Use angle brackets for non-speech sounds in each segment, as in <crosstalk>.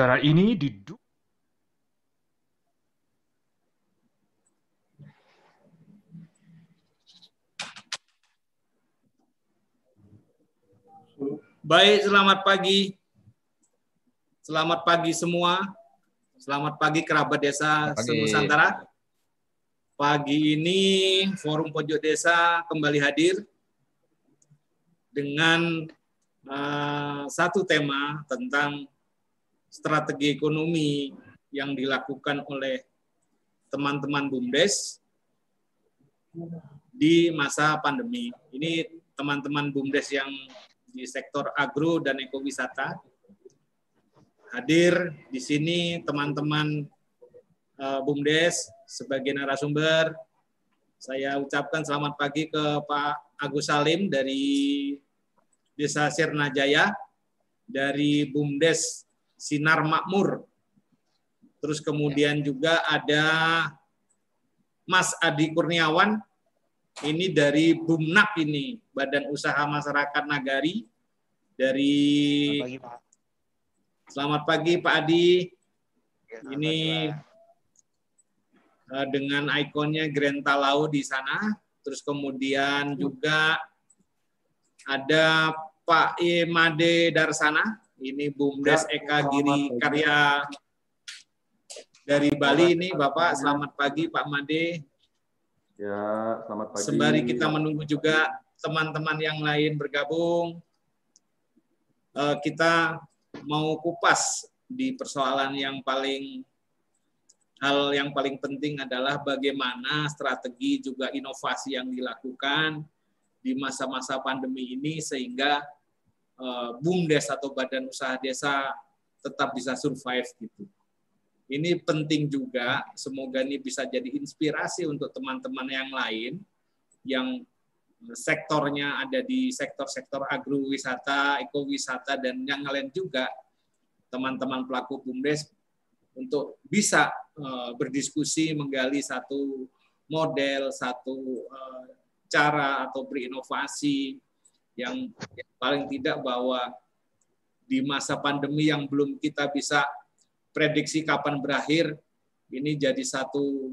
Cara ini didukung Baik, selamat pagi. Selamat pagi semua. Selamat pagi kerabat desa Senusantara. Pagi ini Forum Pojok Desa kembali hadir dengan uh, satu tema tentang strategi ekonomi yang dilakukan oleh teman-teman BUMDes di masa pandemi. Ini teman-teman BUMDes yang di sektor agro dan ekowisata. Hadir di sini teman-teman uh, BUMDes sebagai narasumber. Saya ucapkan selamat pagi ke Pak Agus Salim dari Desa Sirnajaya, dari BUMDes Sinar Makmur. Terus kemudian juga ada Mas Adi Kurniawan ini dari Bumnak ini, Badan Usaha Masyarakat Nagari. Dari Selamat pagi, Pak. Selamat pagi Pak Adi. Ya, ini uh, dengan ikonnya Grand Talau di sana. Terus kemudian juga ada Pak Imade Darsana. Ini Bumdes Eka Giri Karya dari Bali ini Bapak. Selamat pagi Pak Made. Ya, selamat pagi. Sembari kita menunggu juga teman-teman yang lain bergabung, eh, kita mau kupas di persoalan yang paling hal yang paling penting adalah bagaimana strategi juga inovasi yang dilakukan di masa-masa pandemi ini sehingga eh, BUMDes atau Badan Usaha Desa tetap bisa survive gitu. Ini penting juga, semoga ini bisa jadi inspirasi untuk teman-teman yang lain yang sektornya ada di sektor-sektor agrowisata, ekowisata, dan yang lain juga, teman-teman pelaku BUMDes untuk bisa uh, berdiskusi, menggali satu model, satu uh, cara atau berinovasi yang paling tidak bahwa di masa pandemi yang belum kita bisa prediksi kapan berakhir ini jadi satu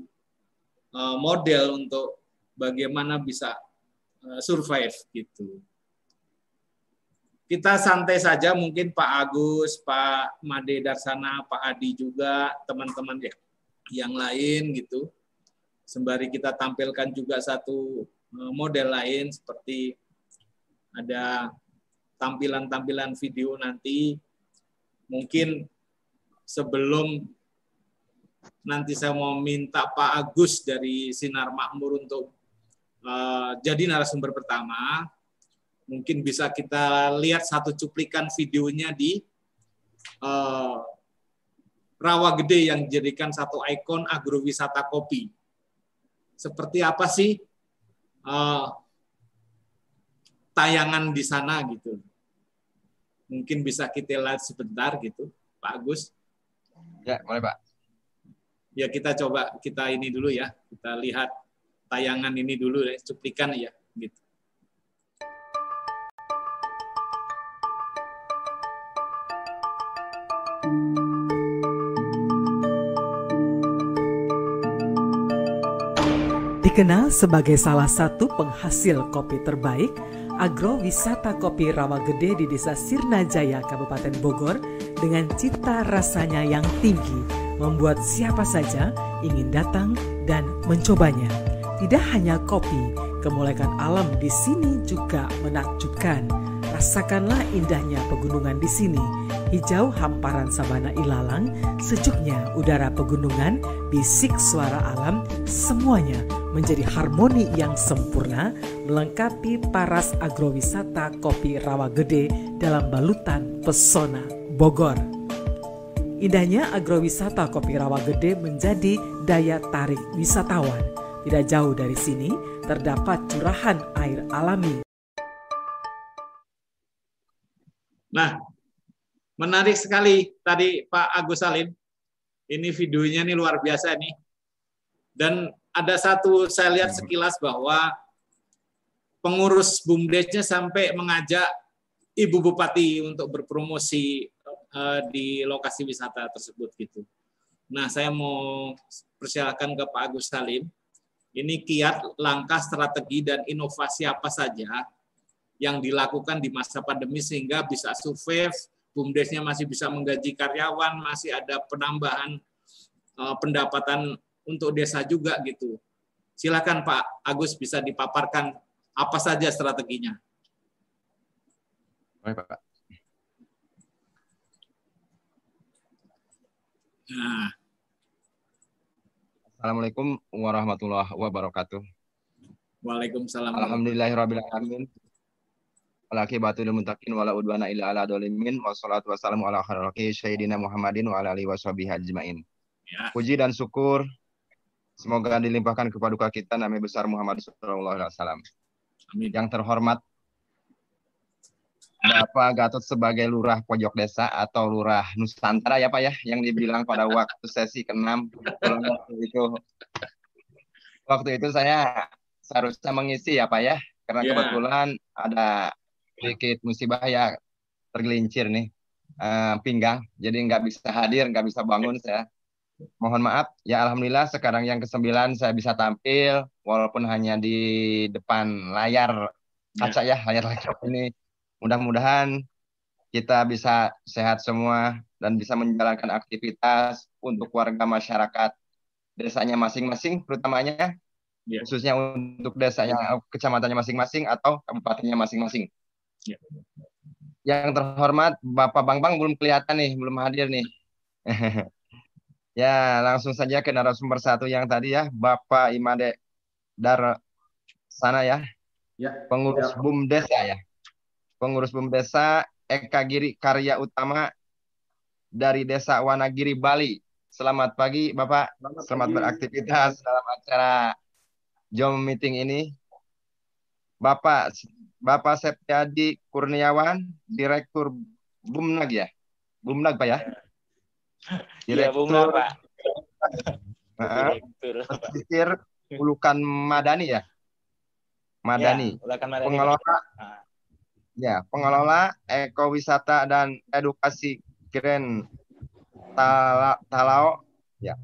uh, model untuk bagaimana bisa uh, survive gitu. Kita santai saja mungkin Pak Agus, Pak Made Darsana, Pak Adi juga teman-teman ya yang lain gitu. Sembari kita tampilkan juga satu uh, model lain seperti ada tampilan-tampilan video nanti mungkin sebelum nanti saya mau minta Pak Agus dari Sinar Makmur untuk uh, jadi narasumber pertama, mungkin bisa kita lihat satu cuplikan videonya di uh, Rawa Gede yang dijadikan satu ikon agrowisata kopi. Seperti apa sih uh, tayangan di sana gitu? Mungkin bisa kita lihat sebentar gitu, Pak Agus. Ya, boleh Pak. Ya kita coba kita ini dulu ya, kita lihat tayangan ini dulu ya, cuplikan ya, gitu. Dikenal sebagai salah satu penghasil kopi terbaik, agrowisata kopi Rawa Gede di Desa Sirnajaya, Kabupaten Bogor dengan cita rasanya yang tinggi membuat siapa saja ingin datang dan mencobanya. Tidak hanya kopi, kemuliaan alam di sini juga menakjubkan. Rasakanlah indahnya pegunungan di sini. Hijau hamparan sabana ilalang, sejuknya udara pegunungan, bisik suara alam, semuanya menjadi harmoni yang sempurna melengkapi paras agrowisata kopi rawa gede dalam balutan pesona Bogor. Indahnya agrowisata kopi rawa gede menjadi daya tarik wisatawan. Tidak jauh dari sini terdapat curahan air alami. Nah, menarik sekali tadi Pak Agus Salim. Ini videonya nih luar biasa nih. Dan ada satu saya lihat hmm. sekilas bahwa pengurus BUMDesnya sampai mengajak Ibu Bupati untuk berpromosi uh, di lokasi wisata tersebut gitu. Nah, saya mau persilakan ke Pak Agus Salim. Ini kiat, langkah, strategi, dan inovasi apa saja yang dilakukan di masa pandemi sehingga bisa survive, BUMDesnya masih bisa menggaji karyawan, masih ada penambahan uh, pendapatan untuk desa juga gitu. Silakan Pak Agus bisa dipaparkan apa saja strateginya. Baik Pak. Nah. Assalamualaikum warahmatullahi wabarakatuh. Waalaikumsalam. Alhamdulillahirrahmanirrahim. Walakibatu lil muttaqin wala udwana illa ala dolimin wassalatu wassalamu ala khairil sayyidina Muhammadin wa ala alihi washabihi ajmain. Ya. Puji dan syukur semoga dilimpahkan kepada kita Nabi besar Muhammad sallallahu alaihi wasallam. Amin. Yang terhormat Bapak Gatot sebagai lurah pojok desa atau lurah Nusantara ya Pak ya yang dibilang pada waktu sesi ke-6 waktu itu waktu itu saya seharusnya mengisi ya Pak ya karena yeah. kebetulan ada sedikit musibah ya tergelincir nih uh, pinggang jadi nggak bisa hadir nggak bisa bangun saya mohon maaf ya alhamdulillah sekarang yang kesembilan saya bisa tampil walaupun hanya di depan layar kaca ya, ya layar laptop ini Mudah-mudahan kita bisa sehat semua dan bisa menjalankan aktivitas untuk warga masyarakat desanya masing-masing, terutamanya yeah. khususnya untuk desanya kecamatannya masing-masing atau kabupatennya masing-masing. Yeah. Yang terhormat Bapak Bang Bang belum kelihatan nih, belum hadir nih. <laughs> ya, langsung saja ke narasumber satu yang tadi ya, Bapak Imade Dar sana ya. Ya. Pengurus ya. BUM Desa ya pengurus BUM Desa Eka Giri Karya Utama dari Desa Wanagiri Bali. Selamat pagi Bapak, selamat, selamat pagi. beraktivitas dalam acara Jom Meeting ini. Bapak Bapak Septiadi Kurniawan, Direktur Bumnag ya? Bumnag Pak ya? <laughs> Iya Bumnag Pak. <laughs> Pesisir Ulukan Madani ya? Madani. Ya, Madani. Pengelola nah. Ya, pengelola ekowisata dan edukasi Keren Talau ya.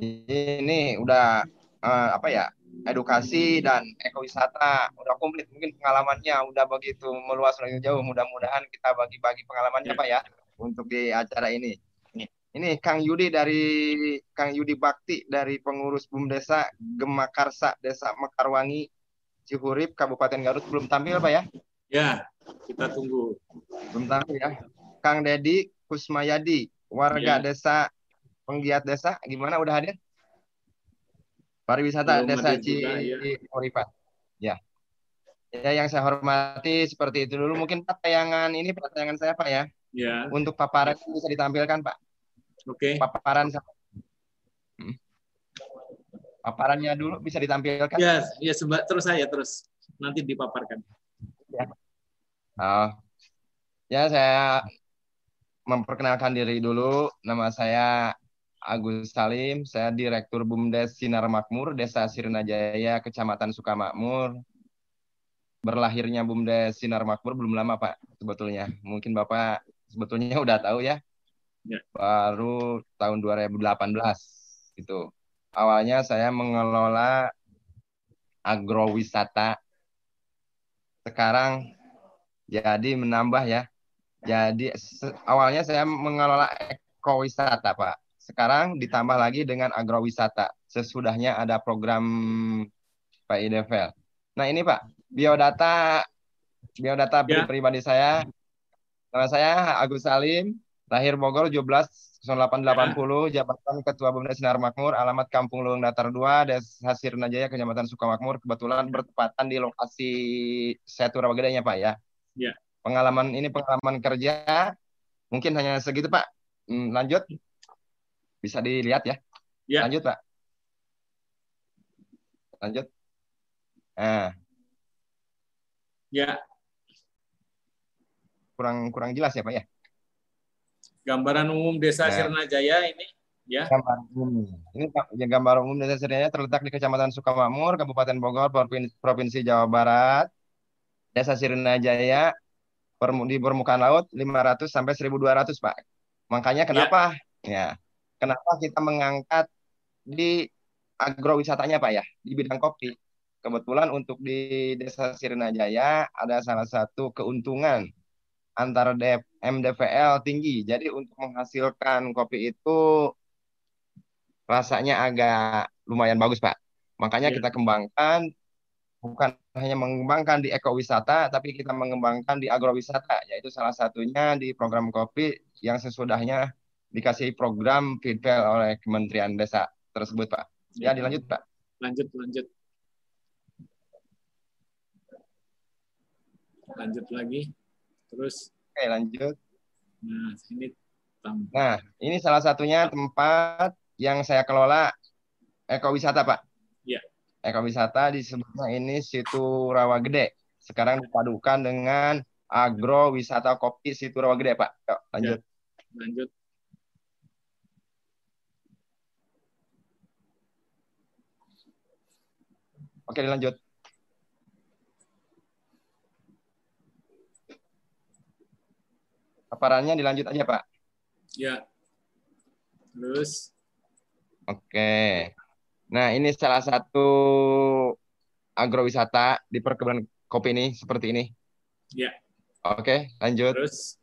Ini udah uh, apa ya? Edukasi dan ekowisata udah komplit. Mungkin pengalamannya udah begitu meluas lagi jauh. Mudah-mudahan kita bagi-bagi pengalamannya Pak ya untuk di acara ini. Ini Kang Yudi dari Kang Yudi Bakti dari pengurus BUM Desa Gemakarsa Desa Mekarwangi Cihurip Kabupaten Garut belum tampil Pak ya? Ya, kita tunggu. Bentar ya. Kang Dedi Kusmayadi, warga ya. desa penggiat desa, gimana udah hadir? Pariwisata Belum Desa Cihuripat. Ya. ya. Ya, yang saya hormati seperti itu dulu. Mungkin Pak tayangan ini Pak tayangan saya Pak ya. Ya. Untuk paparan bisa ditampilkan Pak. Oke. Okay. Paparan hmm. Paparannya dulu bisa ditampilkan. Ya, ya terus saya terus nanti dipaparkan. Ya. Oh. Ya, saya memperkenalkan diri dulu. Nama saya Agus Salim, saya Direktur BUMDes Sinar Makmur, Desa Sirnajaya, Kecamatan Sukamakmur. Berlahirnya BUMDes Sinar Makmur belum lama, Pak, sebetulnya. Mungkin Bapak sebetulnya udah tahu ya. Ya. Baru tahun 2018 itu. Awalnya saya mengelola agrowisata sekarang jadi menambah ya. Jadi awalnya saya mengelola ekowisata, Pak. Sekarang ditambah lagi dengan agrowisata. Sesudahnya ada program Pak IDFL. Nah, ini Pak, biodata biodata ya. pribadi saya. Nama saya Agus Salim, lahir Bogor 17 0880, jabatan Ketua Bumdes Sinar Makmur, alamat Kampung Luwung Datar 2, Desa Sirnajaya, Kecamatan Sukamakmur. Kebetulan bertepatan di lokasi Setu Rawagedanya, Pak ya. Ya. Pengalaman ini pengalaman kerja mungkin hanya segitu, Pak. Hmm, lanjut. Bisa dilihat ya. ya. Lanjut, Pak. Lanjut. Nah. Ya. Kurang kurang jelas ya, Pak ya? Gambaran umum Desa nah. Sirnajaya ini ya. Gambaran umum. Ini ya, gambar umum Desa Sirnajaya terletak di Kecamatan Sukamakmur, Kabupaten Bogor, Provinsi, Provinsi Jawa Barat. Desa Sirnajaya di permukaan laut 500 sampai 1200 Pak. Makanya kenapa ya. ya kenapa kita mengangkat di agrowisatanya Pak ya di bidang kopi. Kebetulan untuk di Desa Jaya ada salah satu keuntungan antara MDVL tinggi. Jadi untuk menghasilkan kopi itu rasanya agak lumayan bagus Pak. Makanya ya. kita kembangkan bukan hanya mengembangkan di ekowisata, tapi kita mengembangkan di agrowisata, yaitu salah satunya di program kopi yang sesudahnya dikasih program feedback oleh Kementerian Desa tersebut, Pak. Ya, dilanjut, Pak. Lanjut, lanjut. Lanjut lagi. Terus. Oke, lanjut. Nah, ini Nah, ini salah satunya tempat yang saya kelola ekowisata, Pak. Iya. Ekowisata disebutnya ini situ Rawa Gede. Sekarang dipadukan dengan agrowisata kopi situ Rawa Gede, Pak. Yuk, lanjut. Ya, lanjut. Oke, dilanjut. Paparannya dilanjut aja, Pak. Ya. Terus. Oke. Nah, ini salah satu agrowisata di perkebunan kopi ini seperti ini. Ya. Oke, lanjut. Terus.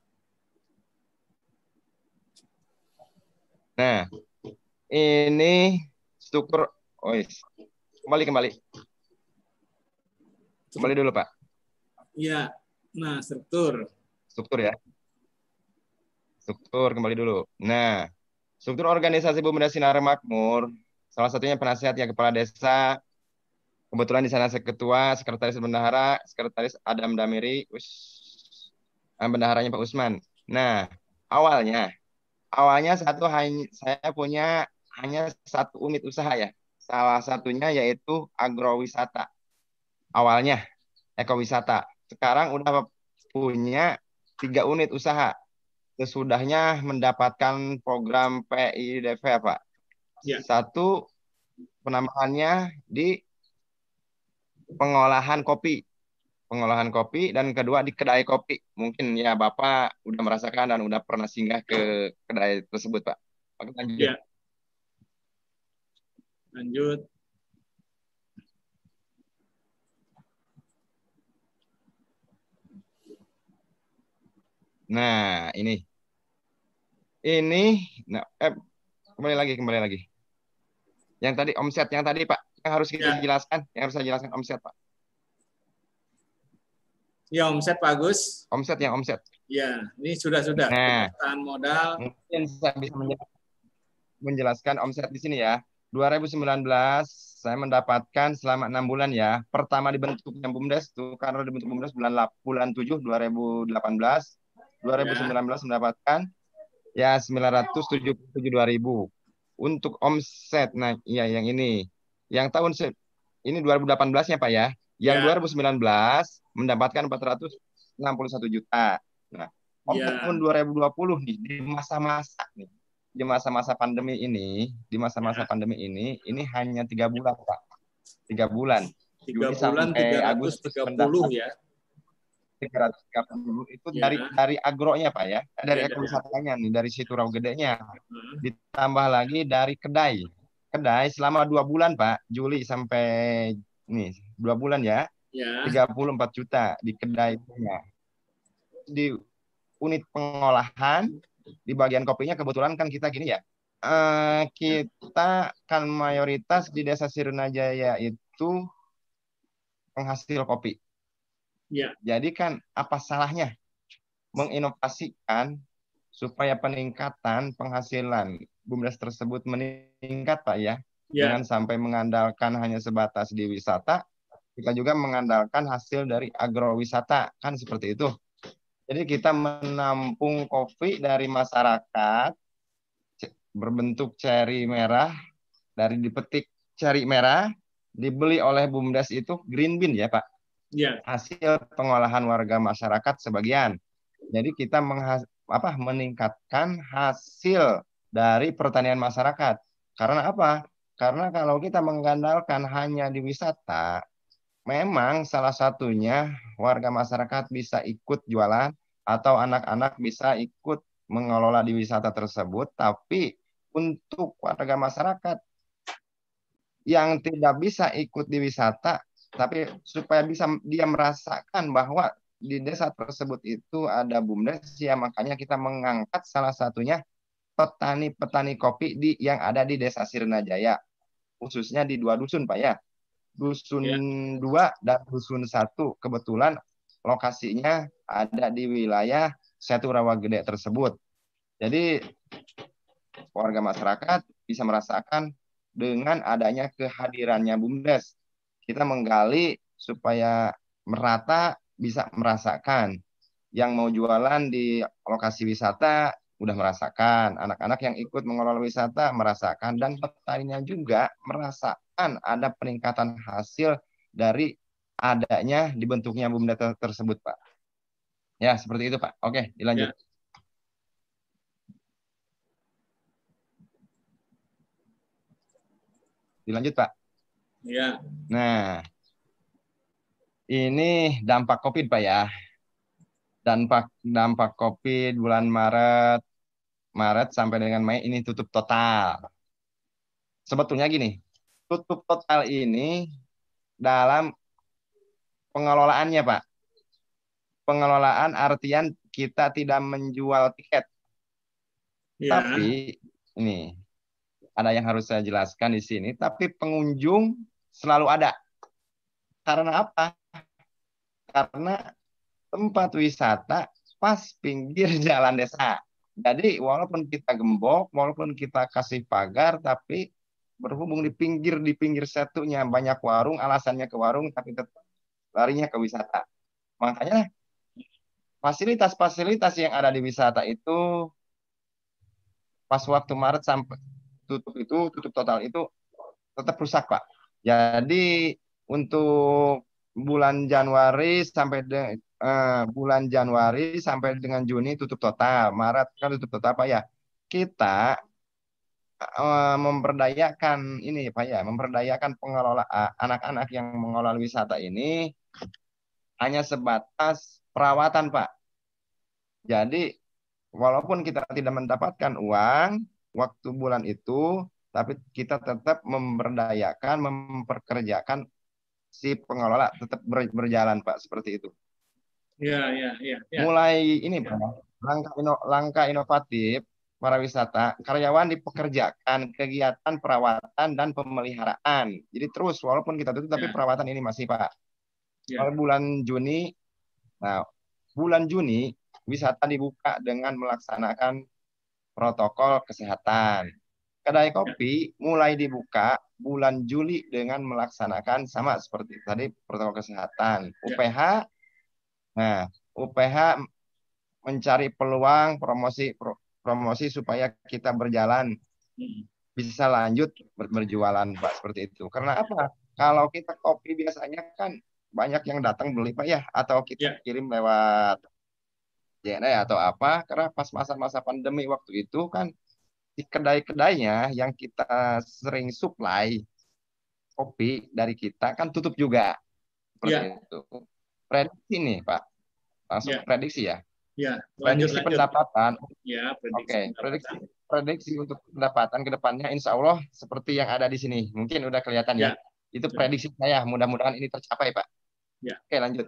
Nah, ini struktur. Oh, kembali kembali. Kembali dulu, Pak. Iya. Nah, struktur. Struktur ya. Struktur kembali dulu. Nah, struktur organisasi Bumdes Sinar Makmur, salah satunya penasihat ya kepala desa. Kebetulan di sana saya ketua, sekretaris bendahara, sekretaris Adam Damiri, us, eh, bendaharanya Pak Usman. Nah, awalnya, awalnya satu hanya saya punya hanya satu unit usaha ya. Salah satunya yaitu agrowisata awalnya ekowisata. Sekarang udah punya tiga unit usaha. Sesudahnya mendapatkan program PIDV Pak. Ya. Satu penambahannya di pengolahan kopi. Pengolahan kopi dan kedua di kedai kopi. Mungkin ya Bapak udah merasakan dan udah pernah singgah ke kedai tersebut Pak. Oke, lanjut. Ya. Lanjut. Nah, ini. Ini, nah, eh, kembali lagi, kembali lagi. Yang tadi omset, yang tadi Pak, yang harus kita ya. jelaskan, yang harus saya jelaskan omset Pak. Ya omset Pak Agus. Omset yang omset. Ya, ini sudah sudah. Nah, modal. Mungkin saya bisa menjelaskan omset di sini ya. 2019 saya mendapatkan selama enam bulan ya. Pertama dibentuknya BUMDes itu karena dibentuk BUMDes bulan bulan 7 2018 2019 ya. mendapatkan ya 977.000 untuk omset. Nah, iya yang ini. Yang tahun ini 2018 ya Pak ya. Yang ya. 2019 mendapatkan 461 juta. Nah, omset ya. tahun 2020 nih di masa-masa nih di masa-masa pandemi ini, di masa-masa ya. pandemi ini, ini hanya tiga bulan, Pak. Tiga bulan. Tiga bulan, tiga ratus tiga puluh ya. 330 itu ya. dari dari agronya Pak ya, dari ya, ekowisatanya nih, dari situ Rawa Gedenya. Hmm. Ditambah lagi dari kedai. Kedai selama dua bulan Pak, Juli sampai nih dua bulan ya, ya. 34 juta di kedai punya. Di unit pengolahan di bagian kopinya kebetulan kan kita gini ya. Uh, kita kan mayoritas di Desa Sirunajaya itu penghasil kopi Ya. Jadi kan apa salahnya menginovasikan supaya peningkatan penghasilan bumdes tersebut meningkat Pak ya. ya. Jangan sampai mengandalkan hanya sebatas di wisata, kita juga mengandalkan hasil dari agrowisata kan seperti itu. Jadi kita menampung kopi dari masyarakat berbentuk ceri merah dari dipetik ceri merah dibeli oleh bumdes itu green bean ya Pak ya. hasil pengolahan warga masyarakat sebagian. Jadi kita menghas apa meningkatkan hasil dari pertanian masyarakat. Karena apa? Karena kalau kita mengandalkan hanya di wisata, memang salah satunya warga masyarakat bisa ikut jualan, atau anak-anak bisa ikut mengelola di wisata tersebut, tapi untuk warga masyarakat yang tidak bisa ikut di wisata, tapi supaya bisa dia merasakan bahwa di desa tersebut itu ada bumdes, ya makanya kita mengangkat salah satunya petani-petani kopi di yang ada di desa Sirna Jaya, khususnya di dua dusun, Pak ya. Dusun ya. dua dan dusun satu kebetulan lokasinya ada di wilayah Setu Rawa Gede tersebut. Jadi warga masyarakat bisa merasakan dengan adanya kehadirannya BUMDes. Kita menggali supaya merata bisa merasakan. Yang mau jualan di lokasi wisata udah merasakan. Anak-anak yang ikut mengelola wisata merasakan. Dan petaninya juga merasakan ada peningkatan hasil dari adanya dibentuknya BUMDes tersebut, Pak. Ya, seperti itu, Pak. Oke, dilanjut. Ya. Dilanjut, Pak. Ya. Nah, ini dampak COVID, Pak ya. Dampak dampak COVID bulan Maret, Maret sampai dengan Mei ini tutup total. Sebetulnya gini, tutup total ini dalam pengelolaannya, Pak. Pengelolaan artian kita tidak menjual tiket. Ya. Tapi ini ada yang harus saya jelaskan di sini, tapi pengunjung selalu ada. Karena apa? Karena tempat wisata pas pinggir <laughs> jalan desa. Jadi walaupun kita gembok, walaupun kita kasih pagar, tapi berhubung di pinggir di pinggir setunya banyak warung, alasannya ke warung, tapi tetap larinya ke wisata. Makanya fasilitas-fasilitas yang ada di wisata itu pas waktu Maret sampai tutup itu tutup total itu tetap rusak pak. Jadi untuk bulan Januari sampai de, uh, bulan Januari sampai dengan Juni tutup total, Maret kan tutup total pak ya. Kita uh, memperdayakan ini pak ya, memperdayakan pengelola anak-anak yang mengelola wisata ini hanya sebatas perawatan pak. Jadi walaupun kita tidak mendapatkan uang, waktu bulan itu, tapi kita tetap memberdayakan, memperkerjakan si pengelola tetap berjalan Pak seperti itu. Ya, ya, ya. ya. Mulai ini Pak, langkah ino, langkah inovatif para wisata, karyawan dipekerjakan kegiatan perawatan dan pemeliharaan. Jadi terus walaupun kita tutup tapi ya. perawatan ini masih Pak. Ya. Kalau bulan Juni, nah bulan Juni wisata dibuka dengan melaksanakan protokol kesehatan. Kedai kopi mulai dibuka bulan Juli dengan melaksanakan sama seperti tadi protokol kesehatan. UPH, nah UPH mencari peluang promosi promosi supaya kita berjalan bisa lanjut berjualan pak seperti itu. Karena apa? Kalau kita kopi biasanya kan banyak yang datang beli pak ya atau kita yeah. kirim lewat JNE atau apa karena pas masa-masa pandemi waktu itu kan di kedai-kedainya yang kita sering supply kopi dari kita kan tutup juga. Seperti ya. itu. Prediksi nih pak. Langsung ya. prediksi ya? Ya lanjut, prediksi lanjut. pendapatan. Ya prediksi oke okay. prediksi prediksi untuk pendapatan ke depannya insya Allah seperti yang ada di sini. Mungkin udah kelihatan ya, ya. itu prediksi saya. Mudah-mudahan ini tercapai pak. Ya. Oke lanjut.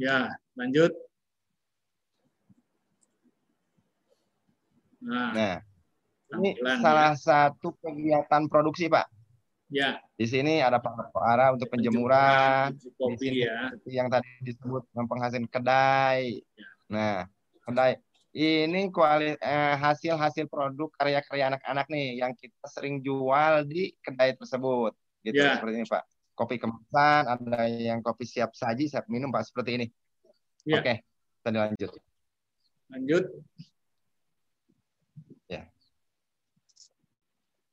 Ya lanjut. Nah, nah ini salah ya. satu kegiatan produksi, Pak. Ya. Di sini ada arah untuk penjemuran, kopi ya. Yang tadi disebut penghasil kedai. Ya. Nah, kedai ini kuali, eh, hasil hasil produk karya-karya anak-anak nih yang kita sering jual di kedai tersebut. Gitu ya. seperti ini, Pak. Kopi kemasan, ada yang kopi siap saji, siap minum, Pak, seperti ini. Ya. Oke, kita lanjut. Lanjut.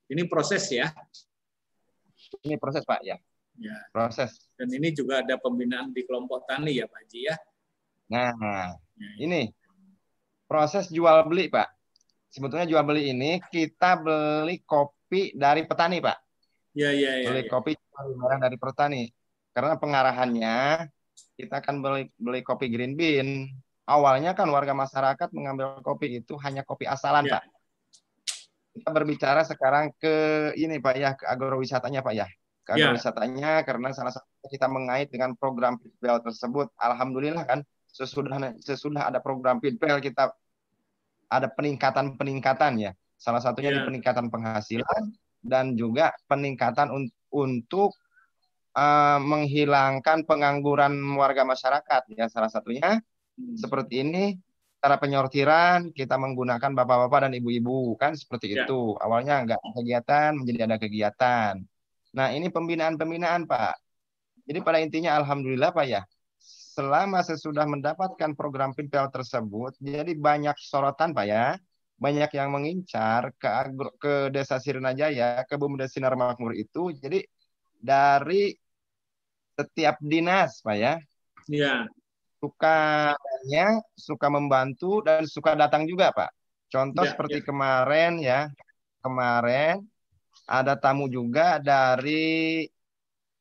Ini proses ya. Ini proses Pak ya. Ya. Proses. Dan ini juga ada pembinaan di kelompok tani ya Pak Haji ya. Nah, ya. ini proses jual beli Pak. Sebetulnya jual beli ini kita beli kopi dari petani Pak. Ya, ya, ya. Beli ya. kopi barang dari petani. Karena pengarahannya kita akan beli beli kopi green bean awalnya kan warga masyarakat mengambil kopi itu hanya kopi asalan, Ya. Pak. Kita berbicara sekarang ke ini Pak ya, ke agrowisatanya Pak ya. Ke Ya. agrowisatanya karena salah satu kita mengait dengan program Pitbel tersebut. Alhamdulillah kan sesudah sesudah ada program Pitbel kita ada peningkatan-peningkatan ya. Salah satunya di Ya. peningkatan penghasilan dan juga peningkatan un- untuk eh, menghilangkan pengangguran warga masyarakat ya salah satunya Hmm. seperti ini cara penyortiran kita menggunakan bapak-bapak dan ibu-ibu kan seperti Ya. itu. Awalnya nggak ada kegiatan menjadi ada kegiatan. Nah ini pembinaan-pembinaan Pak. Jadi pada intinya alhamdulillah Pak ya selama sesudah mendapatkan program Pinpel tersebut jadi banyak sorotan Pak ya. Banyak yang mengincar ke agro, ke desa Sirnajaya ke Bumdes Sinar Makmur itu. Jadi dari setiap dinas Pak ya. Ya, sukanya suka membantu dan suka datang juga Pak. Contoh Ya, seperti kemarin ya, kemarin ada tamu juga dari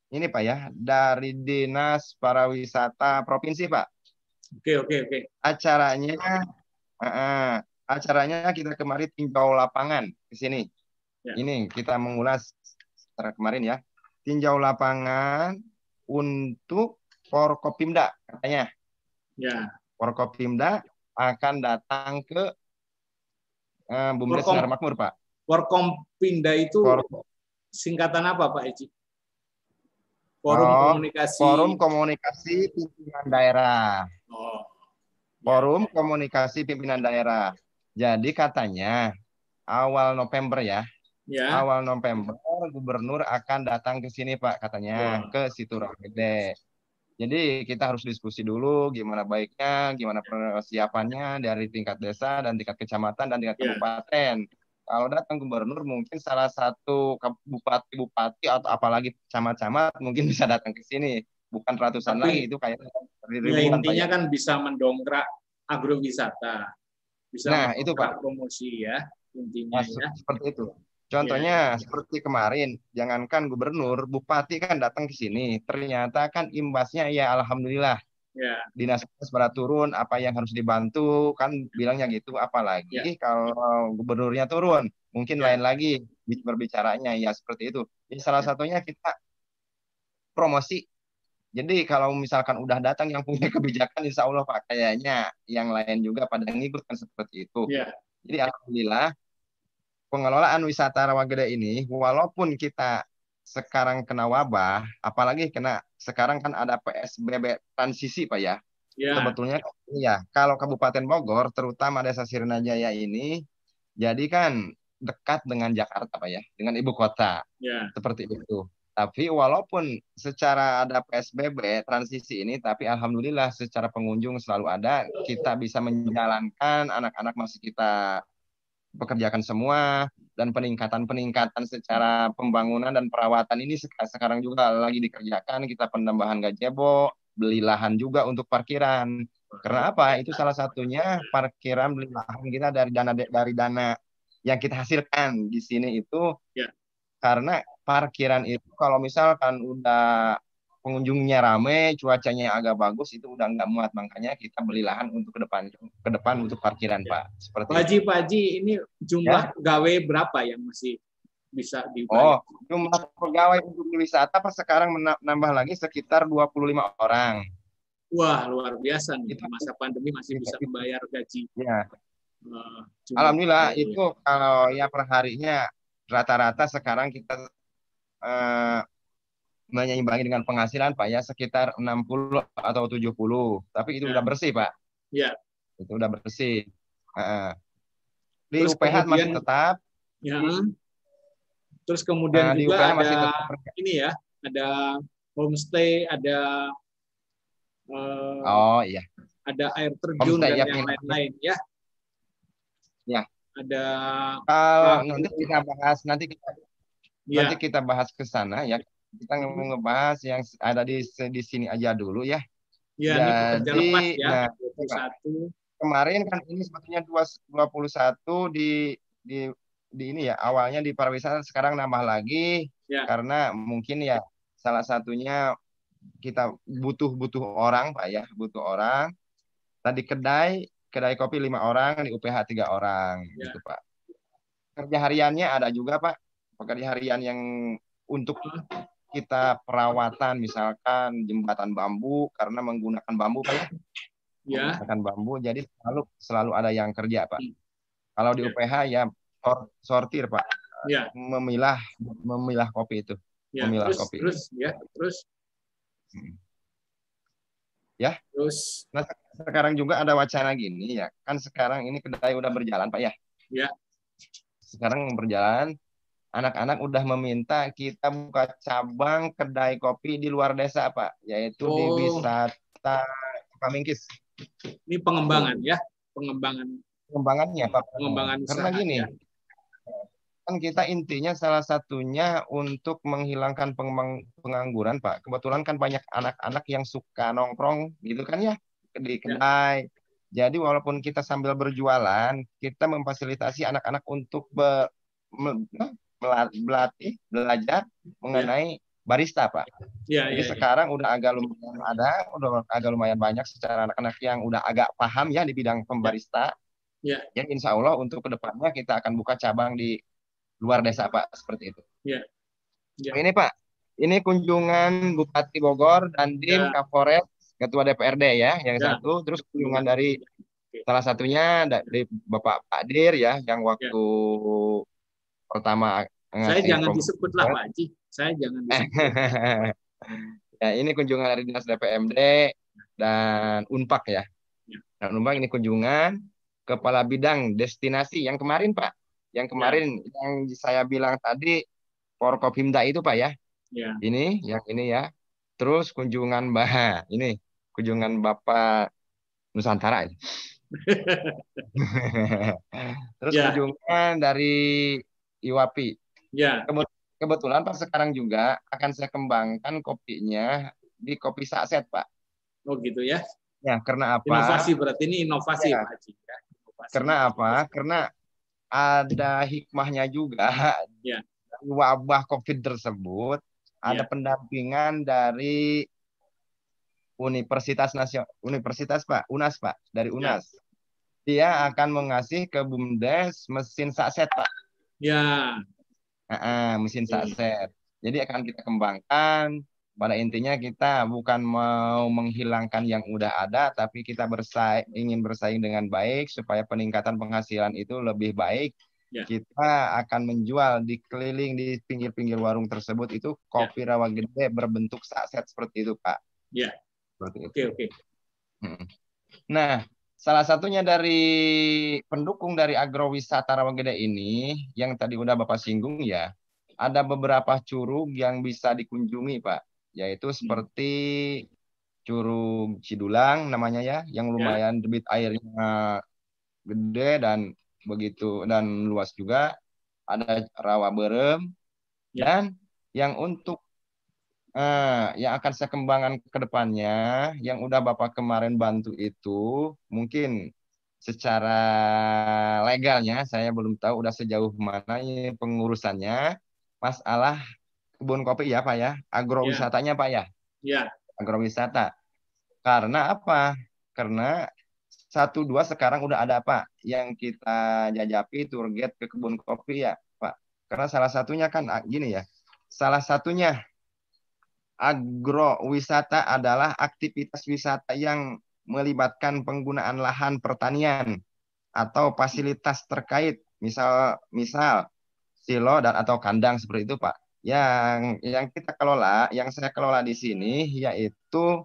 ini Pak ya, dari Dinas Pariwisata Provinsi Pak. oke oke oke. Acaranya, eh, acaranya kita kemarin tinjau lapangan ke sini. Ya. Ini kita mengulas secara kemarin ya, tinjau lapangan untuk Forkopimda katanya. Ya, Forkopimda akan datang ke eh, Bumdes Sinar Makmur, Pak. Forkompinda itu For- singkatan apa Pak Eci? Forum Oh, Komunikasi. Forum Komunikasi Pimpinan Daerah. Oh, Forum Komunikasi Pimpinan Daerah. Jadi katanya awal November ya, ya. awal November gubernur akan datang ke sini, Pak, katanya Wah. ke Situ Gede. Jadi kita harus diskusi dulu gimana baiknya, gimana persiapannya dari tingkat desa dan tingkat kecamatan dan tingkat Ya. kabupaten. Kalau datang gubernur mungkin salah satu bupati-bupati atau apalagi camat-camat mungkin bisa datang ke sini. Bukan ratusan Tapi- lagi itu kayak Ya, Pak, intinya ya. kan bisa mendongkrak agrowisata. Bisa Nah, itu, mendongkrak promosi ya intinya Nah, ya. seperti itu. Contohnya Ya. seperti kemarin, jangankan gubernur, bupati kan datang ke sini. Ternyata kan imbasnya ya alhamdulillah Ya, dinas pada turun apa yang harus dibantu kan bilangnya gitu apalagi kalau gubernurnya turun mungkin Ya. lain lagi bi- berbicaranya ya seperti itu jadi salah Ya. satunya kita promosi jadi kalau misalkan udah datang yang punya <laughs> kebijakan insya Allah Pak kayaknya yang lain juga pada ngikut kan seperti itu ya, jadi alhamdulillah pengelolaan wisata Rawagede ini walaupun kita sekarang kena wabah apalagi kena sekarang kan ada PSBB transisi Pak ya ya. Sebetulnya iya, kalau Kabupaten Bogor, terutama Desa Sirnajaya ini, jadi kan dekat dengan Jakarta, Pak ya, dengan ibu kota, Ya, seperti itu. Tapi walaupun secara ada PSBB transisi ini, tapi alhamdulillah secara pengunjung selalu ada, kita bisa menjalankan anak-anak masih kita pekerjakan semua dan peningkatan-peningkatan secara pembangunan dan perawatan ini sek- sekarang juga lagi dikerjakan, kita penambahan gazebo, beli lahan juga untuk parkiran. Karena apa? Itu salah satunya parkiran beli lahan kita dari dana dari dana yang kita hasilkan di sini itu Ya. karena parkiran itu kalau misalkan udah pengunjungnya rame, cuacanya agak bagus itu udah nggak muat makanya kita beli lahan untuk ke depan ke depan untuk parkiran Ya. Pak. Seperti Pak Haji, Pak Haji, ini jumlah gawe berapa yang masih bisa dibayar? Oh, jumlah pegawai untuk wisata pas sekarang mena- nambah lagi sekitar 25 orang. Wah, luar biasa nih. Itu- Masa pandemi masih Iya, bisa membayar gaji. Ya, jumlah alhamdulillah pegawai. itu kalau ya per harinya rata-rata sekarang kita eh, menyeimbangi dengan penghasilan Pak ya sekitar 60 atau 70. Tapi itu Ya. udah bersih, Pak. Ya. Itu udah bersih. Heeh. Di Terus UPH masih kemudian- tetap, Ya. Terus kemudian nah, di juga UPH ada masih tetap ini ya, ada homestay, ada eh, Oh iya. ada air terjun Homestay, dan ya, yang lain-lain ya. Ya. Ada Kalau Ah, nanti kita bahas nanti kita ya, nanti kita bahas ke sana ya. Kita mau ngebahas yang ada di di sini aja dulu ya. ya ini pekerja Jadi, lepas ya, nah, 21. Kemarin kan ini sebetulnya 21 di di di ini ya awalnya di pariwisata sekarang nambah lagi Ya. karena mungkin ya salah satunya kita butuh butuh orang Pak ya butuh orang Nah di kedai kedai kopi lima orang, di UPH tiga orang, Ya. gitu Pak. Kerja hariannya ada juga Pak, pekerja harian yang untuk kita perawatan, misalkan jembatan bambu karena menggunakan bambu Pak ya, Ya. menggunakan bambu, jadi selalu selalu ada yang kerja Pak. Hmm. Kalau di Ya. UPH ya sor- sortir Pak, Ya. memilah memilah kopi itu. Ya. Memilah Terus, kopi. terus, ya, terus. Hmm. Ya. Terus, Sekarang juga ada wacana gini ya, kan sekarang ini kedai udah berjalan Pak ya. Ya. Sekarang berjalan, anak-anak udah meminta kita buka cabang kedai kopi di luar desa Pak, yaitu di Oh. wisata Pamingkis. ini pengembangan ya, pengembangan Pengembangannya Pak. pengembangan Karena gini, ya. kan kita intinya salah satunya untuk menghilangkan pengangguran Pak. Kebetulan kan banyak anak-anak yang suka nongkrong gitu kan ya di kedai. Jadi walaupun kita sambil berjualan, kita memfasilitasi anak-anak untuk be- me- bela- berlatih, belajar mengenai barista Pak. Ya, Jadi ya, ya. sekarang udah agak lumayan ada, udah agak lumayan banyak secara anak-anak yang udah agak paham ya di bidang pembarista. Ya. Yang insya Allah untuk ke depannya kita akan buka cabang di luar desa Pak seperti itu. Ya. Ya. Ini Pak, ini kunjungan Bupati Bogor dan Dim Ya. Kapolres, Ketua DPRD ya, yang Ya. satu, terus kunjungan dari Oke. salah satunya dari Bapak Pak Dir ya, yang waktu pertama Saya ngasih jangan disebut lah Pak Haji. Saya jangan <laughs> disebut. ya ini kunjungan dari Dinas DPMD dan Unpak ya. Ya. Dan Unpak ini kunjungan Kepala Bidang Destinasi yang kemarin Pak. Yang kemarin yang saya bilang tadi Forkopimda itu Pak ya. Ya. Ini yang ini ya. Terus kunjungan Bah <laughs> ini kunjungan Bapak Nusantara. ini. <laughs> Terus Ya. kunjungan dari Iwapi. Ya, Kebetulan Pak sekarang juga akan saya kembangkan kopinya di kopi saset Pak. oh gitu ya. Ya, karena apa? Inovasi berarti ini inovasi Ya. Pak Haji. Ya. Inovasi. Karena apa? Karena ada hikmahnya juga. Ya. Wabah COVID tersebut ada Ya. pendampingan dari Universitas Nasional Universitas Pak, UNAS Pak, dari UNAS. Dia akan mengasih ke BUMDes mesin saset Pak. Ya, Ah, ah, mesin saset. Jadi akan kita kembangkan. Pada intinya kita bukan mau menghilangkan yang udah ada, tapi kita bersaing, ingin bersaing dengan baik supaya peningkatan penghasilan itu lebih baik. Ya. Kita akan menjual di keliling di pinggir-pinggir warung tersebut itu kopi rawa gede berbentuk saset seperti itu, Pak. Ya. Seperti itu. oke oke. Hmm. Nah, salah satunya dari pendukung dari agrowisata Rawagede ini, yang tadi udah Bapak singgung ya, ada beberapa curug yang bisa dikunjungi, Pak. Yaitu seperti Curug Cidulang namanya ya, yang lumayan debit airnya gede dan begitu dan luas juga. Ada Rawa Berem Ya. dan yang untuk eh, yang akan saya kembangkan ke depannya, yang udah Bapak kemarin bantu itu, mungkin secara legalnya saya belum tahu udah sejauh mana ini pengurusannya. Masalah kebun kopi ya Pak ya, agrowisatanya Pak ya, Ya, agrowisata. Karena apa? Karena satu dua sekarang udah ada Pak yang kita jajapi target ke kebun kopi ya Pak. Karena salah satunya kan ah, gini ya, salah satunya agrowisata adalah aktivitas wisata yang melibatkan penggunaan lahan pertanian atau fasilitas terkait, misal misal silo dan atau kandang seperti itu, Pak. Yang yang kita kelola, yang saya kelola di sini yaitu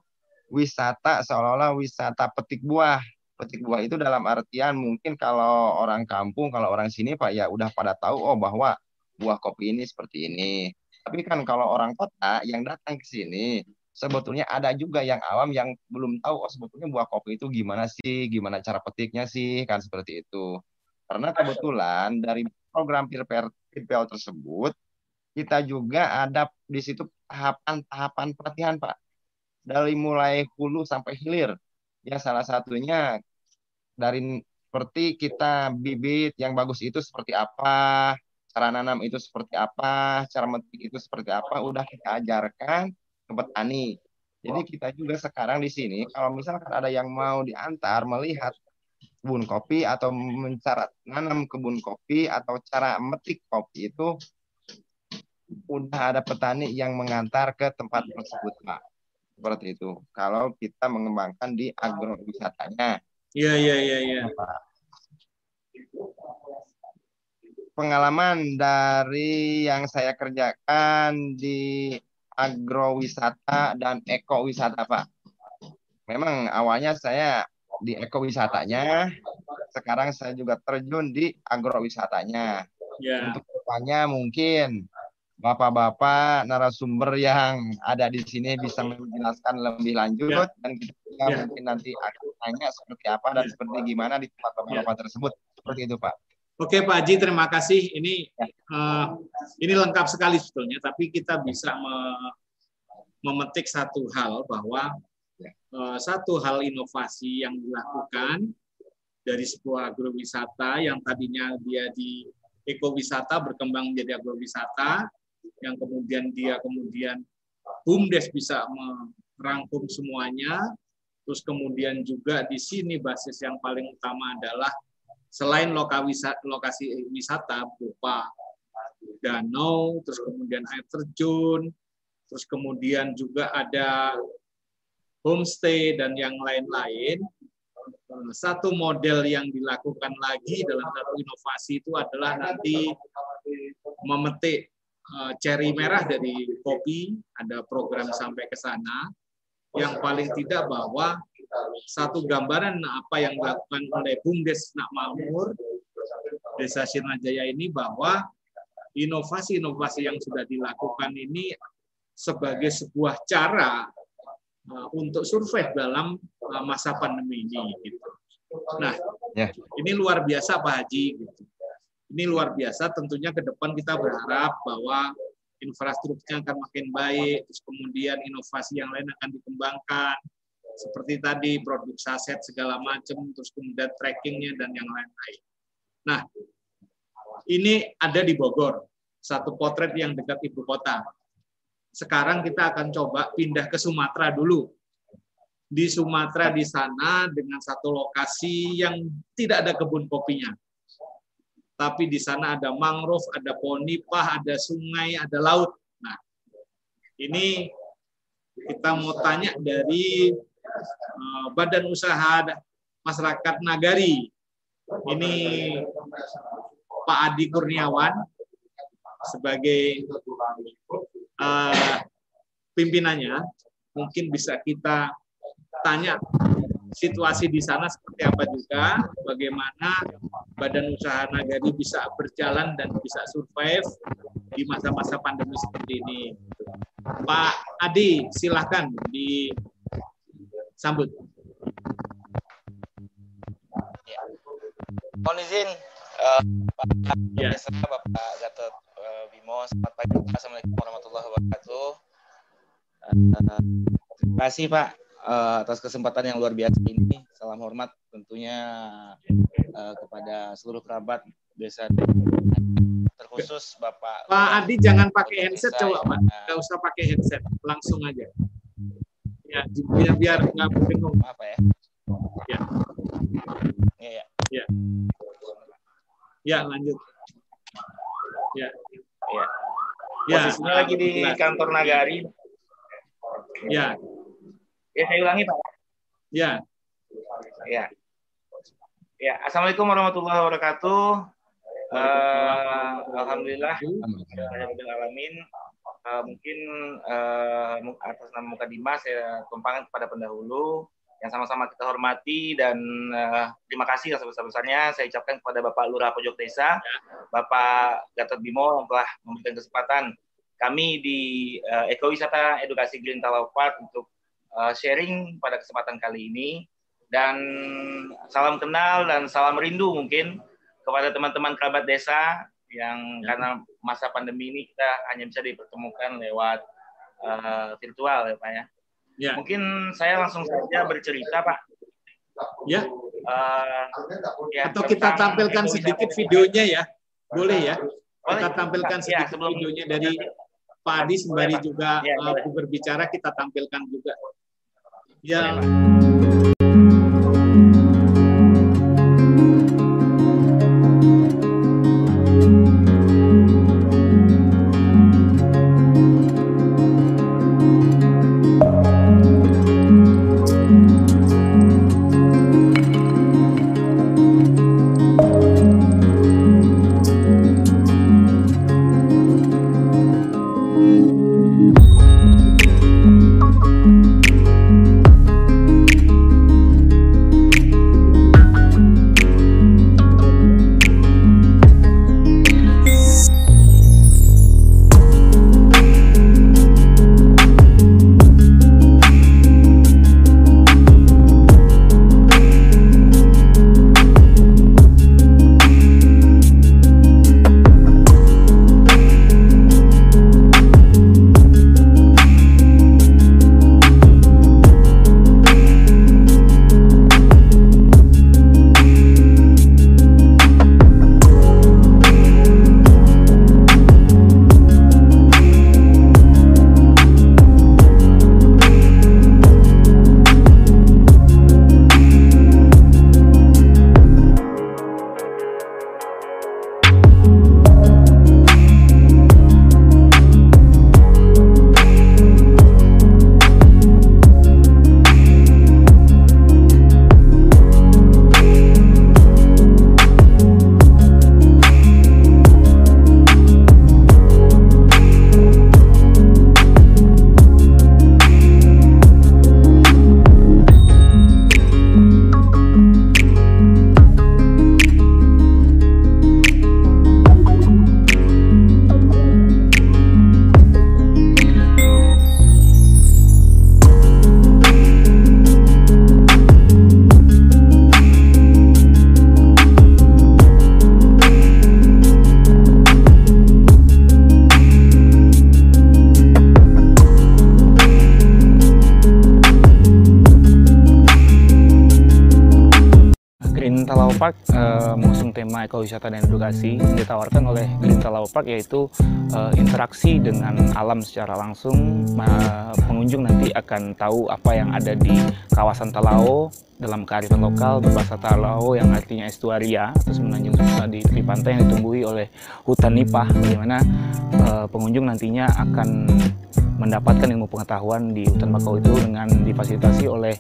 wisata seolah-olah wisata petik buah. Petik buah itu dalam artian mungkin kalau orang kampung, kalau orang sini Pak ya udah pada tahu oh bahwa buah kopi ini seperti ini. Tapi kan kalau orang kota yang datang ke sini, sebetulnya ada juga yang awam yang belum tahu oh sebetulnya buah kopi itu gimana sih, gimana cara petiknya sih, kan seperti itu. Karena kebetulan dari program PIRPL tersebut, kita juga ada di situ tahapan-tahapan pelatihan, Pak. Dari mulai hulu sampai hilir. Ya salah satunya dari seperti kita bibit yang bagus itu seperti apa, cara nanam itu seperti apa, cara metik itu seperti apa, udah kita ajarkan ke petani. Jadi kita juga sekarang di sini, kalau misalkan ada yang mau diantar melihat kebun kopi atau mencarat nanam kebun kopi atau cara metik kopi itu udah ada petani yang mengantar ke tempat tersebut Pak. Seperti itu. Kalau kita mengembangkan di agrowisatanya. Iya iya iya iya. Pengalaman dari yang saya kerjakan di agrowisata dan ekowisata, Pak. Memang awalnya saya di ekowisatanya, sekarang saya juga terjun di agrowisatanya. Ya. Untuk depannya mungkin bapak-bapak narasumber yang ada di sini bisa menjelaskan lebih lanjut ya. dan kita ya. mungkin nanti akan tanya seperti apa dan ya. seperti gimana di tempat bapak-bapak ya. tersebut. Seperti itu, Pak. Oke Pak Haji, terima kasih. Ini uh, ini lengkap sekali sebetulnya, tapi kita bisa me memetik satu hal bahwa uh, satu hal inovasi yang dilakukan dari sebuah agrowisata yang tadinya dia di ekowisata berkembang menjadi agrowisata, yang kemudian dia kemudian BUMDes bisa merangkum semuanya, terus kemudian juga di sini basis yang paling utama adalah selain lokasi wisata berupa danau, terus kemudian air terjun, terus kemudian juga ada homestay dan yang lain-lain. Satu model yang dilakukan lagi dalam satu inovasi itu adalah nanti memetik eh, cherry merah dari kopi, ada program sampai ke sana. Yang paling tidak bahwa satu gambaran apa yang dilakukan oleh Bumdes Nak Makmur Desa Sirnajaya ini bahwa inovasi-inovasi yang sudah dilakukan ini sebagai sebuah cara uh, untuk survei dalam uh, masa pandemi ini. Gitu. Nah, ya. ini luar biasa Pak Haji. Gitu. Ini luar biasa. Tentunya ke depan kita berharap bahwa infrastrukturnya akan makin baik, terus kemudian inovasi yang lain akan dikembangkan, seperti tadi produk saset segala macam terus kemudian trackingnya dan yang lain-lain. Nah, ini ada di Bogor, satu potret yang dekat ibu kota. Sekarang kita akan coba pindah ke Sumatera dulu. Di Sumatera di sana dengan satu lokasi yang tidak ada kebun kopinya. Tapi di sana ada mangrove, ada ponipah, ada sungai, ada laut. Nah, ini kita mau tanya dari Badan Usaha Masyarakat Nagari. Ini Pak Adi Kurniawan sebagai uh, pimpinannya. Mungkin bisa kita tanya situasi di sana seperti apa juga, bagaimana Badan Usaha Nagari bisa berjalan dan bisa survive di masa-masa pandemi seperti ini. Pak Adi, silahkan di Sambut. Ya. Mohon izin uh, Pak ya. Bapak Gatot uh, Bimo. Selamat pagi. Assalamualaikum warahmatullahi wabarakatuh. Uh, terima kasih Pak uh, atas kesempatan yang luar biasa ini. Salam hormat tentunya uh, kepada seluruh kerabat desa terkhusus Bapak. Pak Adi jangan pakai headset coba Pak. Enggak usah pakai headset, langsung aja ya biar biar nggak bingung. Apa ya? Ya. Ya ya ya, ya lanjut. Ya. Ya ya. Posisinya lagi di kantor Nagari. Ya. Ya saya ulangi pak. Ya. Ya ya assalamualaikum warahmatullahi wabarakatuh. Uh, Alhamdulillah, alamin uh, mungkin uh, atas nama Muka Dimas saya tumpangkan kepada pendahulu yang sama-sama kita hormati dan uh, terima kasih yang sebesar-besarnya. Saya ucapkan kepada Bapak Lurah Pojok Desa, Bapak Gatot Bimo yang telah memberikan kesempatan kami di uh, Ekowisata Edukasi Green Talawat Park untuk uh, sharing pada kesempatan kali ini. Dan salam kenal dan salam rindu mungkin kepada teman-teman kerabat desa yang ya. karena masa pandemi ini kita hanya bisa dipertemukan lewat uh, virtual ya Pak ya. ya. Mungkin saya langsung saja bercerita Pak. Ya. Uh, ya Atau kita tampilkan sedikit videonya ya. Boleh ya? Boleh. Kita tampilkan ya, sedikit ya, sebelum videonya dari Pak Adi sembari juga ya, uh, berbicara kita tampilkan juga. Ya. Ekowisata dan edukasi yang ditawarkan oleh Green Talawa Park yaitu uh, interaksi dengan alam secara langsung. Uh, pengunjung nanti akan tahu apa yang ada di kawasan Talao dalam kearifan lokal berbahasa Talao yang artinya estuaria atau semenanjung di tepi pantai yang ditumbuhi oleh hutan nipah bagaimana uh, pengunjung nantinya akan mendapatkan ilmu pengetahuan di hutan bakau itu dengan difasilitasi oleh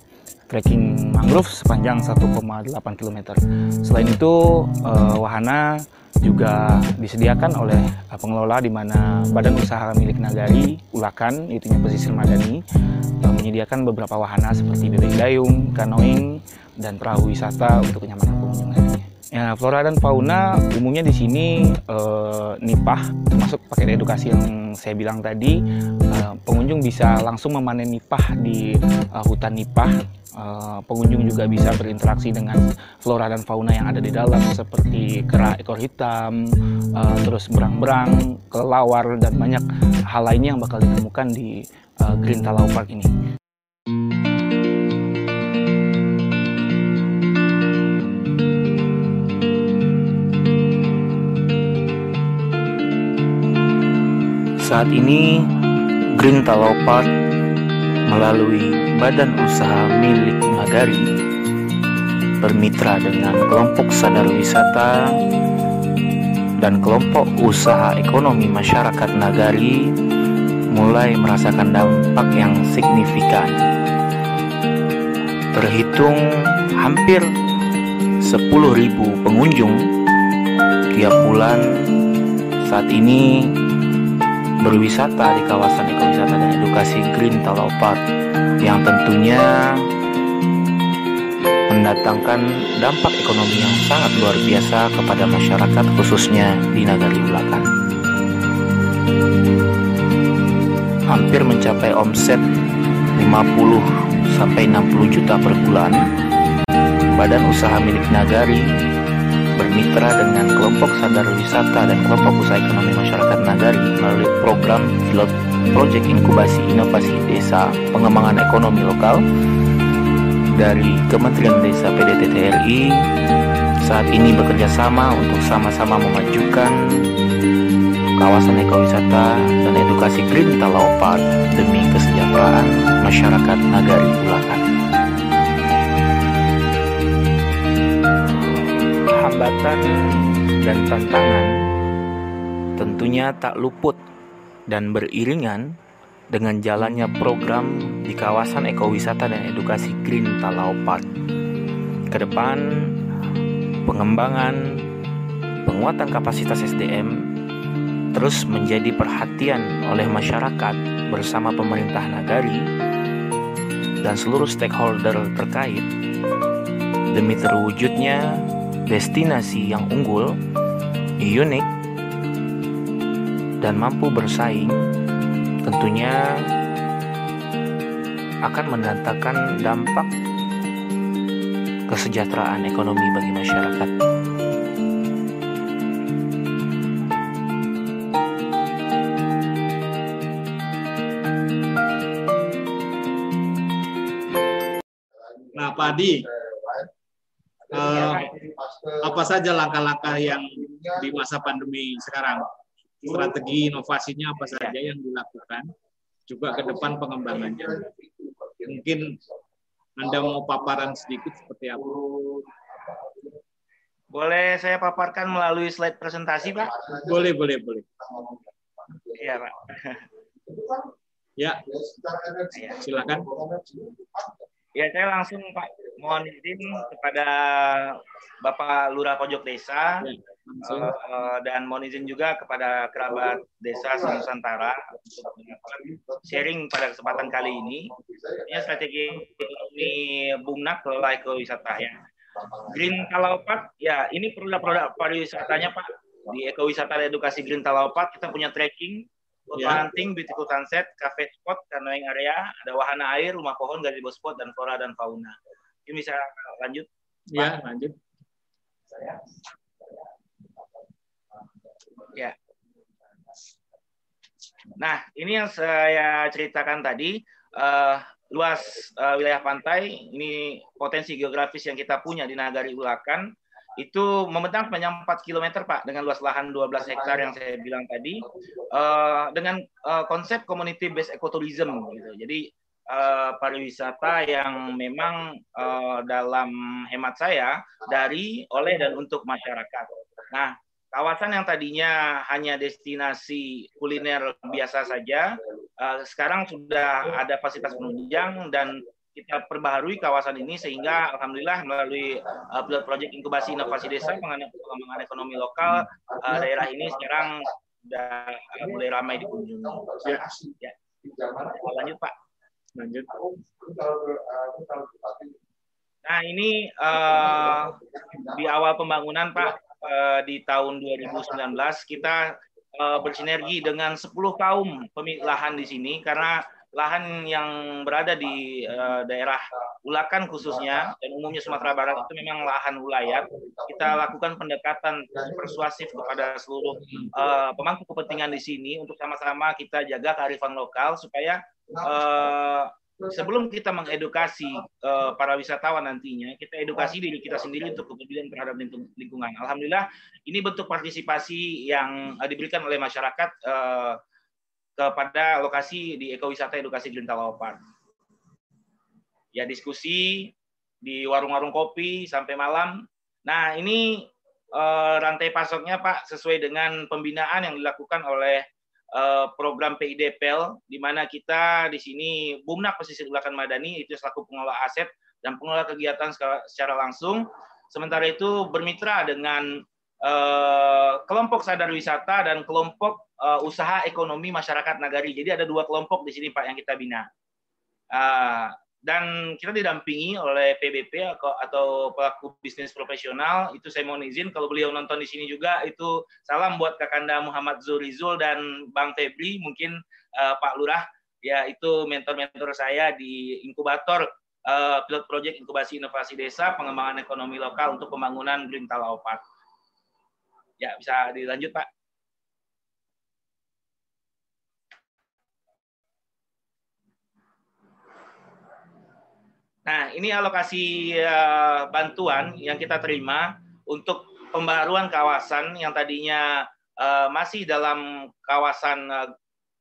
trekking mangrove sepanjang 1,8 km. Selain itu, uh, wahana juga disediakan oleh uh, pengelola di mana Badan Usaha Milik Nagari Ulakan, itunya pesisir Madani, uh, menyediakan beberapa wahana seperti bebek dayung, kanoing, dan perahu wisata untuk kenyamanan pengunjung nantinya. Ya, flora dan fauna umumnya di sini uh, nipah termasuk pakai edukasi yang saya bilang tadi uh, pengunjung bisa langsung memanen nipah di uh, hutan nipah Uh, pengunjung juga bisa berinteraksi dengan flora dan fauna yang ada di dalam seperti kera ekor hitam, uh, terus berang-berang, kelelawar dan banyak hal lainnya yang bakal ditemukan di uh, Green Talau Park ini. Saat ini Green Park melalui badan usaha milik Nagari bermitra dengan kelompok sadar wisata dan kelompok usaha ekonomi masyarakat Nagari mulai merasakan dampak yang signifikan. Terhitung hampir 10.000 pengunjung tiap bulan saat ini berwisata di kawasan ekowisata dan edukasi Green Talau Park yang tentunya mendatangkan dampak ekonomi yang sangat luar biasa kepada masyarakat khususnya di Nagari Ulakan. Hampir mencapai omset 50 sampai 60 juta per bulan. Badan usaha milik Nagari bermitra dengan kelompok sadar wisata dan kelompok usaha ekonomi masyarakat Nagari melalui program Pilot Project Inkubasi Inovasi Desa Pengembangan Ekonomi Lokal dari Kementerian Desa PDT TRI saat ini bekerja sama untuk sama-sama memajukan kawasan ekowisata dan edukasi Green Talau Park demi kesejahteraan masyarakat Nagari Ulakan. Hambatan dan tantangan tentunya tak luput dan beriringan dengan jalannya program di kawasan ekowisata dan edukasi Green Talau Park. Ke pengembangan penguatan kapasitas SDM terus menjadi perhatian oleh masyarakat bersama pemerintah nagari dan seluruh stakeholder terkait demi terwujudnya destinasi yang unggul, unik, dan mampu bersaing tentunya akan mendatangkan dampak kesejahteraan ekonomi bagi masyarakat. Nah, Pak Adi, apa saja langkah-langkah yang di masa pandemi sekarang? Strategi inovasinya apa saja yang dilakukan? Juga ke depan pengembangannya. Mungkin anda mau paparan sedikit seperti apa? Boleh saya paparkan melalui slide presentasi, Pak? Boleh, boleh, boleh. Iya, Pak. Ya, silakan. Ya, saya langsung Pak mohon izin kepada Bapak Lurah Pojok Desa Ya, uh, dan mohon izin juga kepada kerabat Desa Nusantara untuk sharing pada kesempatan kali ini. Ini strategi ini Bumnak kelola ekowisata ya. Green Talaupat ya ini produk-produk pariwisatanya Pak di ekowisata dan edukasi Green Talaupat kita punya trekking Ya. hunting, beautiful sunset, cafe spot, canoeing area, ada wahana air, rumah pohon, gazebo spot, dan flora dan fauna. Ini bisa lanjut. Ya, lanjut. Ya. Nah, ini yang saya ceritakan tadi, eh, luas eh, wilayah pantai, ini potensi geografis yang kita punya di Nagari Ulakan, itu membentang sepanjang 4 km Pak, dengan luas lahan 12 hektar yang saya bilang tadi, eh, dengan eh, konsep community based ecotourism gitu. Jadi eh, pariwisata yang memang eh, dalam hemat saya dari, oleh dan untuk masyarakat. Nah, kawasan yang tadinya hanya destinasi kuliner biasa saja, eh, sekarang sudah ada fasilitas penunjang dan kita perbaharui kawasan ini sehingga alhamdulillah melalui uh, pilot project inkubasi inovasi desa pengembangan ekonomi lokal uh, daerah ini sekarang sudah uh, mulai ramai dikunjungi. Ya, Ya. Lanjut Pak. Lanjut. Nah ini uh, di awal pembangunan Pak uh, di tahun 2019 kita uh, bersinergi dengan 10 kaum pemilik lahan di sini karena lahan yang berada di uh, daerah Ulakan khususnya dan umumnya Sumatera Barat itu memang lahan ulayat. Kita lakukan pendekatan persuasif kepada seluruh uh, pemangku kepentingan di sini untuk sama-sama kita jaga kearifan lokal supaya uh, sebelum kita mengedukasi uh, para wisatawan nantinya, kita edukasi diri kita sendiri untuk kepedulian terhadap lingkung- lingkungan. Alhamdulillah, ini bentuk partisipasi yang uh, diberikan oleh masyarakat uh, kepada lokasi di ekowisata edukasi Talawar Park. Ya diskusi di warung-warung kopi sampai malam. Nah ini uh, rantai pasoknya Pak sesuai dengan pembinaan yang dilakukan oleh eh, program PIDPL di mana kita di sini Bumnak Pesisir Ulakan Madani itu selaku pengelola aset dan pengelola kegiatan secara, secara langsung. Sementara itu bermitra dengan eh, kelompok sadar wisata dan kelompok eh, usaha ekonomi masyarakat nagari. Jadi ada dua kelompok di sini Pak yang kita bina. Ah, dan kita didampingi oleh PBP atau, pelaku bisnis profesional. Itu saya mohon izin kalau beliau nonton di sini juga itu salam buat Kakanda Muhammad Zurizul dan Bang Febri mungkin eh, Pak Lurah ya itu mentor-mentor saya di inkubator eh, pilot project inkubasi inovasi desa pengembangan ekonomi lokal untuk pembangunan Green Talau Park. Ya bisa dilanjut Pak. Nah, ini alokasi eh, bantuan yang kita terima untuk pembaruan kawasan yang tadinya uh, masih dalam kawasan uh,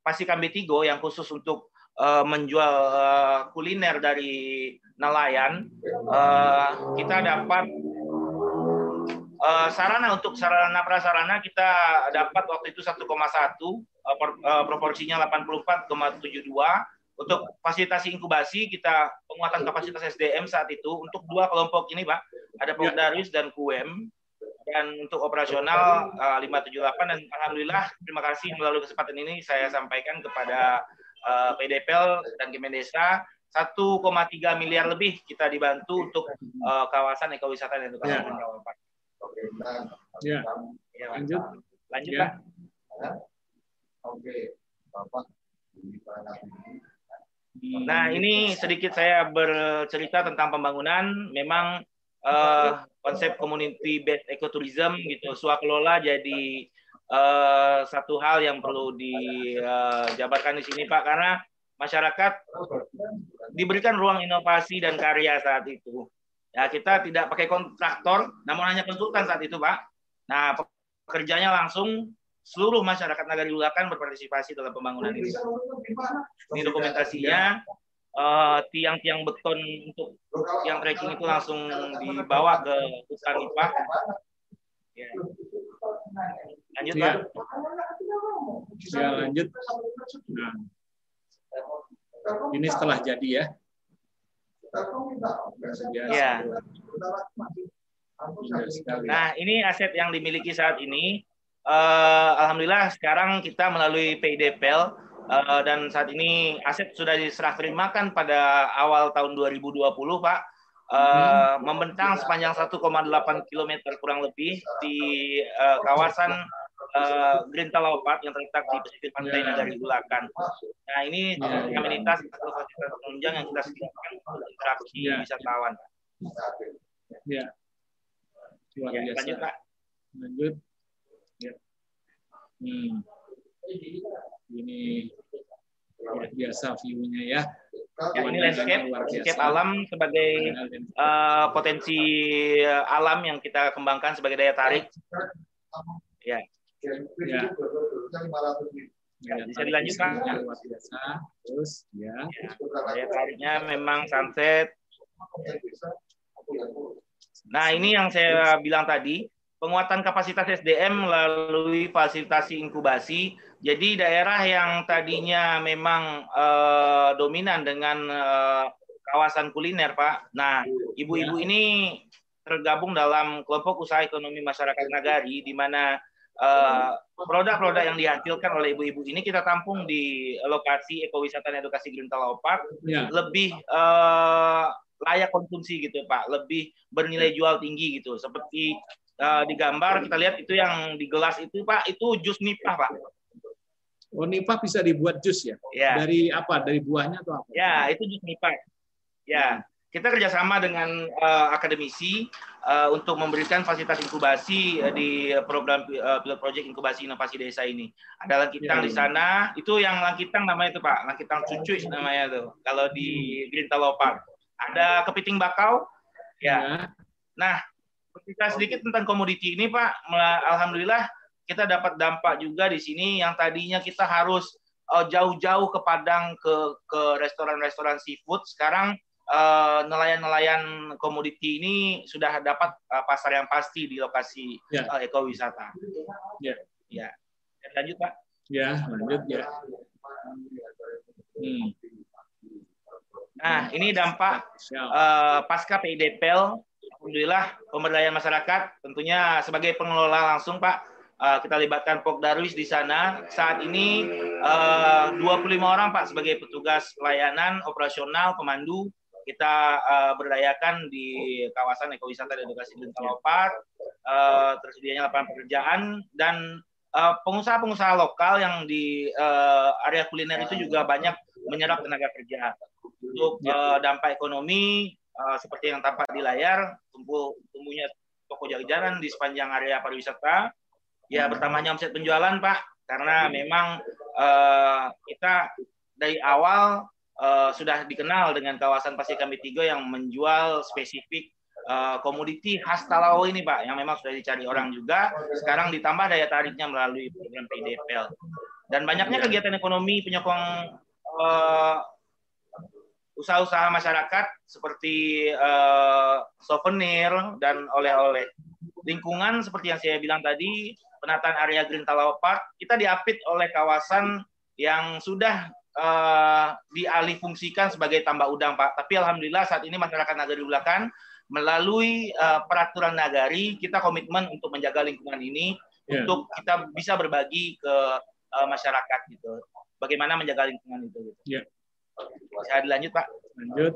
Pasikan Betigo yang khusus untuk uh, menjual uh, kuliner dari nelayan, uh, kita dapat uh, sarana untuk sarana prasarana kita dapat waktu itu 1,1 uh, uh, proporsinya 84,72 untuk fasilitasi inkubasi kita penguatan kapasitas SDM saat itu untuk dua kelompok ini Pak ada Pogdaris ya. dan QM dan untuk operasional uh, 578 dan alhamdulillah terima kasih melalui kesempatan ini saya sampaikan kepada uh, PDPL dan Kemendesa 1,3 miliar lebih kita dibantu untuk uh, kawasan ekowisata dan edukasi ya. Pak. Oke, ya. ya. Lanjut. Lanjut, ya. Pak. Oke, Bapak. Nah, ini sedikit saya bercerita tentang pembangunan. Memang uh, konsep community based ecotourism gitu, swakelola jadi uh, satu hal yang perlu dijabarkan di sini, Pak, karena masyarakat diberikan ruang inovasi dan karya saat itu. Ya, kita tidak pakai kontraktor, namun hanya konsultan saat itu, Pak. Nah, pekerjanya langsung seluruh masyarakat Nagari Ulakan berpartisipasi dalam pembangunan ini. Ini dokumentasinya tiang-tiang uh, beton untuk yang trekking itu langsung dibawa ke hutan IPA. Ya. Lanjut, ya. Pak. Ya, lanjut. Nah. Ini setelah jadi ya. Ya. Nah, ini aset yang dimiliki saat ini. Uh, Alhamdulillah sekarang kita melalui PIDPL uh, eh, dan saat ini aset sudah diserah terimakan pada awal tahun 2020, Pak. Uh, membentang sepanjang 1,8 km kurang lebih di uh, kawasan uh, Green Talaupat yang terletak di pesisir pantai yeah. Nagari Bulakan. Nah ini yeah, yeah. amenitas atau fasilitas penunjang yang kita sediakan untuk interaksi yeah. wisatawan. Ya. ya. Lanjut Pak. Lanjut. Hmm. Ini luar biasa view-nya ya. Ya, ini landscape, landscape alam sebagai uh, potensi alam yang kita kembangkan sebagai daya tarik. Ya. Ya. Ya, bisa dilanjutkan. Luar biasa. Terus ya. ya. Daya tariknya memang sunset. Nah, ini yang saya bilang tadi, penguatan kapasitas SDM melalui fasilitasi inkubasi. Jadi daerah yang tadinya memang uh, dominan dengan uh, kawasan kuliner, Pak. Nah, ibu-ibu ini tergabung dalam kelompok usaha ekonomi masyarakat nagari di mana Eh, produk-produk uh, yang dihasilkan oleh ibu-ibu ini kita tampung di lokasi ekowisata dan edukasi Green Park ya. lebih uh, layak konsumsi gitu Pak, lebih bernilai jual tinggi gitu. Seperti uh, di gambar kita lihat itu yang di gelas itu Pak, itu jus nipah Pak. Oh nipah bisa dibuat jus ya? ya? Dari apa? Dari buahnya atau apa? Ya itu jus nipah. Ya kita kerjasama dengan uh, akademisi uh, untuk memberikan fasilitas inkubasi uh, di program uh, pilot project inkubasi inovasi desa ini. Ada langkitang ya, di iya. sana, itu yang langkitang namanya itu Pak, langkitang cucu namanya itu. Kalau di Green Park. Ada kepiting bakau, ya. ya. Nah, kita sedikit tentang komoditi ini Pak, alhamdulillah kita dapat dampak juga di sini yang tadinya kita harus jauh-jauh ke Padang ke ke restoran-restoran seafood, sekarang Eh, nelayan-nelayan komoditi ini sudah dapat uh, pasar yang pasti di lokasi ya. ekowisata. Ya. Ya. Lanjut Pak. Ya, lanjut ya. Hmm. Nah, ini dampak uh, pasca PIDPL. Alhamdulillah pemberdayaan masyarakat tentunya sebagai pengelola langsung Pak. Uh, kita libatkan Pokdarwis di sana. Saat ini uh, 25 orang Pak sebagai petugas pelayanan operasional pemandu kita uh, berdayakan di kawasan ekowisata dan edukasi Gentalopat, uh, tersedianya lapangan pekerjaan dan pengusaha pengusaha-pengusaha lokal yang di uh, area kuliner itu juga banyak menyerap tenaga kerja. Untuk uh, dampak ekonomi uh, seperti yang tampak di layar tumbuh tumbuhnya toko jajanan di sepanjang area pariwisata. Ya bertambahnya omset penjualan pak karena memang uh, kita dari awal uh, sudah dikenal dengan kawasan Pasir Kami Tiga yang menjual spesifik uh, komoditi khas Talawo ini Pak yang memang sudah dicari orang juga. Sekarang ditambah daya tariknya melalui program PDPL dan banyaknya kegiatan ekonomi penyokong uh, usaha-usaha masyarakat seperti uh, souvenir dan oleh-oleh lingkungan seperti yang saya bilang tadi penataan area Green Talawa Park kita diapit oleh kawasan yang sudah uh, dialih fungsikan sebagai tambak udang Pak tapi alhamdulillah saat ini masyarakat Nagari Bulakan melalui uh, peraturan nagari kita komitmen untuk menjaga lingkungan ini yeah. untuk kita bisa berbagi ke uh, masyarakat gitu. Bagaimana menjaga lingkungan itu gitu. Yeah. Bisa dilanjut Pak. Lanjut.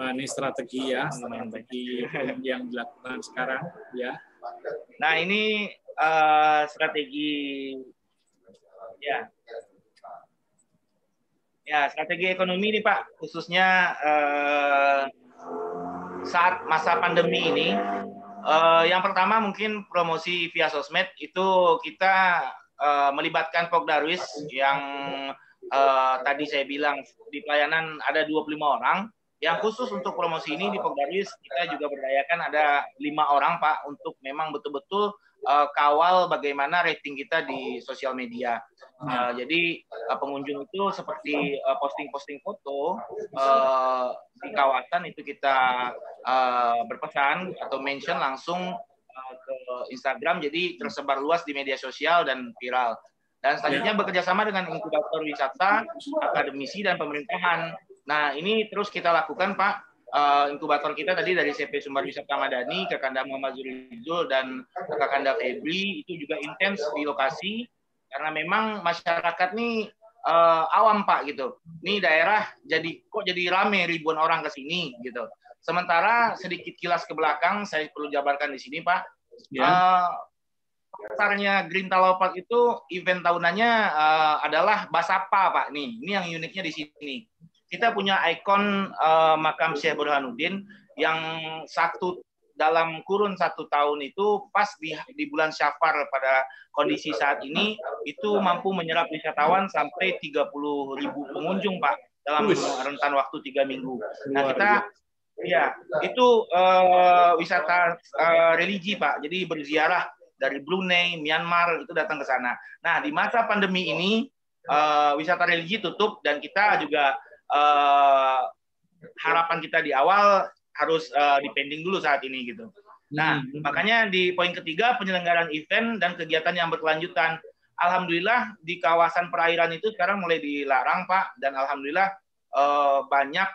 Nah, ini strategi ya, strategi yang dilakukan sekarang ya. Nah ini uh, strategi ya Ya, strategi ekonomi ini Pak, khususnya eh, saat masa pandemi ini, eh, yang pertama mungkin promosi via sosmed itu kita eh, melibatkan Pogdarwis yang eh, tadi saya bilang di pelayanan ada 25 orang, yang khusus untuk promosi ini di Pogdarwis kita juga berdayakan ada lima orang Pak untuk memang betul-betul uh, kawal bagaimana rating kita di sosial media. Uh, jadi uh, pengunjung itu seperti posting-posting uh, foto uh, di kawasan itu kita uh, berpesan atau mention langsung uh, ke Instagram jadi tersebar luas di media sosial dan viral. Dan selanjutnya bekerja sama dengan inkubator wisata, akademisi dan pemerintahan. Nah ini terus kita lakukan Pak uh, inkubator kita tadi dari CP Sumber Wisata Madani, Kakanda Muhammad Zurizul dan Kakanda Febri itu juga intens di lokasi karena memang masyarakat nih uh, awam Pak gitu. Ini daerah jadi kok jadi rame ribuan orang ke sini gitu. Sementara sedikit kilas ke belakang saya perlu jabarkan di sini Pak. Ya. Uh, Besarnya Green Park itu event tahunannya uh, adalah Basapa Pak nih. Ini yang uniknya di sini kita punya ikon uh, makam Syekh Burhanuddin yang satu dalam kurun satu tahun itu pas di, di bulan Syafar pada kondisi saat ini itu mampu menyerap wisatawan sampai 30 ribu pengunjung Pak dalam rentan waktu tiga minggu. Nah kita ya itu uh, wisata uh, religi Pak, jadi berziarah dari Brunei, Myanmar itu datang ke sana. Nah di masa pandemi ini uh, wisata religi tutup dan kita juga uh, harapan kita di awal harus uh, dipending dulu saat ini gitu. Nah, hmm. makanya di poin ketiga penyelenggaraan event dan kegiatan yang berkelanjutan. Alhamdulillah di kawasan perairan itu sekarang mulai dilarang Pak dan alhamdulillah uh, banyak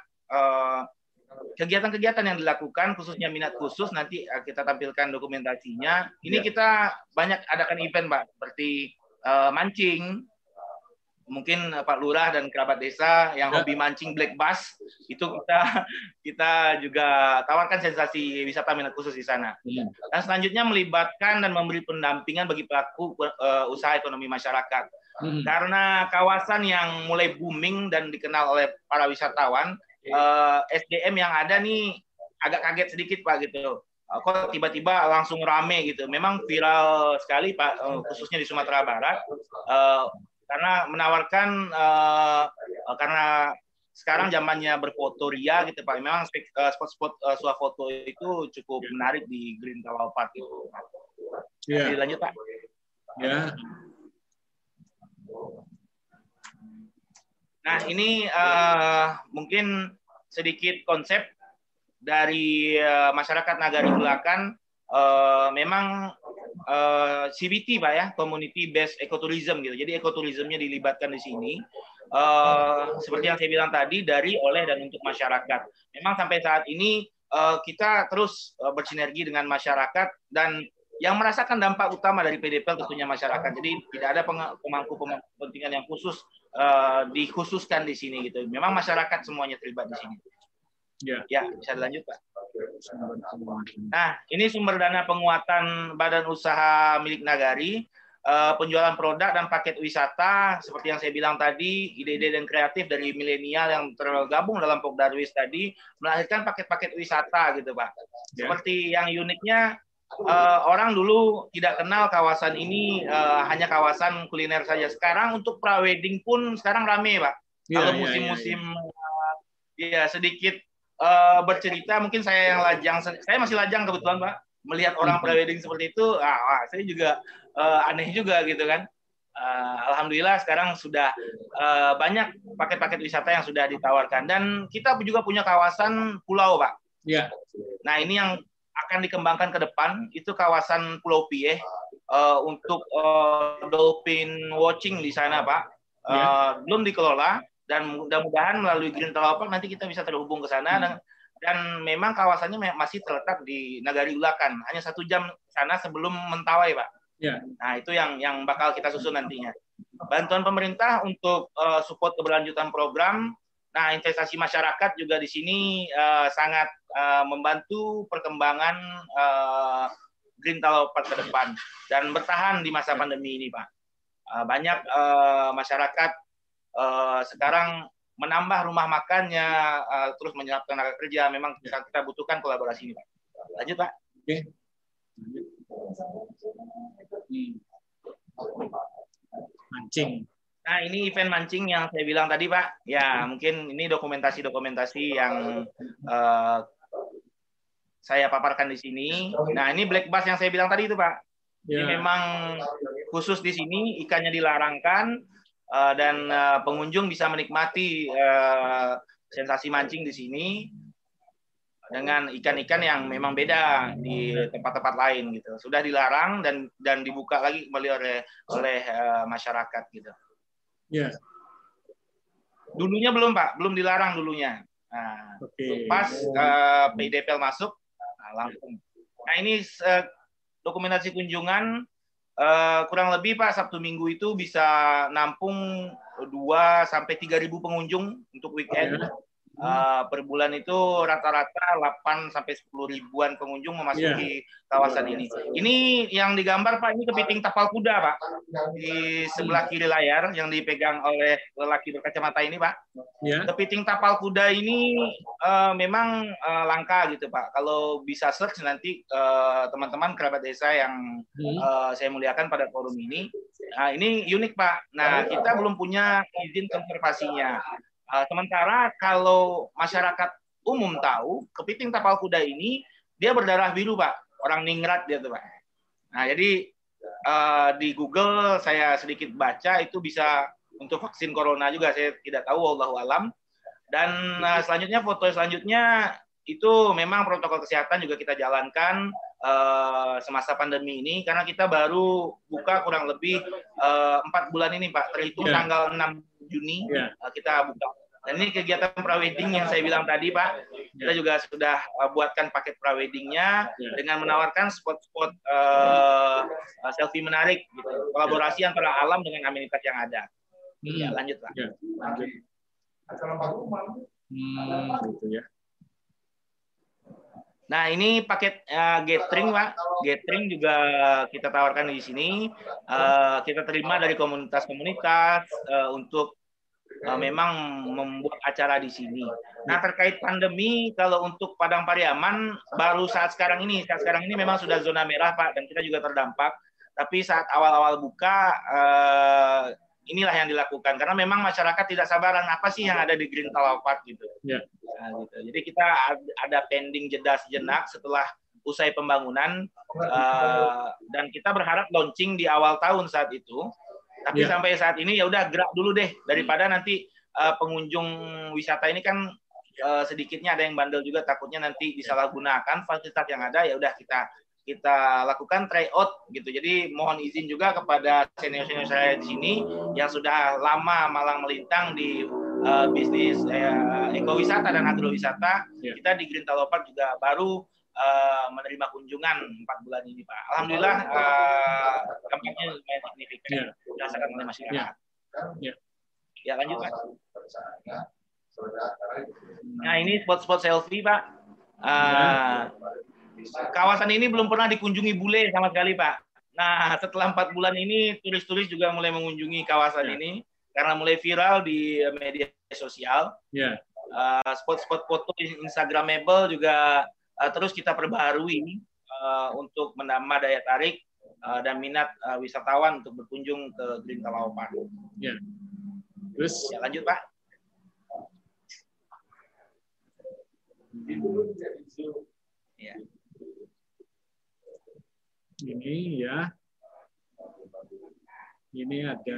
kegiatan-kegiatan yang dilakukan khususnya minat khusus nanti kita tampilkan dokumentasinya. Ini ya. kita banyak adakan event Pak seperti uh, mancing, mungkin eh, Pak Lurah dan kerabat desa yang ya. hobi mancing black bass itu kita <laughs> kita juga tawarkan sensasi wisata minat khusus di sana. Ya. Dan selanjutnya melibatkan dan memberi pendampingan bagi pelaku uh, usaha ekonomi masyarakat. Hmm. Karena kawasan yang mulai booming dan dikenal oleh para wisatawan, uh, eh, SDM yang ada nih agak kaget sedikit Pak gitu. Uh, kok tiba-tiba langsung rame gitu. Memang viral sekali Pak, khususnya di Sumatera Barat karena menawarkan uh, uh, karena sekarang zamannya berfoto ria gitu Pak. Memang eh, spot-spot uh, foto itu cukup menarik di Green Tawal Park itu. Iya. Yeah. Lanjut Pak. Ya. Nah ini uh, mungkin sedikit konsep dari uh, masyarakat Nagari Belakan. Uh, memang uh, eh, CBT pak ya, Community Based Ecotourism gitu. Jadi ekotourismnya dilibatkan di sini. Uh, seperti yang saya bilang tadi dari oleh dan untuk masyarakat. Memang sampai saat ini uh, kita terus uh, bersinergi dengan masyarakat dan yang merasakan dampak utama dari PDPL tentunya masyarakat. Jadi tidak ada pemangku kepentingan yang khusus uh, dikhususkan di sini gitu. Memang masyarakat semuanya terlibat di sini. Ya, ya bisa dilanjut Pak. Nah, ini sumber dana penguatan badan usaha milik nagari, uh, penjualan produk dan paket wisata, seperti yang saya bilang tadi, ide-ide dan kreatif dari milenial yang tergabung dalam Pogdarwis tadi, melahirkan paket-paket wisata gitu Pak. Ya. Seperti yang uniknya, uh, orang dulu tidak kenal kawasan ini uh, hanya kawasan kuliner saja. Sekarang untuk prawedding pun sekarang rame Pak. Ya, Kalau iya, iya, musim-musim ya, ya, ya. ya sedikit uh, bercerita mungkin saya yang lajang. Saya masih lajang kebetulan Pak. Melihat orang prewedding seperti itu ah wah, saya juga uh, aneh juga gitu kan. Uh, alhamdulillah sekarang sudah uh, banyak paket-paket wisata yang sudah ditawarkan. Dan kita juga punya kawasan pulau Pak. Ya nah ini yang akan dikembangkan ke depan itu kawasan Pulau Pie uh, untuk uh, dolphin watching di sana Pak uh, ya. belum dikelola dan mudah-mudahan melalui Green Talapak nanti kita bisa terhubung ke sana hmm. dan dan memang kawasannya masih terletak di Nagari Ulakan hanya satu jam sana sebelum Mentawai pak. Ya. Nah itu yang yang bakal kita susun nantinya. Bantuan pemerintah untuk uh, support keberlanjutan program. Nah investasi masyarakat juga di sini uh, sangat uh, membantu perkembangan uh, Green Talapak ke depan dan bertahan di masa pandemi ini pak. Uh, banyak uh, masyarakat uh, sekarang menambah rumah makannya, uh, terus menyerap tenaga kerja, memang kita, kita butuhkan kolaborasi ini, Pak. Lanjut, Pak. Oke. Hmm. Mancing. Nah, ini event mancing yang saya bilang tadi, Pak. Ya, mungkin ini dokumentasi-dokumentasi yang uh, saya paparkan di sini. Nah, ini black bass yang saya bilang tadi itu, Pak. Ya. Ini memang khusus di sini ikannya dilarangkan, uh, dan uh, pengunjung bisa menikmati uh, sensasi mancing di sini dengan ikan-ikan yang memang beda di tempat-tempat lain gitu. Sudah dilarang dan dan dibuka lagi kembali oleh oleh uh, masyarakat gitu. Ya. Dulunya belum Pak, belum dilarang dulunya. Nah, okay. pas uh, PDPL masuk, nah, langsung. Nah ini uh, dokumentasi kunjungan Uh, kurang lebih Pak Sabtu Minggu itu bisa nampung 2 sampai 3 ribu pengunjung untuk weekend. Oh, ya. Uh, per bulan itu rata-rata 8 sampai 10 ribuan pengunjung memasuki yeah. kawasan ini. Ini yang digambar Pak, ini kepiting tapal kuda Pak. Di sebelah kiri layar yang dipegang oleh lelaki berkacamata ini Pak. Yeah. Kepiting tapal kuda ini uh, memang uh, langka gitu Pak. Kalau bisa search nanti teman-teman uh, kerabat desa yang uh, saya muliakan pada forum ini. Nah, ini unik Pak. Nah, kita belum punya izin konservasinya. Uh, sementara kalau masyarakat umum tahu, kepiting tapal kuda ini dia berdarah biru, Pak. Orang ningrat dia tuh, Pak. Nah, jadi uh, di Google saya sedikit baca itu bisa untuk vaksin corona juga saya tidak tahu Allah alam. Dan uh, selanjutnya foto selanjutnya itu memang protokol kesehatan juga kita jalankan uh, semasa pandemi ini karena kita baru buka kurang lebih empat uh, bulan ini Pak terhitung yeah. tanggal 6 Juni yeah. uh, kita buka. Dan ini kegiatan prawedding yang saya bilang tadi Pak, kita juga sudah uh, buatkan paket praweddingnya yeah. dengan menawarkan spot-spot uh, selfie menarik, gitu. kolaborasi antara alam dengan amenitas yang ada. Hmm. Ya lanjut Pak. Ya, lanjut. Hmm, gitu ya. Nah ini paket uh, gathering pak, gathering juga kita tawarkan di sini. Uh, kita terima dari komunitas-komunitas uh, untuk uh, memang membuat acara di sini. Nah terkait pandemi, kalau untuk Padang Pariaman baru saat sekarang ini, saat sekarang ini memang sudah zona merah Pak, dan kita juga terdampak. Tapi saat awal-awal buka, uh, inilah yang dilakukan karena memang masyarakat tidak sabaran apa sih yang ada di Green Talapat gitu. Ya. Nah, gitu. Jadi kita ada pending jeda sejenak setelah usai pembangunan uh, dan kita berharap launching di awal tahun saat itu tapi yeah. sampai saat ini ya udah gerak dulu deh daripada nanti uh, pengunjung wisata ini kan uh, sedikitnya ada yang bandel juga takutnya nanti disalahgunakan fasilitas yang ada ya udah kita kita lakukan tryout gitu. Jadi mohon izin juga kepada senior-senior saya di sini yang sudah lama malang melintang di uh, bisnis uh, ekowisata dan agrowisata. Yeah. Kita di Green Talopark juga baru uh, menerima kunjungan empat bulan ini Pak. Alhamdulillah uh, dampaknya lumayan signifikan yeah. dirasakan oleh masyarakat. Yeah. Yeah. Ya lanjut Pak. Nah ini spot-spot selfie Pak. Uh, kawasan ini belum pernah dikunjungi bule sama sekali Pak. Nah setelah empat bulan ini turis-turis juga mulai mengunjungi kawasan yeah. ini karena mulai viral di media sosial. Yeah. Uh, spot-spot foto Instagramable juga uh, terus kita perbaharui uh, untuk menambah daya tarik uh, dan minat uh, wisatawan untuk berkunjung ke Green Talao Park. Ya. Terus ya, lanjut Pak. Ya. Ini ya. Ini ada.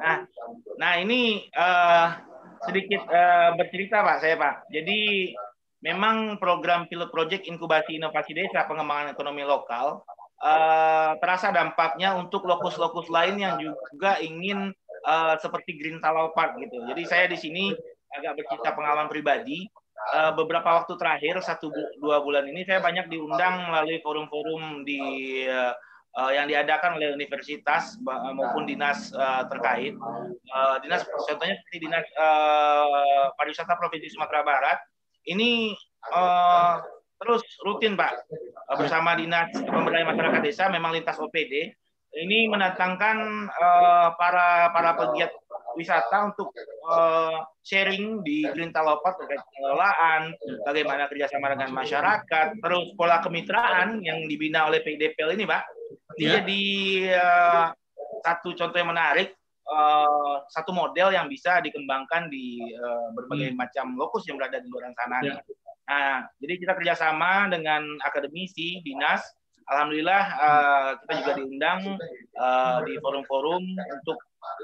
Nah, nah ini uh, sedikit uh, bercerita Pak saya Pak. Jadi memang program pilot project inkubasi inovasi desa pengembangan ekonomi lokal uh, terasa dampaknya untuk lokus-lokus lain yang juga ingin uh, seperti Green Talau Park gitu. Jadi saya di sini agak bercerita pengalaman pribadi. Uh, beberapa waktu terakhir satu dua bulan ini saya banyak diundang melalui forum-forum di uh, uh, yang diadakan oleh universitas maupun dinas uh, terkait. Uh, dinas contohnya seperti dinas uh, pariwisata provinsi Sumatera Barat. Ini uh, terus rutin Pak. Uh, bersama dinas pemberdayaan masyarakat desa memang lintas OPD ini mendatangkan uh, para para pegiat wisata untuk uh, sharing di Green Talopat terkait pengelolaan, bagaimana kerjasama dengan masyarakat, terus pola kemitraan yang dibina oleh PDPL ini, Pak. Ini yeah. jadi uh, satu contoh yang menarik, uh, satu model yang bisa dikembangkan di uh, berbagai hmm. macam lokus yang berada di luar sana. Yeah. Nah, jadi kita kerjasama dengan akademisi, dinas, Alhamdulillah uh, kita juga diundang uh, di forum-forum untuk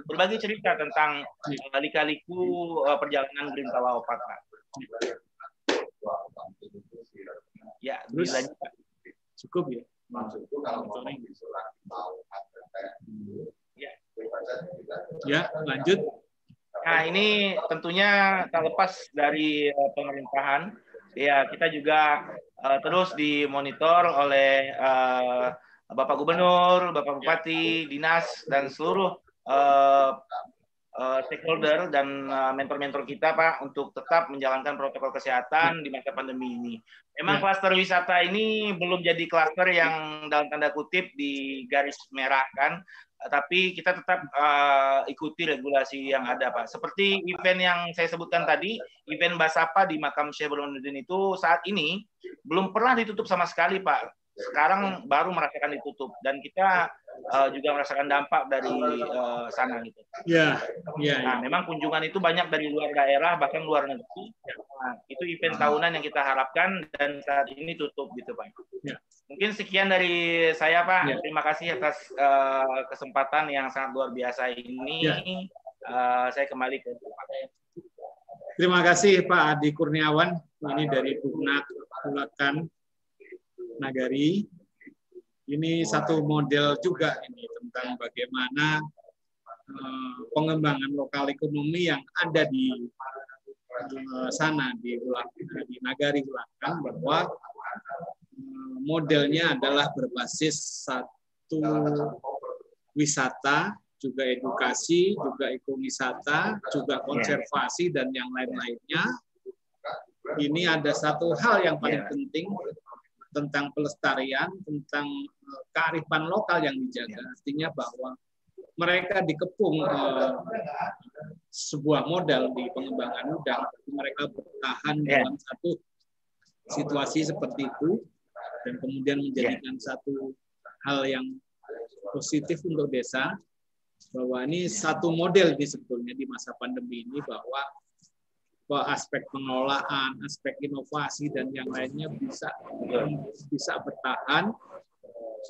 berbagi cerita tentang uh, lika-liku uh, perjalanan Green Talaopat. Ya, Terus, cukup ya. Ya. Ya, lanjut. Nah, ini tentunya tak lepas dari uh, pemerintahan. Ya, kita juga uh, terus dimonitor oleh uh, Bapak Gubernur, Bapak Bupati, dinas dan seluruh uh, uh, stakeholder dan mentor-mentor uh, kita Pak untuk tetap menjalankan protokol kesehatan di masa pandemi ini. Memang ya. klaster wisata ini belum jadi klaster yang dalam tanda kutip di garis merah kan, tapi kita tetap uh, ikuti regulasi yang ada Pak. Seperti event yang saya sebutkan tadi, event Basapa di makam Syekh Burhanuddin itu saat ini belum pernah ditutup sama sekali Pak sekarang baru merasakan ditutup dan kita uh, juga merasakan dampak dari uh, sana gitu. Iya, iya. Nah, memang kunjungan itu banyak dari luar daerah bahkan luar negeri. Nah, itu event tahunan yang kita harapkan dan saat ini tutup gitu Pak. Ya. Mungkin sekian dari saya Pak. Ya. Terima kasih atas uh, kesempatan yang sangat luar biasa ini. Ya. Uh, saya kembali ke Pak. Terima kasih Pak Adi Kurniawan. Ini dari Buknak Bulakan Nagari. Ini satu model juga ini tentang bagaimana uh, pengembangan lokal ekonomi yang ada di uh, sana di di Nagari Ulakan bahwa uh, modelnya adalah berbasis satu wisata, juga edukasi, juga ekowisata, juga konservasi dan yang lain-lainnya. Ini ada satu hal yang paling penting tentang pelestarian, tentang eh, kearifan lokal yang dijaga. Artinya bahwa mereka dikepung eh, sebuah modal di pengembangan udang, mereka bertahan yeah. dalam satu situasi seperti itu dan kemudian menjadikan yeah. satu hal yang positif untuk desa bahwa ini satu model di sebetulnya di masa pandemi ini bahwa aspek pengelolaan, aspek inovasi dan yang lainnya bisa bisa bertahan,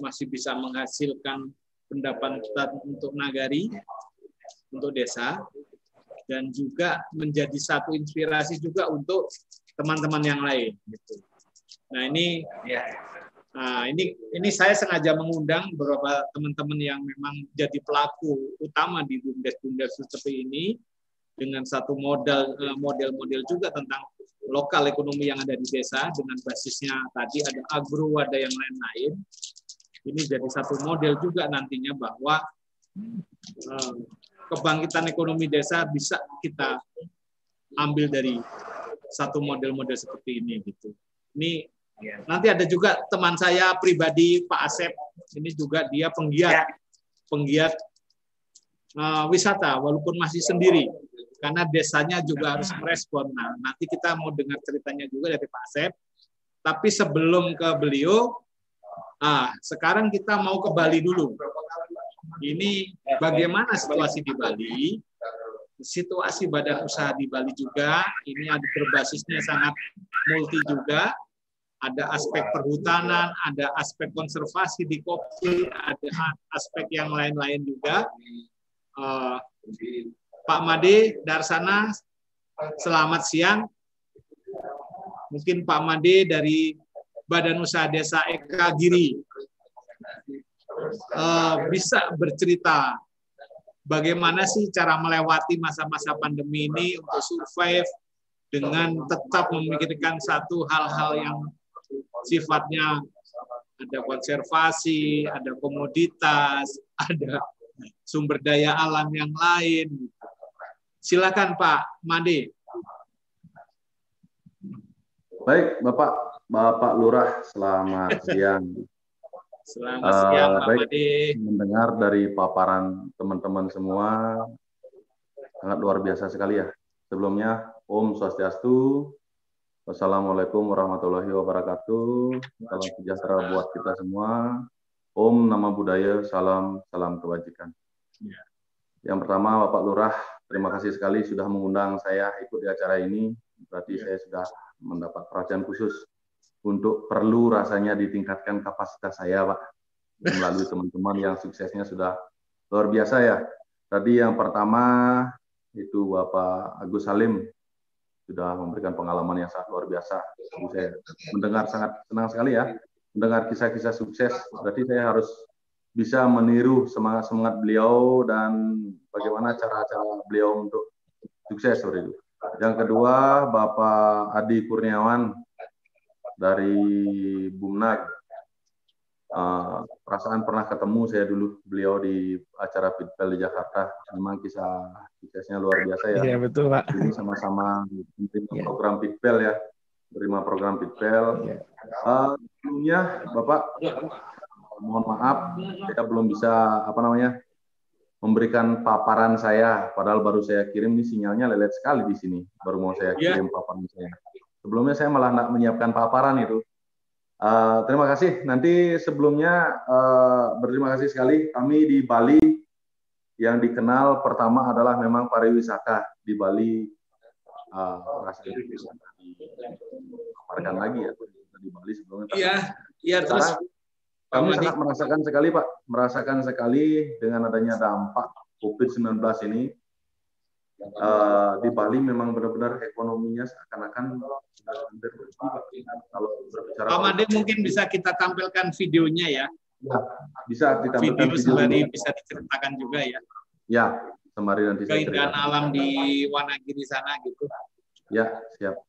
masih bisa menghasilkan pendapatan untuk nagari, untuk desa, dan juga menjadi satu inspirasi juga untuk teman-teman yang lain. Gitu. Nah ini, nah ini ini saya sengaja mengundang beberapa teman-teman yang memang jadi pelaku utama di bumdes-bumdes seperti ini dengan satu model eh, model-model juga tentang lokal ekonomi yang ada di desa dengan basisnya tadi ada agro ada yang lain-lain. Ini jadi satu model juga nantinya bahwa eh, kebangkitan ekonomi desa bisa kita ambil dari satu model-model seperti ini gitu. Ini nanti ada juga teman saya pribadi Pak Asep. Ini juga dia penggiat penggiat uh, wisata walaupun masih sendiri karena desanya juga harus merespon. Nah, nanti kita mau dengar ceritanya juga dari Pak Asep. Tapi sebelum ke beliau, ah, sekarang kita mau ke Bali dulu. Ini bagaimana situasi di Bali? situasi badan usaha di Bali juga ini ada berbasisnya sangat multi juga ada aspek perhutanan, ada aspek konservasi di kopi, ada aspek yang lain-lain juga. Uh, Pak Made Darsana, selamat siang. Mungkin Pak Made dari Badan Usaha Desa Eka Giri uh, bisa bercerita bagaimana sih cara melewati masa-masa pandemi ini untuk survive dengan tetap memikirkan satu hal-hal yang sifatnya ada konservasi, ada komoditas, <laughs> ada sumber daya alam yang lain. Silakan Pak Made. Baik, Bapak Bapak Lurah, selamat siang. Selamat uh, siang, Pak baik, Made. Mendengar dari paparan teman-teman semua, sangat luar biasa sekali ya. Sebelumnya, Om Swastiastu, Wassalamualaikum warahmatullahi wabarakatuh. Salam sejahtera buat kita semua. Om Nama Budaya, salam, salam kebajikan. Ya. Yang pertama, Bapak Lurah, terima kasih sekali sudah mengundang saya ikut di acara ini. Berarti ya. saya sudah mendapat perhatian khusus untuk perlu rasanya ditingkatkan kapasitas saya, Pak. Melalui teman-teman yang suksesnya sudah luar biasa ya. Tadi yang pertama itu Bapak Agus Salim sudah memberikan pengalaman yang sangat luar biasa. Saya mendengar sangat senang sekali ya, mendengar kisah-kisah sukses. Berarti saya harus bisa meniru semangat semangat beliau dan bagaimana cara-cara beliau untuk sukses seperti itu. Yang kedua, Bapak Adi Kurniawan dari Bumnag Uh, perasaan pernah ketemu saya dulu beliau di acara Pitpel di Jakarta. Memang kisah suksesnya luar biasa ya. Iya betul Pak. Ini sama-sama menerima yeah. program Pitpel ya, menerima program Pitpel. Yeah. Uh, sebelumnya Bapak, mohon maaf saya belum bisa apa namanya memberikan paparan saya. Padahal baru saya kirim ini sinyalnya lelet sekali di sini. Baru mau saya iya. kirim paparan saya. Sebelumnya saya malah tidak menyiapkan paparan itu Uh, terima kasih. Nanti sebelumnya uh, berterima kasih sekali kami di Bali yang dikenal pertama adalah memang pariwisata di Bali. Uh, rasanya bisa dipaparkan lagi ya di Bali sebelumnya. Iya, iya terus. Kami sangat merasakan sekali Pak, merasakan sekali dengan adanya dampak COVID-19 ini uh, di Bali memang benar-benar ekonominya seakan-akan kalau berbicara Pak Made mungkin bisa kita tampilkan videonya ya. Ya, bisa ditampilkan video sembari bisa diceritakan juga ya. Ya, sembari nanti Keindahan alam di Wanagiri sana gitu. Ya, siap.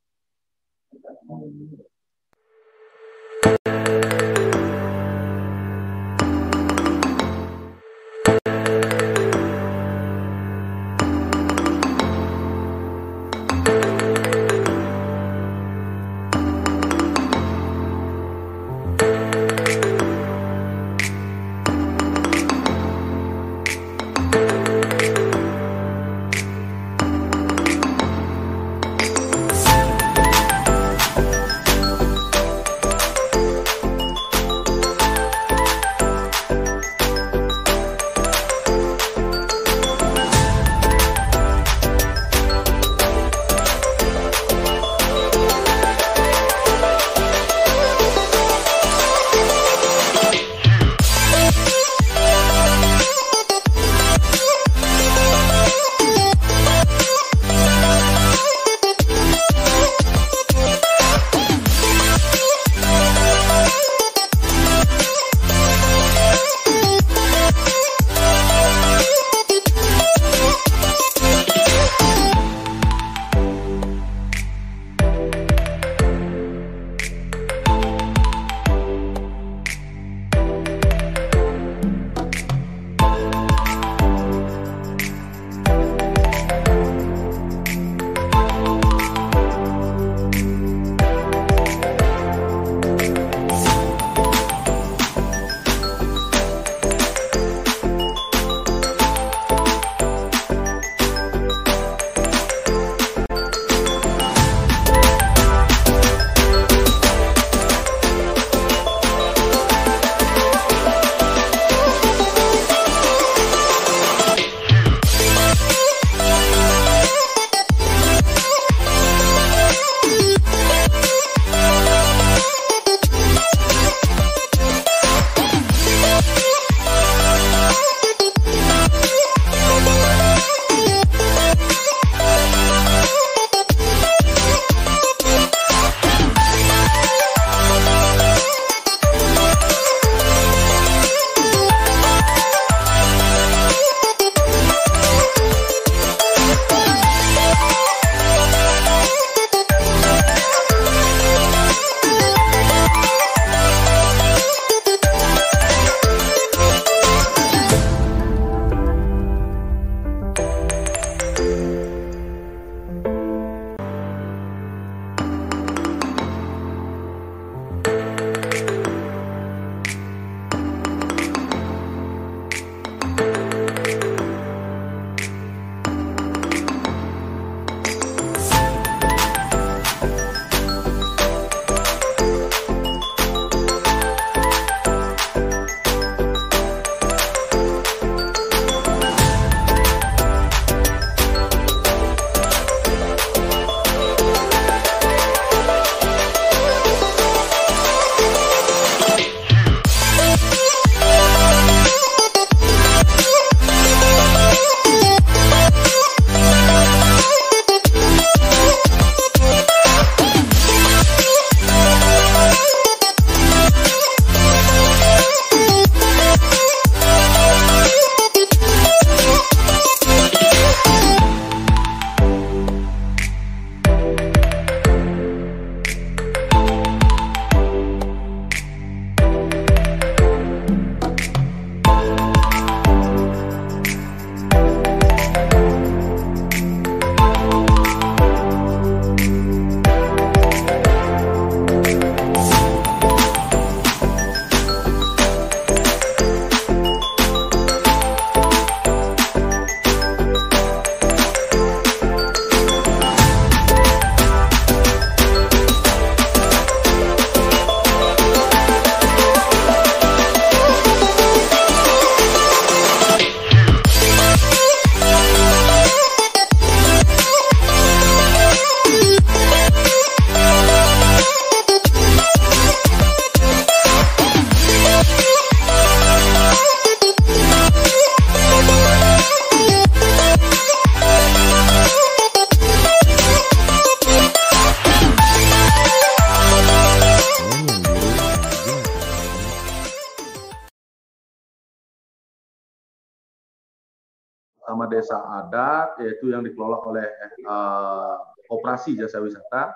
Yang dikelola oleh uh, operasi jasa wisata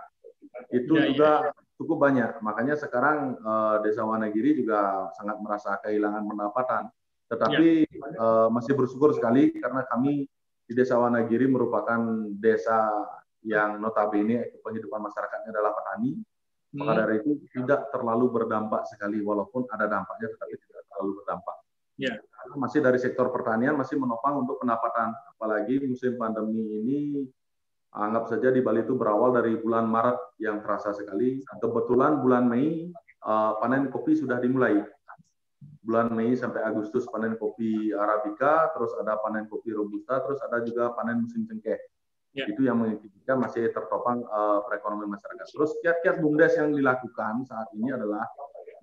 itu ya, juga ya. cukup banyak. Makanya sekarang uh, desa Wanagiri juga sangat merasa kehilangan pendapatan. Tetapi ya. uh, masih bersyukur sekali karena kami di desa Wanagiri merupakan desa yang notabene penghidupan masyarakatnya adalah petani. Maka hmm. dari itu tidak terlalu berdampak sekali, walaupun ada dampaknya, tetapi tidak terlalu berdampak. Ya. Karena masih dari sektor pertanian masih menopang untuk pendapatan, apalagi musim pandemi ini anggap saja di Bali itu berawal dari bulan Maret yang terasa sekali. Kebetulan bulan Mei uh, panen kopi sudah dimulai. Bulan Mei sampai Agustus panen kopi Arabica, terus ada panen kopi Robusta, terus ada juga panen musim cengkeh. Ya. Itu yang mengizinkan masih tertopang uh, perekonomian masyarakat. Terus kiat-kiat bumdes yang dilakukan saat ini adalah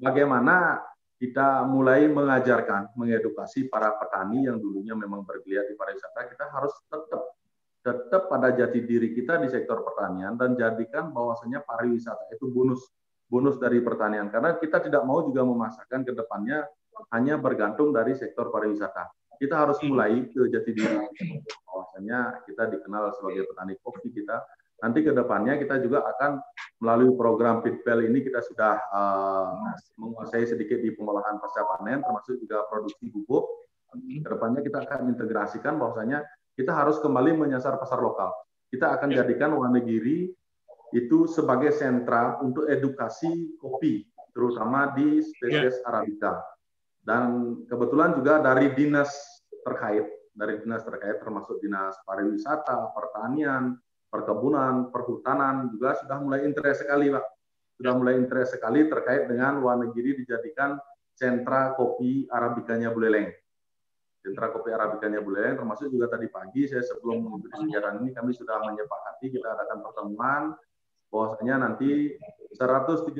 bagaimana kita mulai mengajarkan, mengedukasi para petani yang dulunya memang bergeliat di pariwisata, kita harus tetap tetap pada jati diri kita di sektor pertanian dan jadikan bahwasanya pariwisata itu bonus bonus dari pertanian karena kita tidak mau juga memasakkan ke depannya hanya bergantung dari sektor pariwisata. Kita harus mulai ke jati diri bahwasanya kita dikenal sebagai petani kopi kita. Nanti ke depannya kita juga akan melalui program Pitpel ini kita sudah uh, menguasai sedikit di pengolahan pasca panen termasuk juga produksi bubuk. Ke depannya kita akan integrasikan bahwasanya kita harus kembali menyasar pasar lokal. Kita akan ya. jadikan Wonogiri itu sebagai sentra untuk edukasi kopi, terutama di spesies ya. Arabica. Dan kebetulan juga dari dinas terkait, dari dinas terkait termasuk dinas pariwisata, pertanian, perkebunan, perhutanan juga sudah mulai interest sekali, Pak. Sudah ya. mulai interest sekali terkait dengan Wonogiri dijadikan sentra kopi Arabikanya Buleleng sentra kopi arabikanya Buleleng termasuk juga tadi pagi saya sebelum mengikuti kegiatan ini kami sudah menyepakati kita adakan pertemuan bahwasanya nanti 135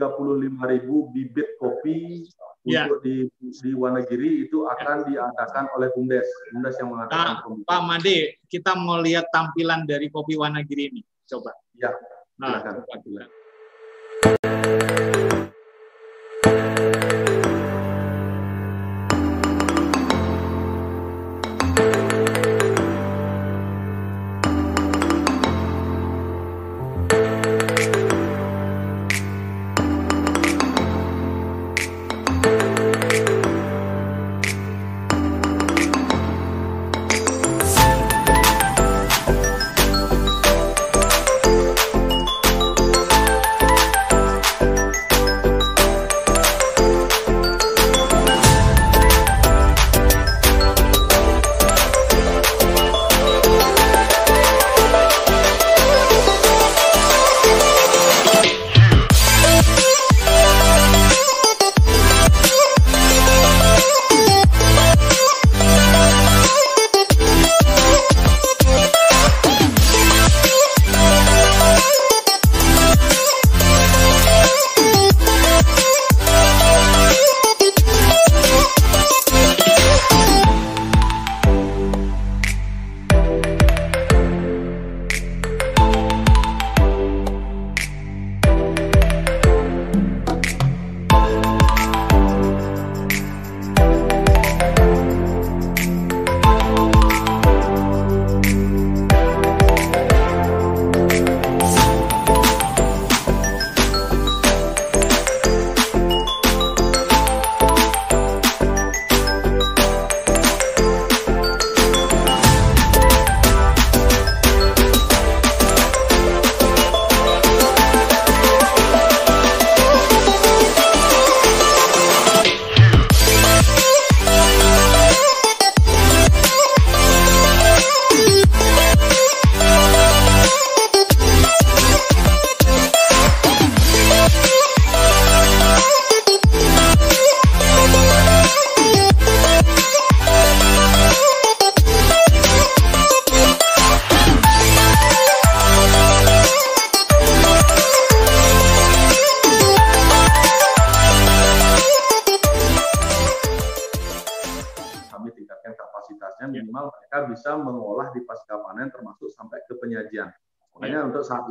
ribu bibit kopi ya. untuk di di Wanagiri itu akan diadakan oleh Bumdes. Bumdes yang mengadakan nah, Pak Made kita mau lihat tampilan dari kopi Wanagiri ini. Coba. Ya nah, silakan.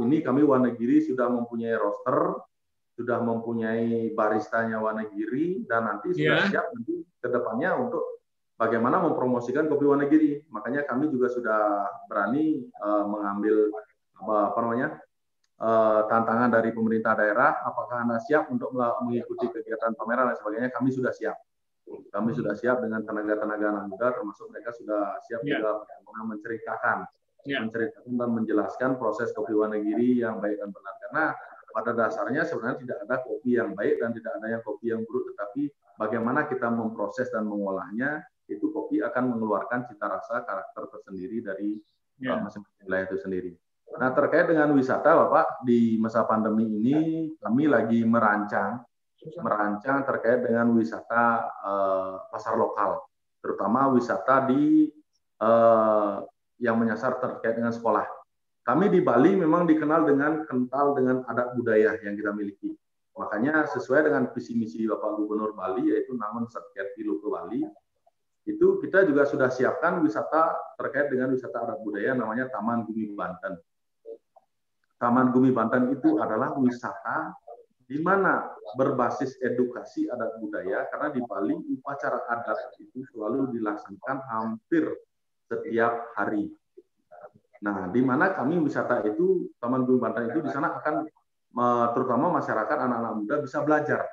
Ini kami Wanagiri sudah mempunyai roster, sudah mempunyai baristanya Wanagiri dan nanti sudah yeah. siap nanti ke depannya untuk bagaimana mempromosikan kopi Wonogiri. Makanya kami juga sudah berani uh, mengambil apa, apa namanya uh, tantangan dari pemerintah daerah. Apakah anda siap untuk mengikuti kegiatan pameran dan sebagainya? Kami sudah siap. Kami sudah siap dengan tenaga-tenaga anak muda, termasuk mereka sudah siap yeah. juga menceritakan, yeah. menceritakan dan menjelaskan proses kopi Wonogiri yang baik dan benar. Karena pada dasarnya sebenarnya tidak ada kopi yang baik dan tidak ada yang kopi yang buruk, tetapi bagaimana kita memproses dan mengolahnya itu kopi akan mengeluarkan cita rasa karakter tersendiri dari yeah. Ya. masing-masing wilayah itu sendiri. Nah terkait dengan wisata, Bapak di masa pandemi ini kami lagi merancang merancang terkait dengan wisata uh, pasar lokal, terutama wisata di uh, yang menyasar terkait dengan sekolah. Kami di Bali memang dikenal dengan kental dengan adat budaya yang kita miliki. Makanya sesuai dengan visi misi Bapak Gubernur Bali yaitu namun Satker ke Bali, itu kita juga sudah siapkan wisata terkait dengan wisata adat budaya namanya Taman Gumi Banten. Taman Gumi Banten itu adalah wisata di mana berbasis edukasi adat budaya karena di Bali upacara adat itu selalu dilaksanakan hampir setiap hari. Nah, di mana kami wisata itu Taman Gumi Banten itu di sana akan terutama masyarakat anak-anak muda bisa belajar.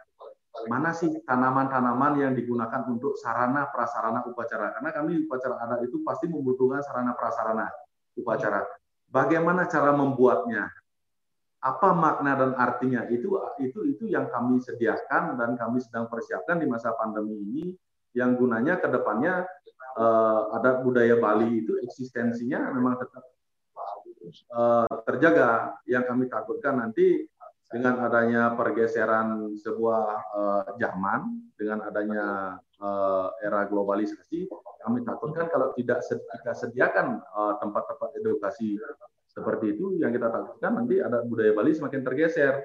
Mana sih tanaman-tanaman yang digunakan untuk sarana prasarana upacara? Karena kami upacara adat itu pasti membutuhkan sarana prasarana upacara. Bagaimana cara membuatnya? Apa makna dan artinya? Itu itu itu yang kami sediakan dan kami sedang persiapkan di masa pandemi ini yang gunanya ke depannya eh, adat budaya Bali itu eksistensinya memang tetap eh, terjaga yang kami takutkan nanti dengan adanya pergeseran sebuah uh, zaman, dengan adanya uh, era globalisasi, kami takutkan kalau tidak kita sediakan uh, tempat-tempat edukasi seperti itu, yang kita takutkan nanti ada budaya Bali semakin tergeser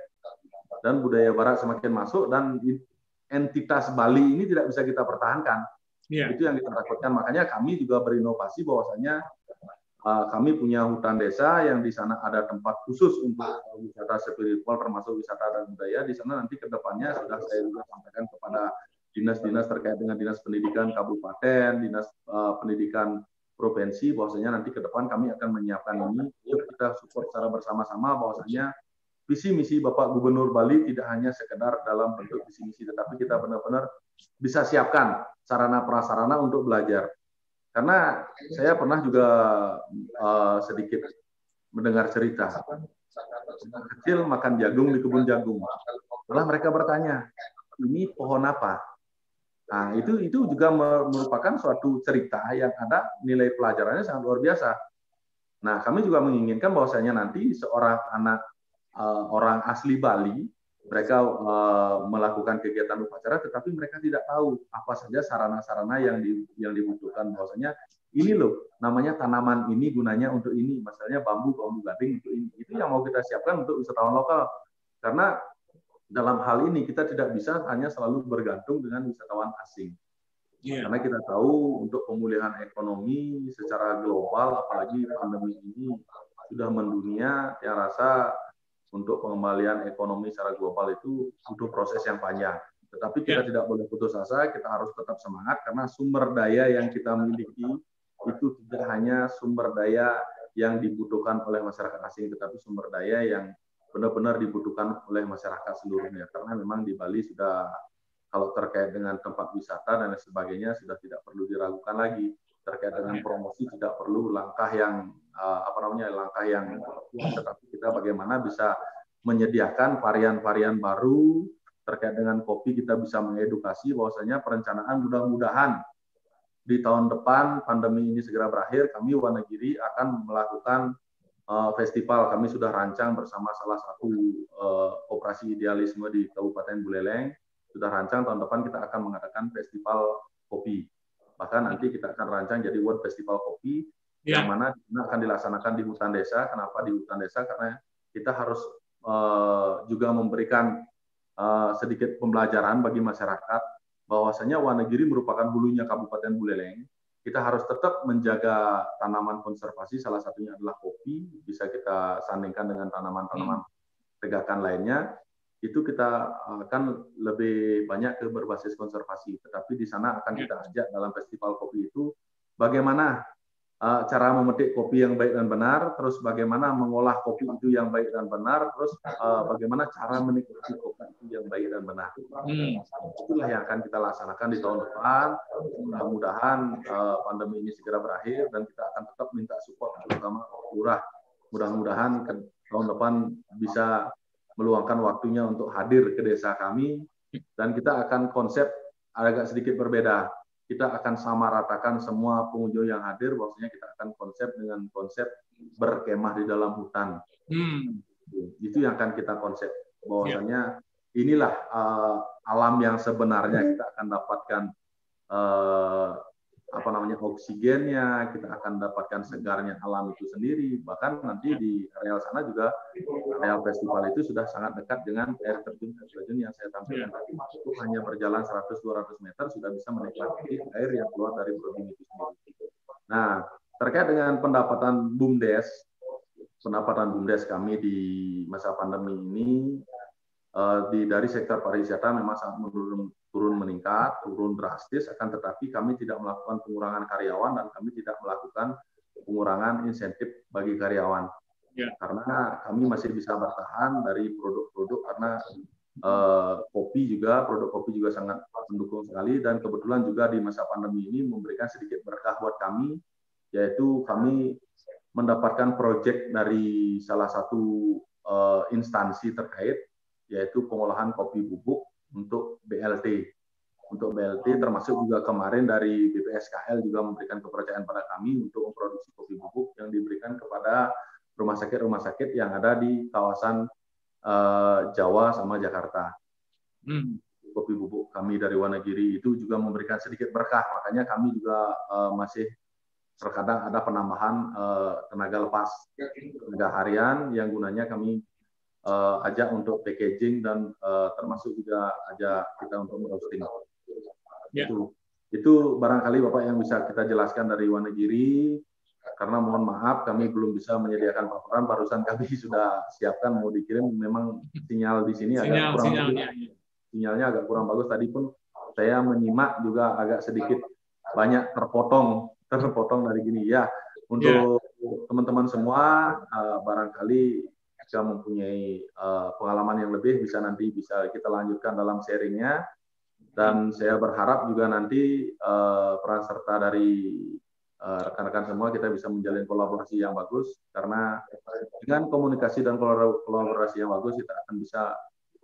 dan budaya Barat semakin masuk dan entitas Bali ini tidak bisa kita pertahankan. Yeah. Itu yang kita takutkan. Makanya kami juga berinovasi bahwasanya Eh, kami punya hutan desa yang di sana ada tempat khusus untuk wisata spiritual termasuk wisata dan budaya. Di sana nanti ke depannya sudah saya juga sampaikan kepada dinas-dinas terkait dengan dinas pendidikan kabupaten, dinas uh, pendidikan provinsi bahwasanya nanti ke depan kami akan menyiapkan ini yuk kita support secara bersama-sama bahwasanya visi misi Bapak Gubernur Bali tidak hanya sekedar dalam bentuk visi misi tetapi kita benar-benar bisa siapkan sarana prasarana untuk belajar karena saya pernah juga uh, sedikit mendengar cerita kecil makan jagung di kebun jagung. Setelah mereka bertanya, ini pohon apa? Nah, itu itu juga merupakan suatu cerita yang ada nilai pelajarannya sangat luar biasa. Nah, kami juga menginginkan bahwasanya nanti seorang anak uh, orang asli Bali mereka uh, melakukan kegiatan upacara tetapi mereka tidak tahu apa saja sarana-sarana yang di, yang dibutuhkan. Bahwasanya ini loh namanya tanaman ini gunanya untuk ini. Misalnya bambu bambu gading untuk ini. Itu yang mau kita siapkan untuk wisatawan lokal. Karena dalam hal ini kita tidak bisa hanya selalu bergantung dengan wisatawan asing. Yeah. karena kita tahu untuk pemulihan ekonomi secara global apalagi pandemi ini sudah mendunia yang rasa untuk pengembalian ekonomi secara global itu butuh proses yang panjang. Tetapi kita yeah. tidak boleh putus asa, kita harus tetap semangat karena sumber daya yang kita miliki itu tidak hanya sumber daya yang dibutuhkan oleh masyarakat asing, tetapi sumber daya yang benar-benar dibutuhkan oleh masyarakat seluruhnya. Karena memang di Bali sudah kalau terkait dengan tempat wisata dan sebagainya sudah tidak perlu diragukan lagi terkait dengan promosi tidak perlu langkah yang apa namanya langkah yang tetapi kita bagaimana bisa menyediakan varian-varian baru terkait dengan kopi kita bisa mengedukasi bahwasanya perencanaan mudah-mudahan di tahun depan pandemi ini segera berakhir kami Wanagiri akan melakukan uh, festival. Kami sudah rancang bersama salah satu uh, operasi idealisme di Kabupaten Buleleng. Sudah rancang tahun depan kita akan mengadakan festival kopi. Bahkan nanti kita akan rancang jadi World Festival Kopi yeah. yang mana akan dilaksanakan di hutan desa. Kenapa di hutan desa? Karena kita harus uh, juga memberikan uh, sedikit pembelajaran bagi masyarakat bahwasanya Wanagiri merupakan hulunya Kabupaten Buleleng. Kita harus tetap menjaga tanaman konservasi, salah satunya adalah kopi, bisa kita sandingkan dengan tanaman-tanaman hmm. tegakan lainnya. itu kita akan lebih banyak ke berbasis konservasi. Tetapi di sana akan kita ajak dalam festival kopi itu bagaimana cara memetik kopi yang baik dan benar, terus bagaimana mengolah kopi itu yang baik dan benar, terus uh, bagaimana cara menikmati kopi itu yang baik dan benar. Hmm. Itulah yang akan kita laksanakan di tahun depan. Mudah-mudahan uh, pandemi ini segera berakhir dan kita akan tetap minta support terutama lurah. Mudah-mudahan tahun depan bisa meluangkan waktunya untuk hadir ke desa kami dan kita akan konsep agak sedikit berbeda kita akan sama ratakan semua pengunjung yang hadir, bahwasanya kita akan konsep dengan konsep berkemah di dalam hutan. Hmm. Itu yang akan kita konsep, bahwasanya inilah uh, alam yang sebenarnya kita akan dapatkan uh, apa namanya oksigennya, kita akan dapatkan segarnya alam itu sendiri. Bahkan nanti di areal sana juga areal festival itu sudah sangat dekat dengan air terjun terjun yang saya tampilkan tadi. Itu hanya berjalan 100-200 meter sudah bisa menikmati air yang keluar dari broding itu sendiri. Nah, terkait dengan pendapatan BUMDes, pendapatan BUMDes kami di masa pandemi ini eh, di dari sektor pariwisata memang sangat menurun turun meningkat, turun drastis, akan tetapi kami tidak melakukan pengurangan karyawan dan kami tidak melakukan pengurangan insentif bagi karyawan. Ya. Karena kami masih bisa bertahan dari produk-produk karena eh, kopi juga, produk kopi juga sangat mendukung sekali dan kebetulan juga di masa pandemi ini memberikan sedikit berkah buat kami, yaitu kami mendapatkan proyek dari salah satu eh, instansi terkait, yaitu pengolahan kopi bubuk untuk BLT. Untuk BLT termasuk juga kemarin dari BPSKL juga memberikan kepercayaan pada kami untuk memproduksi kopi bubuk yang diberikan kepada rumah sakit-rumah sakit yang ada di kawasan uh, Jawa sama Jakarta. Hmm. Kopi bubuk kami dari Wonogiri itu juga memberikan sedikit berkah, makanya kami juga uh, masih terkadang ada penambahan uh, tenaga lepas tenaga harian yang gunanya kami uh, ajak untuk packaging dan uh, termasuk juga ajak kita untuk roasting. Yeah. Itu itu barangkali Bapak yang bisa kita jelaskan dari Wonogiri karena mohon maaf kami belum bisa menyediakan paparan barusan kami <laughs> sudah siapkan mau dikirim memang sinyal di sini sinyal, agak kurang sinyalnya, bagus. sinyalnya agak kurang bagus tadi pun saya menyimak juga agak sedikit banyak terpotong <laughs> terpotong dari gini ya untuk yeah. teman-teman semua uh, barangkali jika mempunyai uh, pengalaman yang lebih bisa nanti bisa kita lanjutkan dalam sharingnya. Dan saya berharap juga nanti uh, peran serta dari eh, rekan-rekan uh, semua kita bisa menjalin kolaborasi yang bagus. Karena dengan komunikasi dan kolaborasi yang bagus kita akan bisa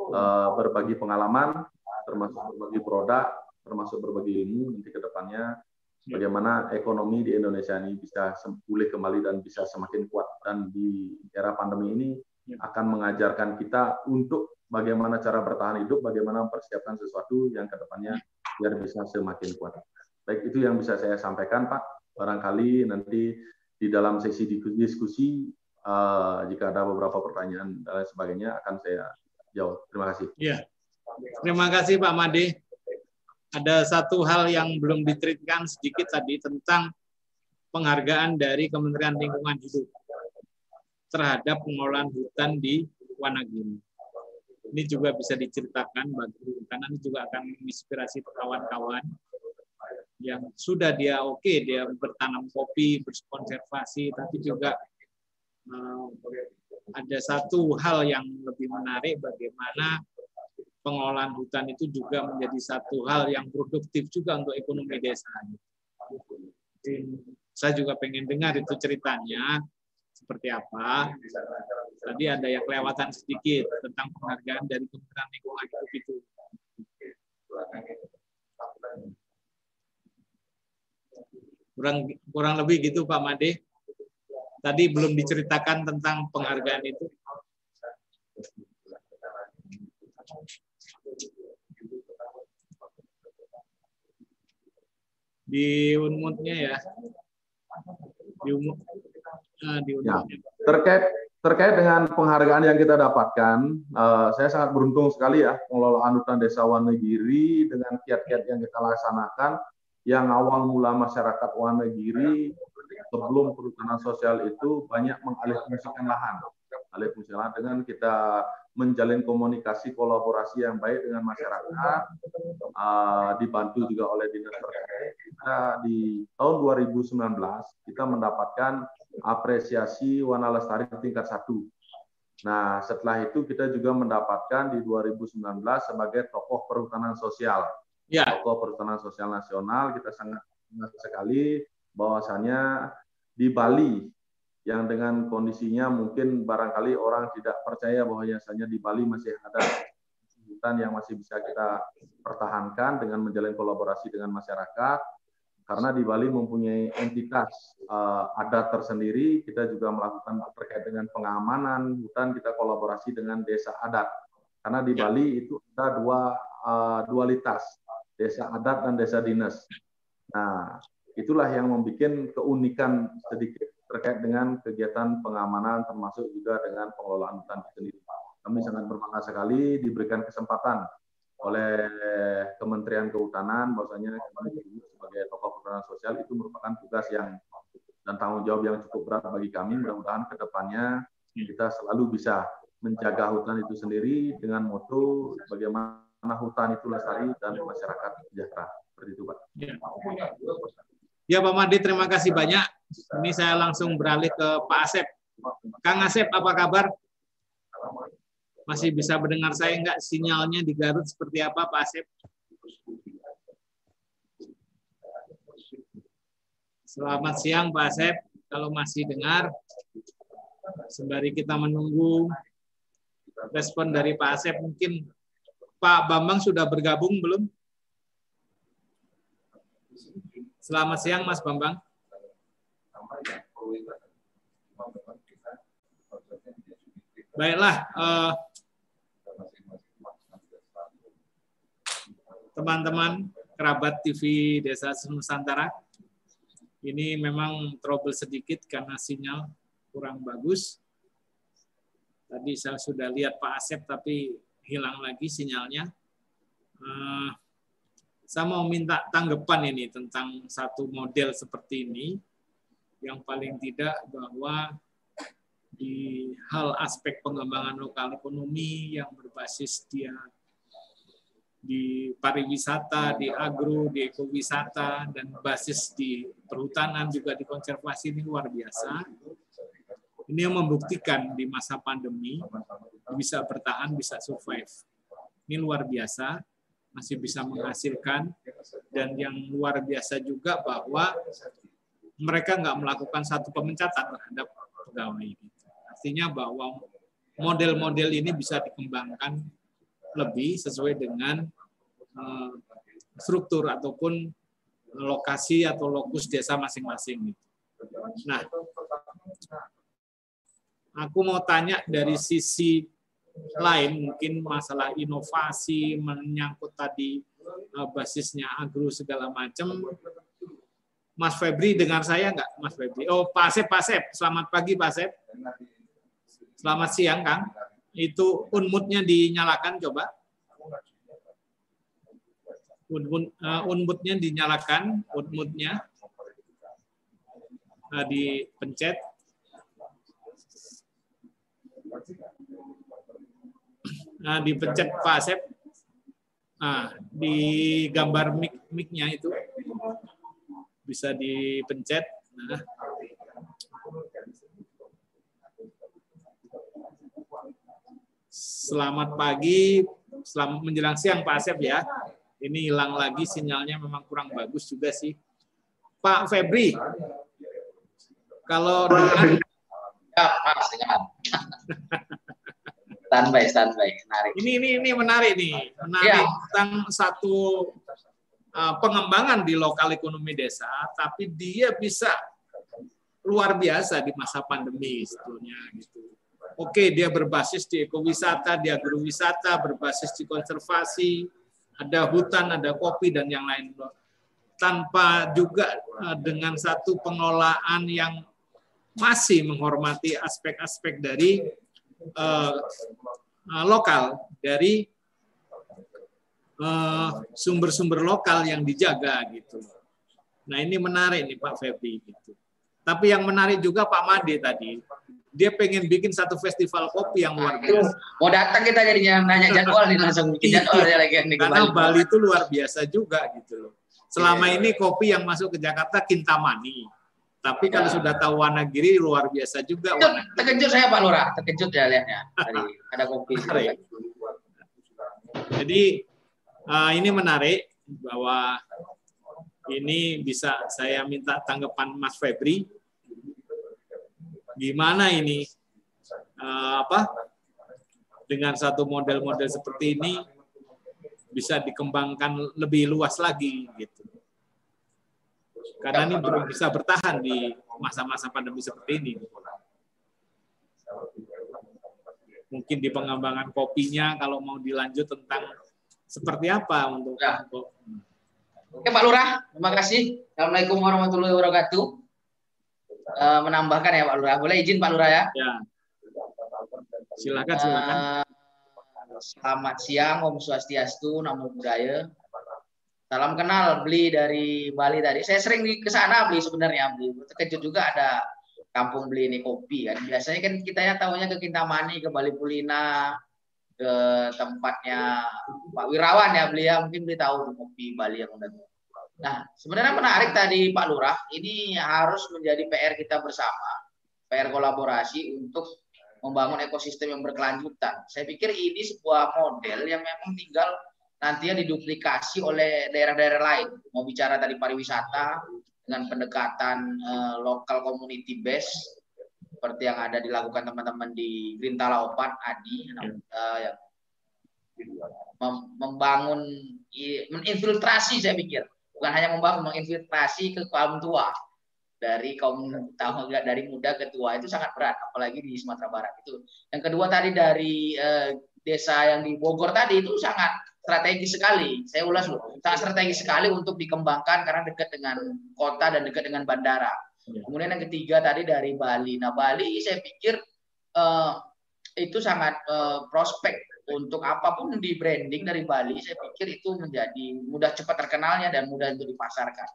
uh, berbagi pengalaman termasuk berbagi produk termasuk berbagi ilmu nanti ke depannya. Bagaimana ekonomi di Indonesia ini bisa pulih kembali dan bisa semakin kuat. Dan di era pandemi ini akan mengajarkan kita untuk bagaimana cara bertahan hidup, bagaimana mempersiapkan sesuatu yang ke depannya biar bisa semakin kuat. Baik itu yang bisa saya sampaikan Pak. Barangkali nanti di dalam sesi diskusi uh, jika ada beberapa pertanyaan dan lain sebagainya akan saya jawab. Terima kasih. Iya. Terima kasih Pak Made. Ada satu hal yang belum diteritakan sedikit tadi tentang penghargaan dari Kementerian Lingkungan Hidup terhadap pengolahan hutan di Wanagiri. Ini juga bisa diceritakan bagi karena ini juga akan menginspirasi kawan-kawan yang sudah dia oke okay, dia bertanam kopi, berkonservasi, tapi juga uh, ada satu hal yang lebih menarik bagaimana pengolahan hutan itu juga menjadi satu hal yang produktif juga untuk ekonomi desa. Jadi, saya juga pengen dengar itu ceritanya seperti apa. Tadi ada yang kelewatan sedikit tentang penghargaan dari Kementerian Lingkungan Hidup itu. Kurang kurang lebih gitu Pak Made. Tadi belum diceritakan tentang penghargaan itu. Di unmutnya ya. Di Nah, ya. Terkait terkait dengan penghargaan yang kita dapatkan, uh, saya sangat beruntung sekali ya pengelolaan hutan desa Wonogiri dengan kiat-kiat yang kita laksanakan yang awal mula masyarakat Wonogiri sebelum perhutanan sosial itu banyak mengalihfungsikan lahan. Alih fungsi lahan dengan kita menjalin komunikasi kolaborasi yang baik dengan masyarakat, uh, dibantu juga oleh dinas terkait. Kita di tahun 2019 kita mendapatkan apresiasi warna lestari tingkat satu. Nah, setelah itu kita juga mendapatkan di 2019 sebagai tokoh perhutanan sosial. Ya. Tokoh perhutanan sosial nasional kita sangat senang sekali bahwasannya di Bali yang dengan kondisinya mungkin barangkali orang tidak percaya bahwa biasanya di Bali masih ada hutan yang masih bisa kita pertahankan dengan menjalin kolaborasi dengan masyarakat karena di Bali mempunyai entitas uh, adat tersendiri kita juga melakukan terkait dengan pengamanan hutan kita kolaborasi dengan desa adat karena di ya. Bali itu ada dua uh, dualitas desa adat dan desa dinas nah itulah yang membuat keunikan sedikit terkait dengan kegiatan pengamanan termasuk juga dengan pengelolaan hutan sendiri. Kami sangat berbangga sekali diberikan kesempatan oleh Kementerian Kehutanan bahwasanya sebagai tokoh perhutanan sosial itu merupakan tugas yang dan tanggung jawab yang cukup berat bagi kami. Mudah-mudahan ke depannya kita selalu bisa menjaga hutan itu sendiri dengan moto bagaimana hutan itu lestari dan masyarakat sejahtera. Seperti itu, Pak. Ya. Ya Pak Madi, terima kasih banyak. Ini saya langsung beralih ke Pak Asep. Kang Asep, apa kabar? Masih bisa mendengar saya enggak? Sinyalnya di Garut seperti apa Pak Asep? Selamat siang Pak Asep. Kalau masih dengar, sembari kita menunggu respon dari Pak Asep, mungkin Pak Bambang sudah bergabung belum? Selamat siang Mas Bambang. Baiklah, eh, teman-teman kerabat TV Desa Nusantara, ini memang trouble sedikit karena sinyal kurang bagus. Tadi saya sudah lihat Pak Asep tapi hilang lagi sinyalnya. Eh, saya mau minta tanggapan ini tentang satu model seperti ini, yang paling tidak bahwa di hal aspek pengembangan lokal ekonomi yang berbasis dia di pariwisata, di agro, di ekowisata, dan basis di perhutanan juga di konservasi ini luar biasa. Ini yang membuktikan di masa pandemi bisa bertahan, bisa survive. Ini luar biasa masih bisa menghasilkan dan yang luar biasa juga bahwa mereka nggak melakukan satu pemecatan terhadap pegawai. Artinya bahwa model-model ini bisa dikembangkan lebih sesuai dengan eh, struktur ataupun lokasi atau lokus desa masing-masing. Nah, aku mau tanya dari sisi lain mungkin masalah inovasi menyangkut tadi uh, basisnya agro segala macam Mas Febri dengar saya nggak Mas Febri? Oh Pak Asep Pak Asep. Selamat pagi Pak Asep. Selamat siang Kang itu unmutnya dinyalakan coba. Unmut uh, unmutnya dinyalakan unmutnya. Uh, dipencet. Nah, dipencet Pak Asep nah, di gambar mic mic-nya itu. Bisa dipencet. Nah Selamat pagi, selamat menjelang siang Pak Asep ya. Ini hilang lagi sinyalnya memang kurang bagus juga sih. Pak Febri, kalau dengan ya, Mas, standby standby menarik ini ini ini menarik nih menarik ya. tentang satu uh, pengembangan di lokal ekonomi desa tapi dia bisa luar biasa di masa pandemi sebetulnya gitu oke dia berbasis di ekowisata di agrowisata berbasis di konservasi ada hutan ada kopi dan yang lain tanpa juga uh, dengan satu pengelolaan yang masih menghormati aspek-aspek dari uh, lokal dari sumber-sumber uh, lokal yang dijaga gitu. Nah ini menarik nih Pak Febri gitu. Tapi yang menarik juga Pak Made tadi dia pengen bikin satu festival kopi yang luar biasa. Mau datang kita jadinya nanya jadwal nih langsung bikin jadwal ya lagi nih Karena Bali itu luar biasa juga gitu loh. Selama yeah. ini kopi yang masuk ke Jakarta Kintamani. Tapi kalau ya. sudah tahu Wanagiri luar biasa juga. Itu, terkejut saya Pak Lurah, terkejut ya lihatnya. <laughs> ada kopi. Jadi uh, ini menarik bahwa ini bisa saya minta tanggapan Mas Febri. Gimana ini uh, apa dengan satu model-model seperti ini bisa dikembangkan lebih luas lagi gitu. Karena ini belum bisa bertahan di masa-masa pandemi seperti ini. Mungkin di pengembangan kopinya kalau mau dilanjut tentang seperti apa untuk, ya. Oke Pak Lurah, terima kasih. Assalamualaikum warahmatullahi wabarakatuh. E, menambahkan ya Pak Lurah, boleh izin Pak Lurah ya? Ya. Silakan, silakan. E, selamat siang, Om Swastiastu, Namo Buddhaya. Salam kenal, beli dari Bali tadi. Saya sering ke sana beli sebenarnya beli. Terkejut juga ada kampung beli ini kopi kan. Biasanya kan kita ya tahunya ke Kintamani, ke Bali Pulina, ke tempatnya Pak Wirawan ya beliau mungkin beli tahu kopi Bali yang udah Nah, sebenarnya menarik tadi Pak Lurah, ini harus menjadi PR kita bersama, PR kolaborasi untuk membangun ekosistem yang berkelanjutan. Saya pikir ini sebuah model yang memang tinggal nantinya diduplikasi oleh daerah-daerah lain. Mau bicara tadi pariwisata dengan pendekatan uh, local community base seperti yang ada dilakukan teman-teman di Grintala Opat Adi uh, ya. Mem membangun menginfiltrasi saya pikir bukan hanya membangun menginfiltrasi ke kaum tua dari kaum tahu dari muda ke tua itu sangat berat apalagi di Sumatera Barat itu yang kedua tadi dari uh, desa yang di Bogor tadi itu sangat strategis sekali saya ulas loh sangat strategis sekali untuk dikembangkan karena dekat dengan kota dan dekat dengan bandara Ya. Kemudian yang ketiga tadi dari Bali. Nah Bali saya pikir uh, itu sangat uh, prospek untuk apa pun di branding dari Bali. Saya pikir itu menjadi mudah cepat terkenalnya dan mudah untuk dipasarkan.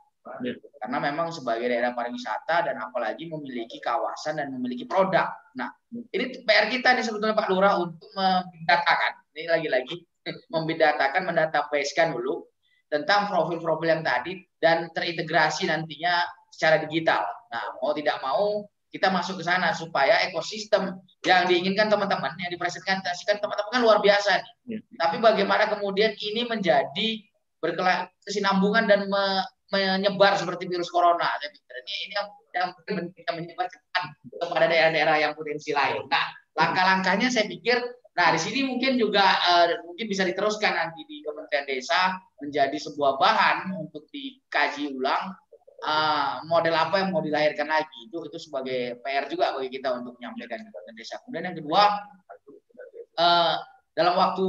Ya. Karena memang sebagai daerah pariwisata dan apalagi memiliki kawasan dan memiliki produk. Nah, ini PR kita nih sebetulnya Pak Lurah untuk membedakan. Ini lagi-lagi <laughs> membedakan, mendatabasekan dulu tentang profil-profil yang tadi dan terintegrasi nantinya secara digital. Nah, mau tidak mau kita masuk ke sana supaya ekosistem yang diinginkan teman-teman yang dipresentasikan teman-teman kan luar biasa nih. Ya. Tapi bagaimana kemudian ini menjadi berkesinambungan dan me, menyebar seperti virus corona. Ini, ini yang yang bisa menyebar cepat kepada daerah-daerah yang potensi lain. Nah, langkah-langkahnya saya pikir Nah, di sini mungkin juga uh, mungkin bisa diteruskan nanti di Kementerian Desa menjadi sebuah bahan untuk dikaji ulang uh, model apa yang mau dilahirkan lagi itu itu sebagai PR juga bagi kita untuk menyampaikan ke desa. Kemudian yang kedua uh, dalam waktu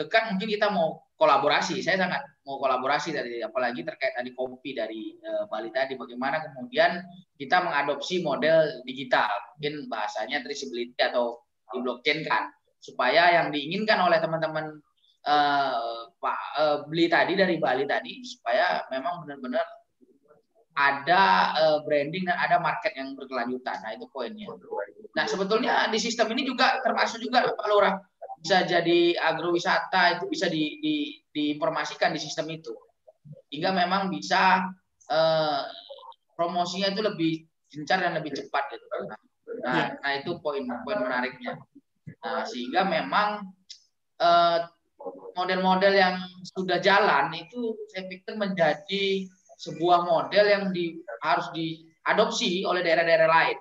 dekat mungkin kita mau kolaborasi. Saya sangat mau kolaborasi dari apalagi terkait tadi kopi dari uh, Bali tadi. Bagaimana kemudian kita mengadopsi model digital, mungkin bahasanya traceability atau di blockchain kan, supaya yang diinginkan oleh teman-teman uh, Pak beli tadi dari Bali tadi supaya memang benar-benar ada uh, branding dan ada market yang berkelanjutan. Nah, itu poinnya. Nah, sebetulnya di sistem ini juga termasuk juga Pak Lurah bisa jadi agrowisata itu bisa di, di, diinformasikan di sistem itu. Hingga memang bisa uh, promosinya itu lebih gencar dan lebih cepat gitu. Nah, nah, nah itu poin poin menariknya. Nah, sehingga memang uh, model-model yang sudah jalan itu saya pikir menjadi sebuah model yang di, harus diadopsi oleh daerah-daerah lain.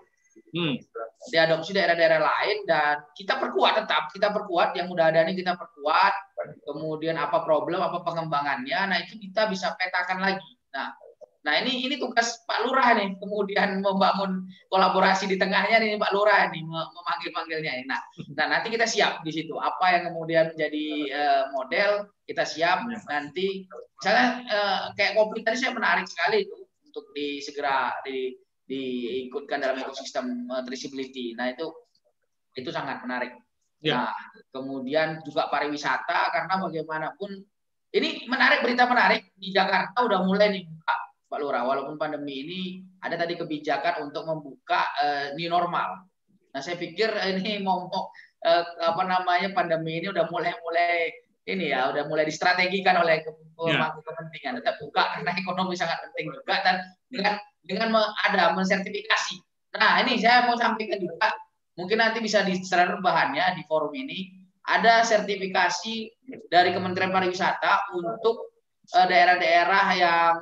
Hmm. Diadopsi daerah-daerah lain dan kita perkuat tetap, kita perkuat yang udah ada ini kita perkuat. Kemudian apa problem, apa pengembangannya, nah itu kita bisa petakan lagi. Nah, Nah ini ini tugas Pak Lurah nih, kemudian membangun kolaborasi di tengahnya nih Pak Lurah nih memanggil manggilnya. Nah, nah nanti kita siap di situ. Apa yang kemudian menjadi uh, model kita siap ya. nanti. Misalnya uh, kayak kopi tadi saya menarik sekali itu untuk di segera di diikutkan dalam ekosistem uh, traceability. Nah itu itu sangat menarik. Ya. Nah kemudian juga pariwisata karena bagaimanapun ini menarik berita menarik di Jakarta udah mulai nih Pak Lurah, walaupun pandemi ini ada tadi kebijakan untuk membuka uh, new normal. Nah, saya pikir ini <laughs> mau eh, apa namanya pandemi ini udah mulai-mulai ini ya, udah mulai distrategikan oleh pemangku ya. kepentingan. Tetap buka karena ekonomi sangat penting juga dan dengan dengan ada mensertifikasi. Nah, ini saya mau sampaikan juga, mungkin nanti bisa di secara bahannya di forum ini ada sertifikasi dari Kementerian Pariwisata untuk eh, daerah-daerah yang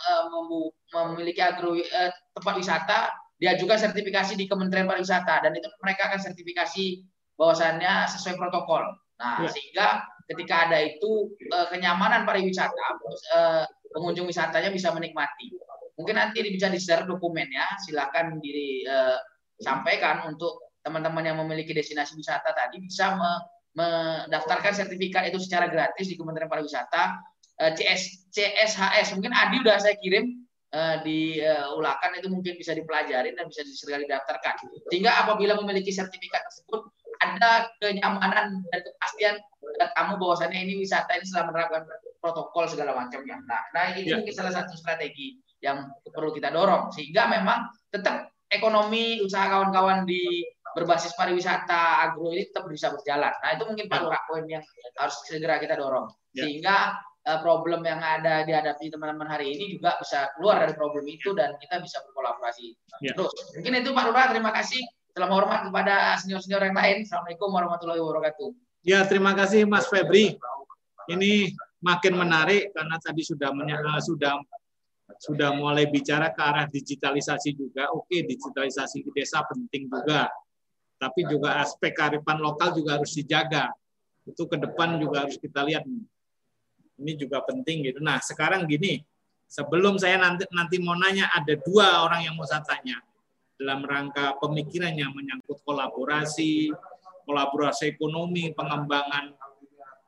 eh, memiliki agro uh, tempat wisata dia juga sertifikasi di Kementerian Pariwisata dan itu mereka akan sertifikasi bahwasannya sesuai protokol. Nah, ya. sehingga ketika ada itu kenyamanan pariwisata pengunjung wisatanya bisa menikmati. Mungkin nanti bisa di-share dokumennya, silakan diri sampaikan untuk teman-teman yang memiliki destinasi wisata tadi bisa mendaftarkan sertifikat itu secara gratis di Kementerian Pariwisata CS CSHS mungkin Adi udah saya kirim uh, di uh, ulakan itu mungkin bisa dipelajari dan bisa segera didaftarkan sehingga apabila memiliki sertifikat tersebut ada kenyamanan dan kepastian kamu bahwasannya ini wisata ini setelah menerapkan protokol segala macamnya. Nah, nah ini ya. mungkin salah satu strategi yang perlu kita dorong sehingga memang tetap ekonomi usaha kawan-kawan di berbasis pariwisata agro ini tetap bisa berjalan. Nah itu mungkin Pak Lurah poin yang harus segera kita dorong ya. sehingga problem yang ada dihadapi teman-teman hari ini juga bisa keluar dari problem itu dan kita bisa berkolaborasi ya. terus. Mungkin itu Pak Lurah terima kasih. Selamat hormat kepada senior-senior yang lain. Assalamualaikum warahmatullahi wabarakatuh. Ya terima kasih Mas Febri. Ini makin menarik karena tadi sudah uh, sudah sudah mulai bicara ke arah digitalisasi juga. Oke, digitalisasi di desa penting juga tapi juga aspek kearifan lokal juga harus dijaga. Itu ke depan juga harus kita lihat. Ini juga penting gitu. Nah, sekarang gini, sebelum saya nanti nanti mau nanya ada dua orang yang mau saya tanya dalam rangka pemikirannya menyangkut kolaborasi, kolaborasi ekonomi, pengembangan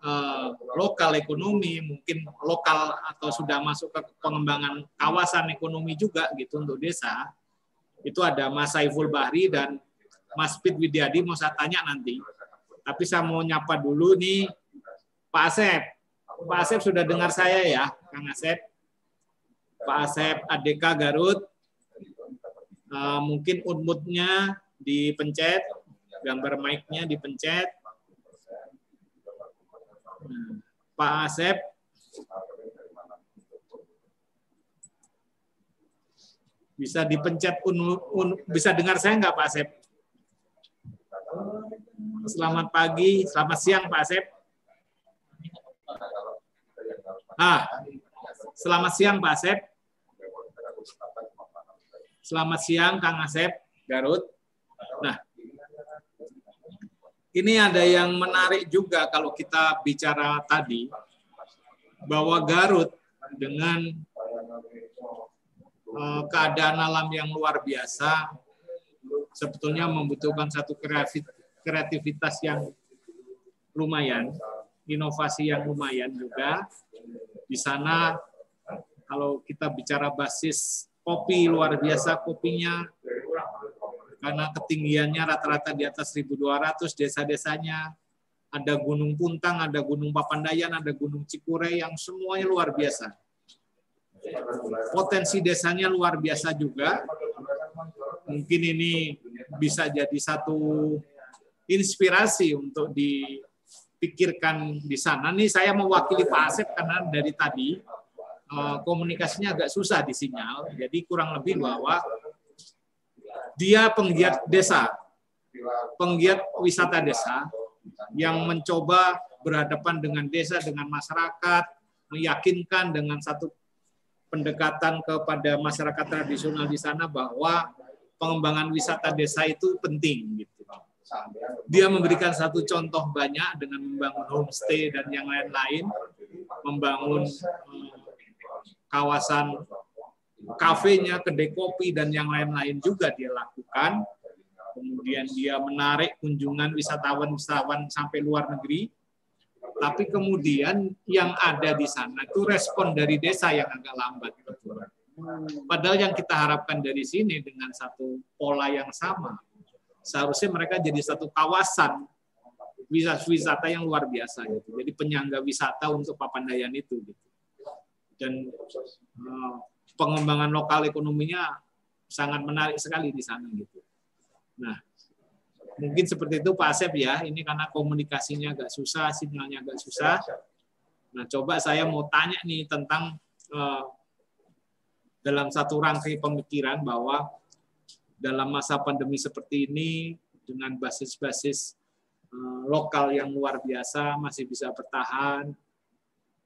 eh, lokal ekonomi, mungkin lokal atau sudah masuk ke pengembangan kawasan ekonomi juga gitu untuk desa. Itu ada Mas Saiful Bahri dan Mas Pit Widyadi mau saya tanya nanti. Tapi saya mau nyapa dulu nih Pak Asep. Pak Asep sudah dengar saya ya, Kang Asep. Pak Asep ADK Garut. Uh, mungkin unmutnya dipencet, gambar mic-nya dipencet. Nah, Pak Asep bisa dipencet un, un, bisa dengar saya nggak Pak Asep? Selamat pagi, selamat siang Pak Asep. Ah, selamat siang Pak Asep. Selamat siang Kang Asep, Garut. Nah, ini ada yang menarik juga kalau kita bicara tadi bahwa Garut dengan eh, keadaan alam yang luar biasa sebetulnya membutuhkan satu kreativitas yang lumayan, inovasi yang lumayan juga. Di sana. Kalau kita bicara basis kopi luar biasa kopinya. Karena ketinggiannya rata-rata di atas 1200 desa-desanya. Ada Gunung Puntang, ada Gunung Papandayan, ada Gunung Cikure yang semuanya luar biasa. Potensi desanya luar biasa juga. Mungkin ini bisa jadi satu inspirasi untuk dipikirkan di sana. Nih saya mewakili Pak Asep karena dari tadi eh, komunikasinya agak susah di sinyal. Jadi kurang lebih bahwa dia penggiat desa, penggiat wisata desa yang mencoba berhadapan dengan desa, dengan masyarakat, meyakinkan dengan satu pendekatan kepada masyarakat tradisional di sana bahwa pengembangan wisata desa itu penting gitu. Dia memberikan satu contoh banyak dengan membangun homestay dan yang lain-lain, membangun eh, kawasan kafenya, kedai kopi dan yang lain-lain juga dia lakukan. Kemudian dia menarik kunjungan wisatawan-wisatawan sampai luar negeri. Tapi kemudian yang ada di sana itu respon dari desa yang agak lambat. Padahal yang kita harapkan dari sini dengan satu pola yang sama, seharusnya mereka jadi satu kawasan wisata yang luar biasa gitu. Jadi penyangga wisata untuk Papandayan itu gitu. Dan uh, pengembangan lokal ekonominya sangat menarik sekali di sana gitu. Nah, Mungkin seperti itu Pak Asep ya. Ini karena komunikasinya agak susah, sinyalnya agak susah. Nah, coba saya mau tanya nih tentang uh, dalam satu rangkai pemikiran bahwa dalam masa pandemi seperti ini dengan basis-basis uh, lokal yang luar biasa masih bisa bertahan,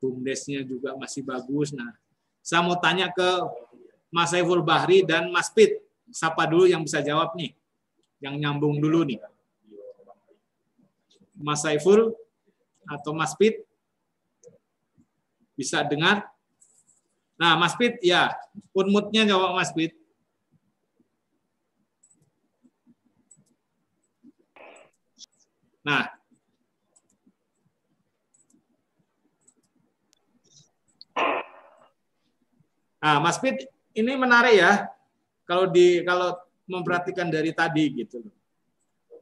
bumdesnya juga masih bagus. Nah, saya mau tanya ke Mas Saiful Bahri dan Mas Pit. Siapa dulu yang bisa jawab nih? Yang nyambung dulu nih. Mas Saiful atau Mas Pit? Bisa dengar? Nah, Mas Pit, ya. Unmutnya jawab Mas Pit. Nah, Nah, Mas Pit, ini menarik ya. Kalau di kalau memperhatikan dari tadi gitu.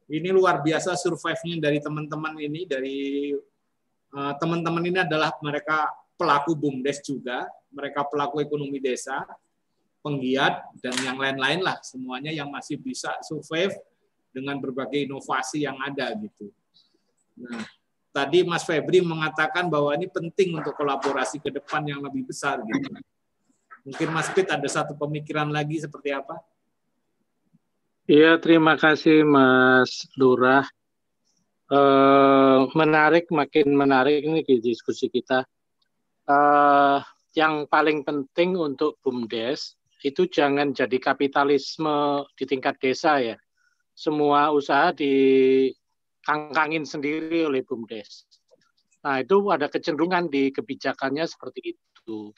Ini luar biasa survive-nya dari teman-teman ini dari eh, teman-teman uh, ini adalah mereka pelaku BUMDes juga, mereka pelaku ekonomi desa, penggiat dan yang lain-lain lah semuanya yang masih bisa survive dengan berbagai inovasi yang ada gitu. Nah, tadi Mas Febri mengatakan bahwa ini penting untuk kolaborasi ke depan yang lebih besar gitu. Mungkin Mas Pit ada satu pemikiran lagi seperti apa? Iya, terima kasih Mas Lurah. Eh, menarik, makin menarik ini di diskusi kita. Eh, yang paling penting untuk BUMDes itu jangan jadi kapitalisme di tingkat desa ya. Semua usaha dikangkangin sendiri oleh BUMDes. Nah, itu ada kecenderungan di kebijakannya seperti itu.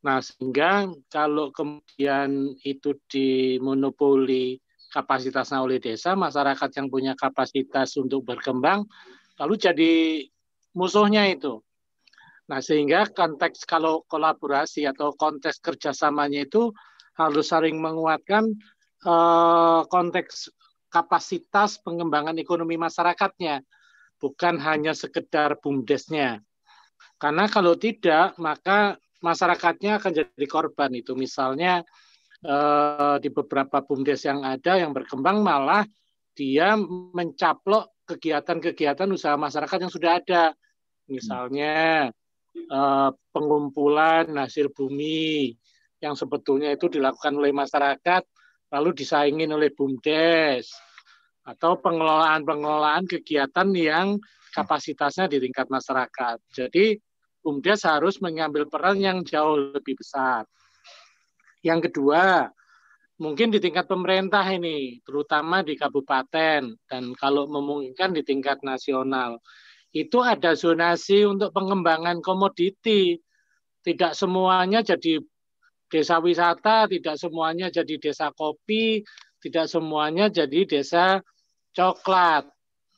Nah, sehingga kalau kemudian itu dimonopoli kapasitasnya oleh desa, masyarakat yang punya kapasitas untuk berkembang, lalu jadi musuhnya itu. Nah, sehingga konteks kalau kolaborasi atau konteks kerjasamanya itu harus saling menguatkan eh, konteks kapasitas pengembangan ekonomi masyarakatnya, bukan hanya sekedar bumdesnya. Karena kalau tidak, maka masyarakatnya akan jadi korban itu. Misalnya eh, di beberapa bumdes yang ada yang berkembang malah dia mencaplok kegiatan-kegiatan usaha masyarakat yang sudah ada. Misalnya eh, pengumpulan hasil bumi yang sebetulnya itu dilakukan oleh masyarakat lalu disaingin oleh bumdes atau pengelolaan-pengelolaan kegiatan yang kapasitasnya di tingkat masyarakat. Jadi BUMDes harus mengambil peran yang jauh lebih besar. Yang kedua, mungkin di tingkat pemerintah ini, terutama di kabupaten dan kalau memungkinkan di tingkat nasional, itu ada zonasi untuk pengembangan komoditi. Tidak semuanya jadi desa wisata, tidak semuanya jadi desa kopi, tidak semuanya jadi desa coklat.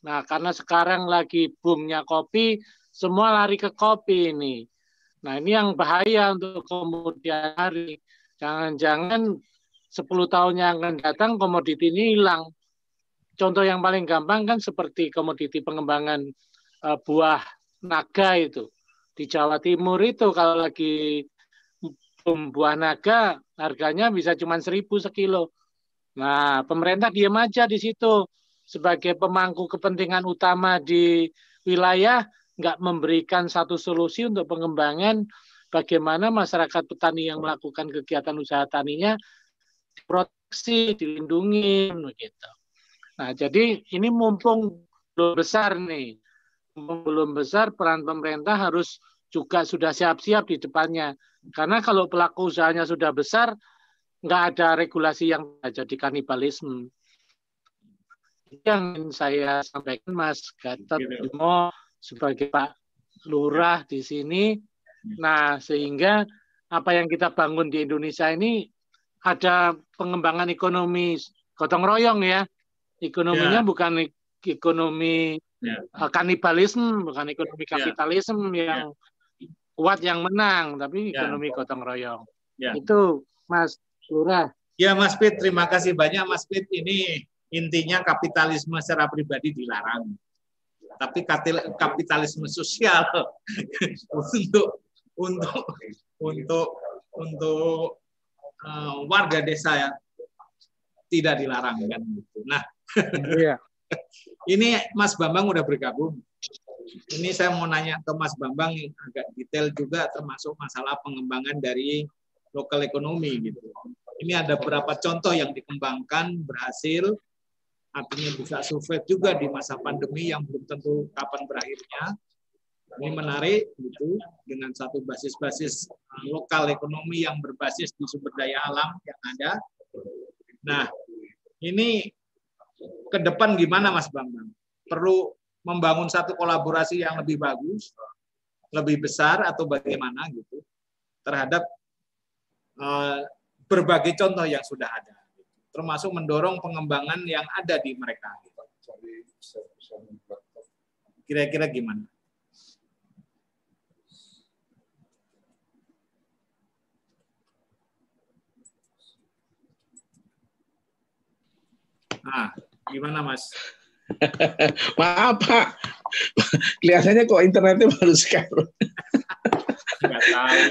Nah, karena sekarang lagi boomnya kopi, semua lari ke kopi ini. Nah ini yang bahaya untuk kemudian hari. Jangan-jangan 10 tahun yang akan datang komoditi ini hilang. Contoh yang paling gampang kan seperti komoditi pengembangan uh, buah naga itu. Di Jawa Timur itu kalau lagi buah naga harganya bisa cuma seribu sekilo. Nah, pemerintah diam aja di situ sebagai pemangku kepentingan utama di wilayah nggak memberikan satu solusi untuk pengembangan bagaimana masyarakat petani yang melakukan kegiatan usaha taninya diproteksi, dilindungi, begitu. Nah, jadi ini mumpung belum besar nih, mumpung belum besar peran pemerintah harus juga sudah siap-siap di depannya. Karena kalau pelaku usahanya sudah besar, nggak ada regulasi yang jadi kanibalisme. Yang saya sampaikan Mas Gatot Bimo sebagai Pak Lurah di sini. Nah, sehingga apa yang kita bangun di Indonesia ini ada pengembangan ekonomi gotong royong ya. Ekonominya yeah. bukan ekonomi yeah. Ya. kanibalisme, bukan ekonomi ya. kapitalisme yeah. yang yeah. Kuat yang menang, tapi yeah. ekonomi gotong royong. Yeah. Itu Mas Lurah. Ya Mas Pit, terima kasih banyak Mas Pit. Ini intinya kapitalisme secara pribadi dilarang tapi kapitalisme sosial <laughs> untuk untuk untuk untuk uh, warga desa ya tidak dilarang kan gitu. Nah, Iya. <laughs> Ini Mas Bambang udah bergabung. Ini saya mau nanya ke Mas Bambang agak detail juga termasuk masalah pengembangan dari lokal ekonomi gitu. Ini ada beberapa contoh yang dikembangkan berhasil, artinya bisa survive juga di masa pandemi yang belum tentu kapan berakhirnya. Ini menarik gitu dengan satu basis-basis uh, lokal ekonomi yang berbasis di sumber daya alam yang ada. Nah, ini ke depan gimana Mas Bambang? Perlu membangun satu kolaborasi yang lebih bagus, lebih besar atau bagaimana gitu terhadap uh, berbagai contoh yang sudah ada, termasuk mendorong pengembangan yang ada di mereka. Kira-kira gimana? Nah, gimana Mas? <laughs> Maaf Pak, kelihatannya kok internetnya baru sekarang.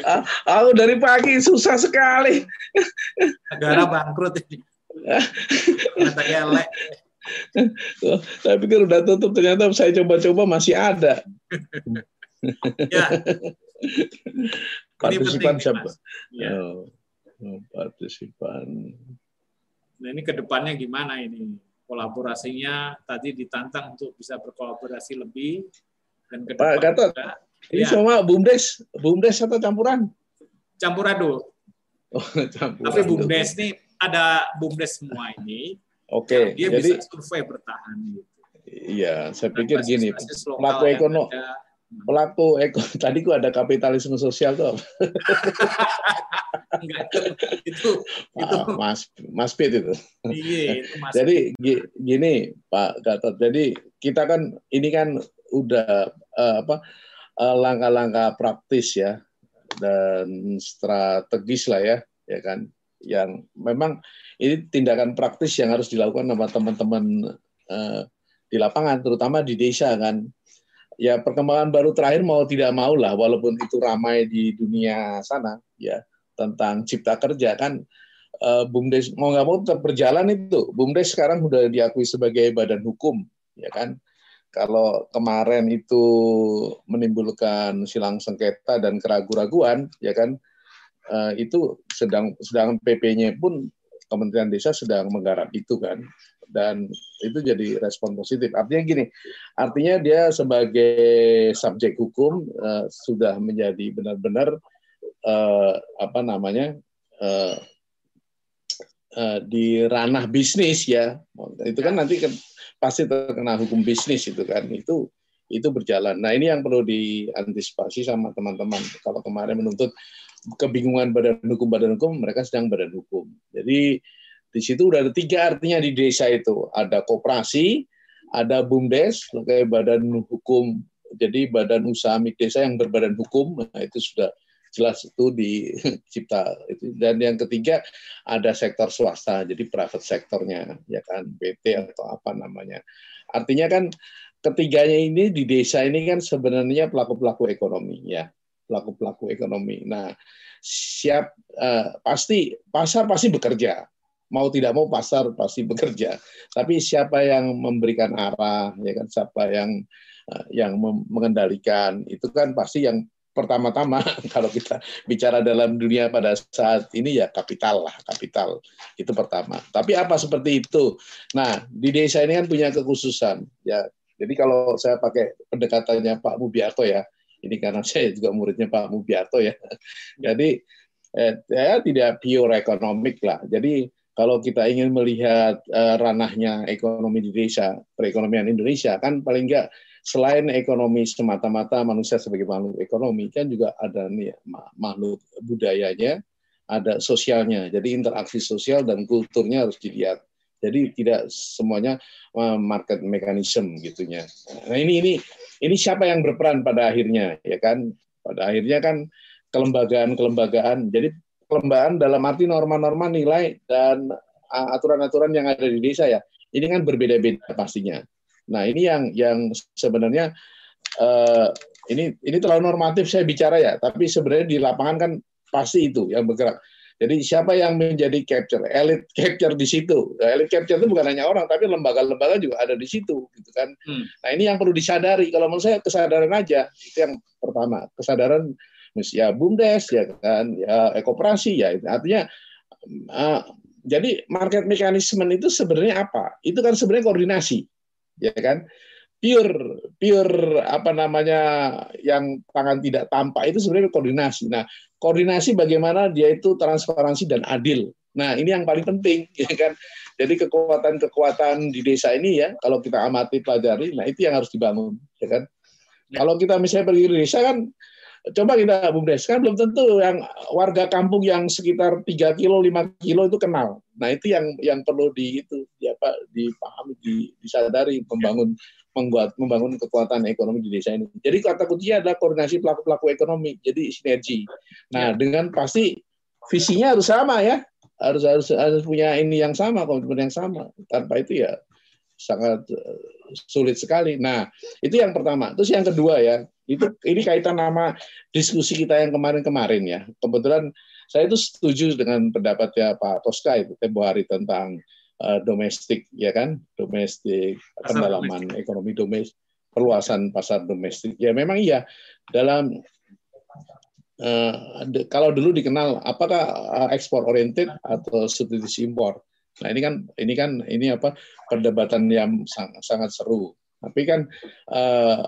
Ah, aku dari pagi susah sekali. Negara bangkrut ini. Gelek. Oh, tapi kan udah tutup ternyata saya coba-coba masih ada. ya. Partisipan siapa? Ya. Oh, oh, partisipan. Nah ini ke depannya gimana ini? Kolaborasinya tadi ditantang untuk bisa berkolaborasi lebih dan ke Pak Gatot, ini Ya. sama bumdes, bumdes atau campuran? campur aduk. Oh, campuran. Tapi bumdes ini ada bumdes semua ini. Oke, dia jadi bisa survei bertahan. Gitu. iya, saya pikir gini, lokal pelaku eko, <laughs> tadi kok ada kapitalisme sosial tuh, apa? Enggak, itu, itu, Ah, Mas Mas Pit itu. iya, itu masuk. Jadi gi- gini Pak Gatot, jadi kita kan ini kan udah eh, apa eh, langkah-langkah praktis ya dan strategis lah ya, ya kan, yang memang ini tindakan praktis yang harus dilakukan sama teman-teman eh, di lapangan, terutama di desa kan. Ya perkembangan baru terakhir mau tidak mau lah, walaupun itu ramai di dunia sana, ya tentang cipta kerja kan eh, BUMDes mau nggak mau tetap berjalan itu. BUMDes sekarang sudah diakui sebagai badan hukum, ya kan. Kalau kemarin itu menimbulkan silang sengketa dan keraguan-raguan, ya kan, eh, itu sedang sedang PP-nya pun Kementerian Desa sedang menggarap itu kan, dan itu jadi respon positif. Artinya gini, artinya dia sebagai subjek hukum eh, sudah menjadi benar-benar eh, apa namanya eh, eh, di ranah bisnis ya. Itu kan nanti kan pasti terkena hukum bisnis itu kan. Itu itu berjalan. Nah ini yang perlu diantisipasi sama teman-teman. Kalau kemarin menuntut kebingungan badan hukum badan hukum mereka sedang badan hukum. Jadi di situ udah ada tiga artinya di desa itu. Ada koperasi ada bumdes kayak badan hukum. Jadi badan usaha milik desa yang berbadan hukum nah itu sudah jelas itu di <laughs> cipta itu. Dan yang ketiga ada sektor swasta jadi private sektornya ya kan PT atau apa namanya. Artinya kan ketiganya ini di desa ini kan sebenarnya pelaku pelaku ekonomi ya. Pelaku pelaku ekonomi. Nah siap eh, pasti pasar pasti bekerja mau tidak mau pasar pasti bekerja. Tapi siapa yang memberikan arah ya kan? Siapa yang eh, yang mengendalikan? Itu kan pasti yang pertama-tama <laughs> kalau kita bicara dalam dunia pada saat ini ya kapital lah kapital. Itu pertama. Tapi apa seperti itu? Nah di desa ini kan punya kekhususan ya. Jadi kalau saya pakai pendekatannya Pak Mubiarto ya. Ini karena <laughs> saya juga muridnya Pak Mubiarto ya. Jadi eh, ya tidak pure ekonomik lah. Jadi kalau kita ingin melihat eh, ranahnya ekonomi di desa perekonomian Indonesia kan paling enggak selain ekonomi semata-mata manusia sebagai makhluk ekonomi kan juga ada nih ma- makhluk budayanya, ada sosialnya. Jadi interaksi sosial dan kulturnya harus dilihat. Jadi tidak semuanya uh, market mechanism gitunya. Nah ini ini ini siapa yang berperan pada akhirnya ya kan? Pada akhirnya kan kelembagaan-kelembagaan. Jadi kelembagaan dalam arti norma-norma nilai dan aturan-aturan yang ada di desa ya. Ini kan berbeda-beda pastinya. Nah ini yang yang sebenarnya eh, ini ini terlalu normatif saya bicara ya, tapi sebenarnya di lapangan kan pasti itu yang bergerak. Jadi siapa yang menjadi capture, elite capture di situ. Elite capture itu bukan hanya orang, tapi lembaga-lembaga juga ada di situ, gitu kan. Hmm. Nah ini yang perlu disadari. Kalau menurut saya kesadaran aja itu yang pertama, kesadaran ya bumdes ya kan, ya ekoperasi ya. Artinya uh, jadi market mechanism itu sebenarnya apa? Itu kan sebenarnya koordinasi, ya kan? pure pure apa namanya yang tangan tidak tampak itu sebenarnya koordinasi. Nah, koordinasi bagaimana dia itu transparansi dan adil. Nah, ini yang paling penting <laughs> ya kan. Jadi kekuatan-kekuatan di desa ini ya kalau kita amati pelajari, nah itu yang harus dibangun ya kan. Ya. Kalau kita misalnya pergi di desa kan coba kita Bumdes kan belum tentu yang warga kampung yang sekitar 3 kilo 5 kilo itu kenal. Nah, itu yang yang perlu di itu ya Pak dipahami, disadari membangun membuat membangun kekuatan ekonomi di desa ini. Jadi kata kuncinya adalah koordinasi pelaku-pelaku ekonomi, jadi sinergi. Nah, ya. dengan pasti visinya harus sama ya, harus harus harus punya ini yang sama, komitmen yang sama. Tanpa itu ya sangat eh, sulit sekali. Nah, itu yang pertama. Terus yang kedua ya, itu ini kaitan nama diskusi kita yang kemarin-kemarin ya. Kebetulan saya itu setuju dengan pendapatnya Pak Toska itu tempo hari tentang uh, domestik ya kan domestik pendalaman domestik. ekonomi domestik perluasan pasar domestik ya memang iya dalam uh, kalau dulu dikenal apakah uh, ekspor oriented atau substitusi impor nah ini kan ini kan ini apa perdebatan yang sangat, sangat seru. Tapi kan uh,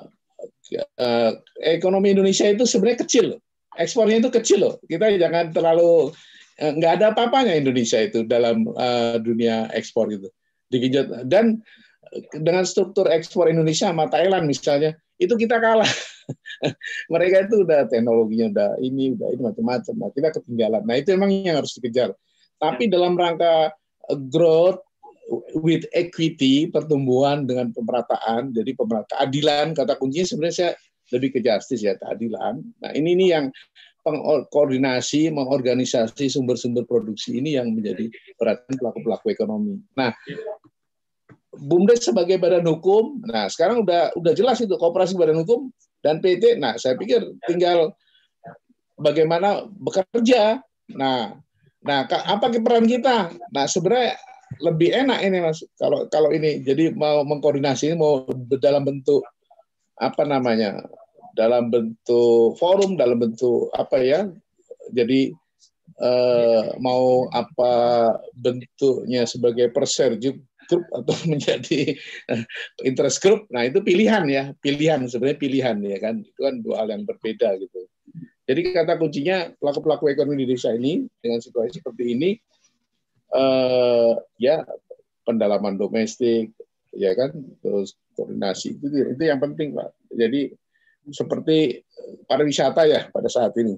uh, ekonomi Indonesia itu sebenarnya kecil ekspornya itu kecil loh. Kita jangan terlalu Eh, nggak ada apa-apanya Indonesia itu dalam uh, dunia ekspor itu digenjot dan dengan struktur ekspor Indonesia sama Thailand misalnya itu kita kalah. <laughs> Mereka itu udah teknologinya udah ini udah ini macam-macam. Nah kita ketinggalan. Nah itu emang yang harus dikejar. Tapi dalam rangka growth with equity pertumbuhan dengan pemerataan jadi pemerataan keadilan kata kuncinya sebenarnya saya lebih ke justice ya keadilan nah ini ini yang koordinasi, mengorganisasi sumber-sumber produksi ini yang menjadi perhatian pelaku-pelaku ekonomi. Nah, BUMDes sebagai badan hukum, nah sekarang udah udah jelas itu kooperasi badan hukum dan PT. Nah, saya pikir tinggal bagaimana bekerja. Nah, nah apa peran kita? Nah, sebenarnya lebih enak ini mas kalau kalau ini jadi mau mengkoordinasi mau dalam bentuk apa namanya dalam bentuk forum, dalam bentuk apa ya. Jadi eh, mau apa bentuknya sebagai perser grup atau <laughs> menjadi interest group. Nah, itu pilihan ya, pilihan sebenarnya pilihan ya kan. Itu kan dua hal yang berbeda gitu. Jadi kata kuncinya pelaku-pelaku ekonomi di desa ini dengan situasi seperti ini eh, ya pendalaman domestik ya kan terus koordinasi itu itu yang penting Pak. Jadi seperti pariwisata ya pada saat ini.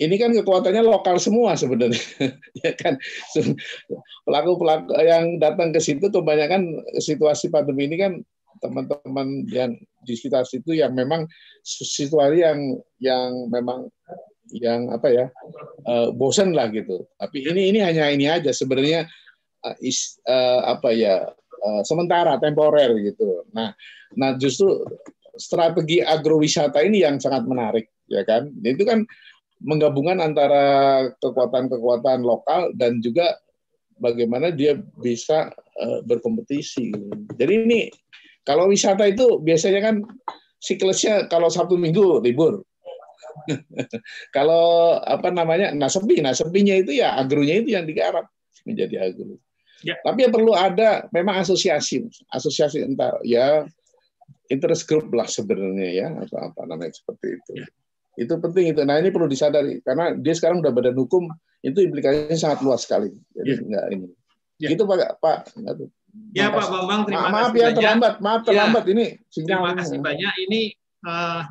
Ini kan kekuatannya lokal semua sebenarnya, <laughs> ya kan. Pelaku-pelaku yang datang ke situ kebanyakan situasi pandemi ini kan teman-teman yang di sekitar situ yang memang situasi yang yang memang yang apa ya uh, bosan lah gitu. Tapi ini ini hanya ini aja sebenarnya uh, is, uh, apa ya uh, sementara temporer gitu. Nah, nah justru strategi agrowisata ini yang sangat menarik, ya kan? Itu kan menggabungkan antara kekuatan-kekuatan lokal dan juga bagaimana dia bisa uh, berkompetisi. Jadi ini kalau wisata itu biasanya kan siklusnya kalau Sabtu Minggu libur. <laughs> kalau apa namanya, nah sepi, nah sepinya itu ya agronya itu yang digarap menjadi agro. Ya. Tapi yang perlu ada memang asosiasi, asosiasi entar ya interest group lah sebenarnya ya atau apa namanya seperti itu. Ya. Itu penting itu. Nah ini perlu disadari karena dia sekarang udah badan hukum itu implikasinya sangat luas sekali. Jadi ya. enggak ini. Ya. Itu Pak Pak. Ya Pak Bambang terima Ma maaf kasih ya banyak. terlambat, maaf terlambat ya. ini. Terima kasih banyak. Ini uh,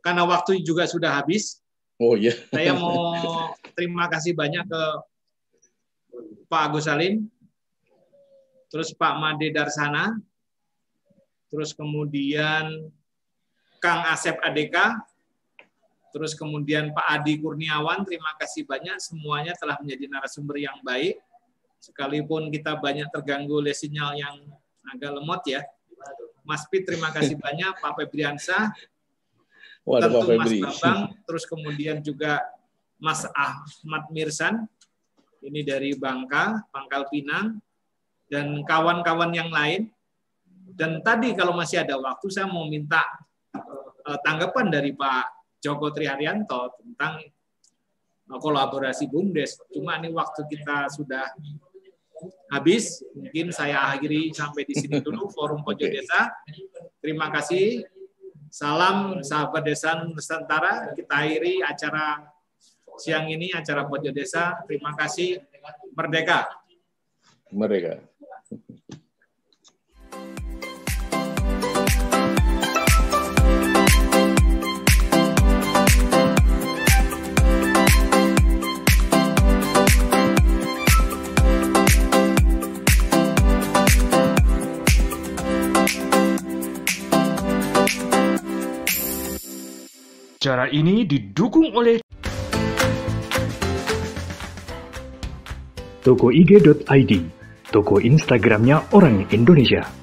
karena waktu juga sudah habis. Oh iya. Saya mau terima kasih banyak ke Pak Agus Salim, terus Pak Made Darsana, terus kemudian Kang Asep Adeka, terus kemudian Pak Adi Kurniawan, terima kasih banyak semuanya telah menjadi narasumber yang baik. Sekalipun kita banyak terganggu oleh sinyal yang agak lemot ya. Mas Pit terima kasih <laughs> banyak, Pak Febriansa, tentu Mas Babang, terus kemudian juga Mas Ahmad Mirsan, ini dari Bangka, Pangkal Pinang, dan kawan-kawan yang lain. Dan tadi kalau masih ada waktu, saya mau minta uh, tanggapan dari Pak Joko Triharyanto tentang uh, kolaborasi BUMDes. Cuma ini waktu kita sudah habis, mungkin saya akhiri sampai di sini dulu Forum Pojok Desa. Terima kasih. Salam sahabat desa Nusantara. Kita akhiri acara siang ini acara Pojok Desa. Terima kasih. Merdeka. Merdeka. Cara ini didukung oleh tokoig.id, toko Instagramnya orang Indonesia.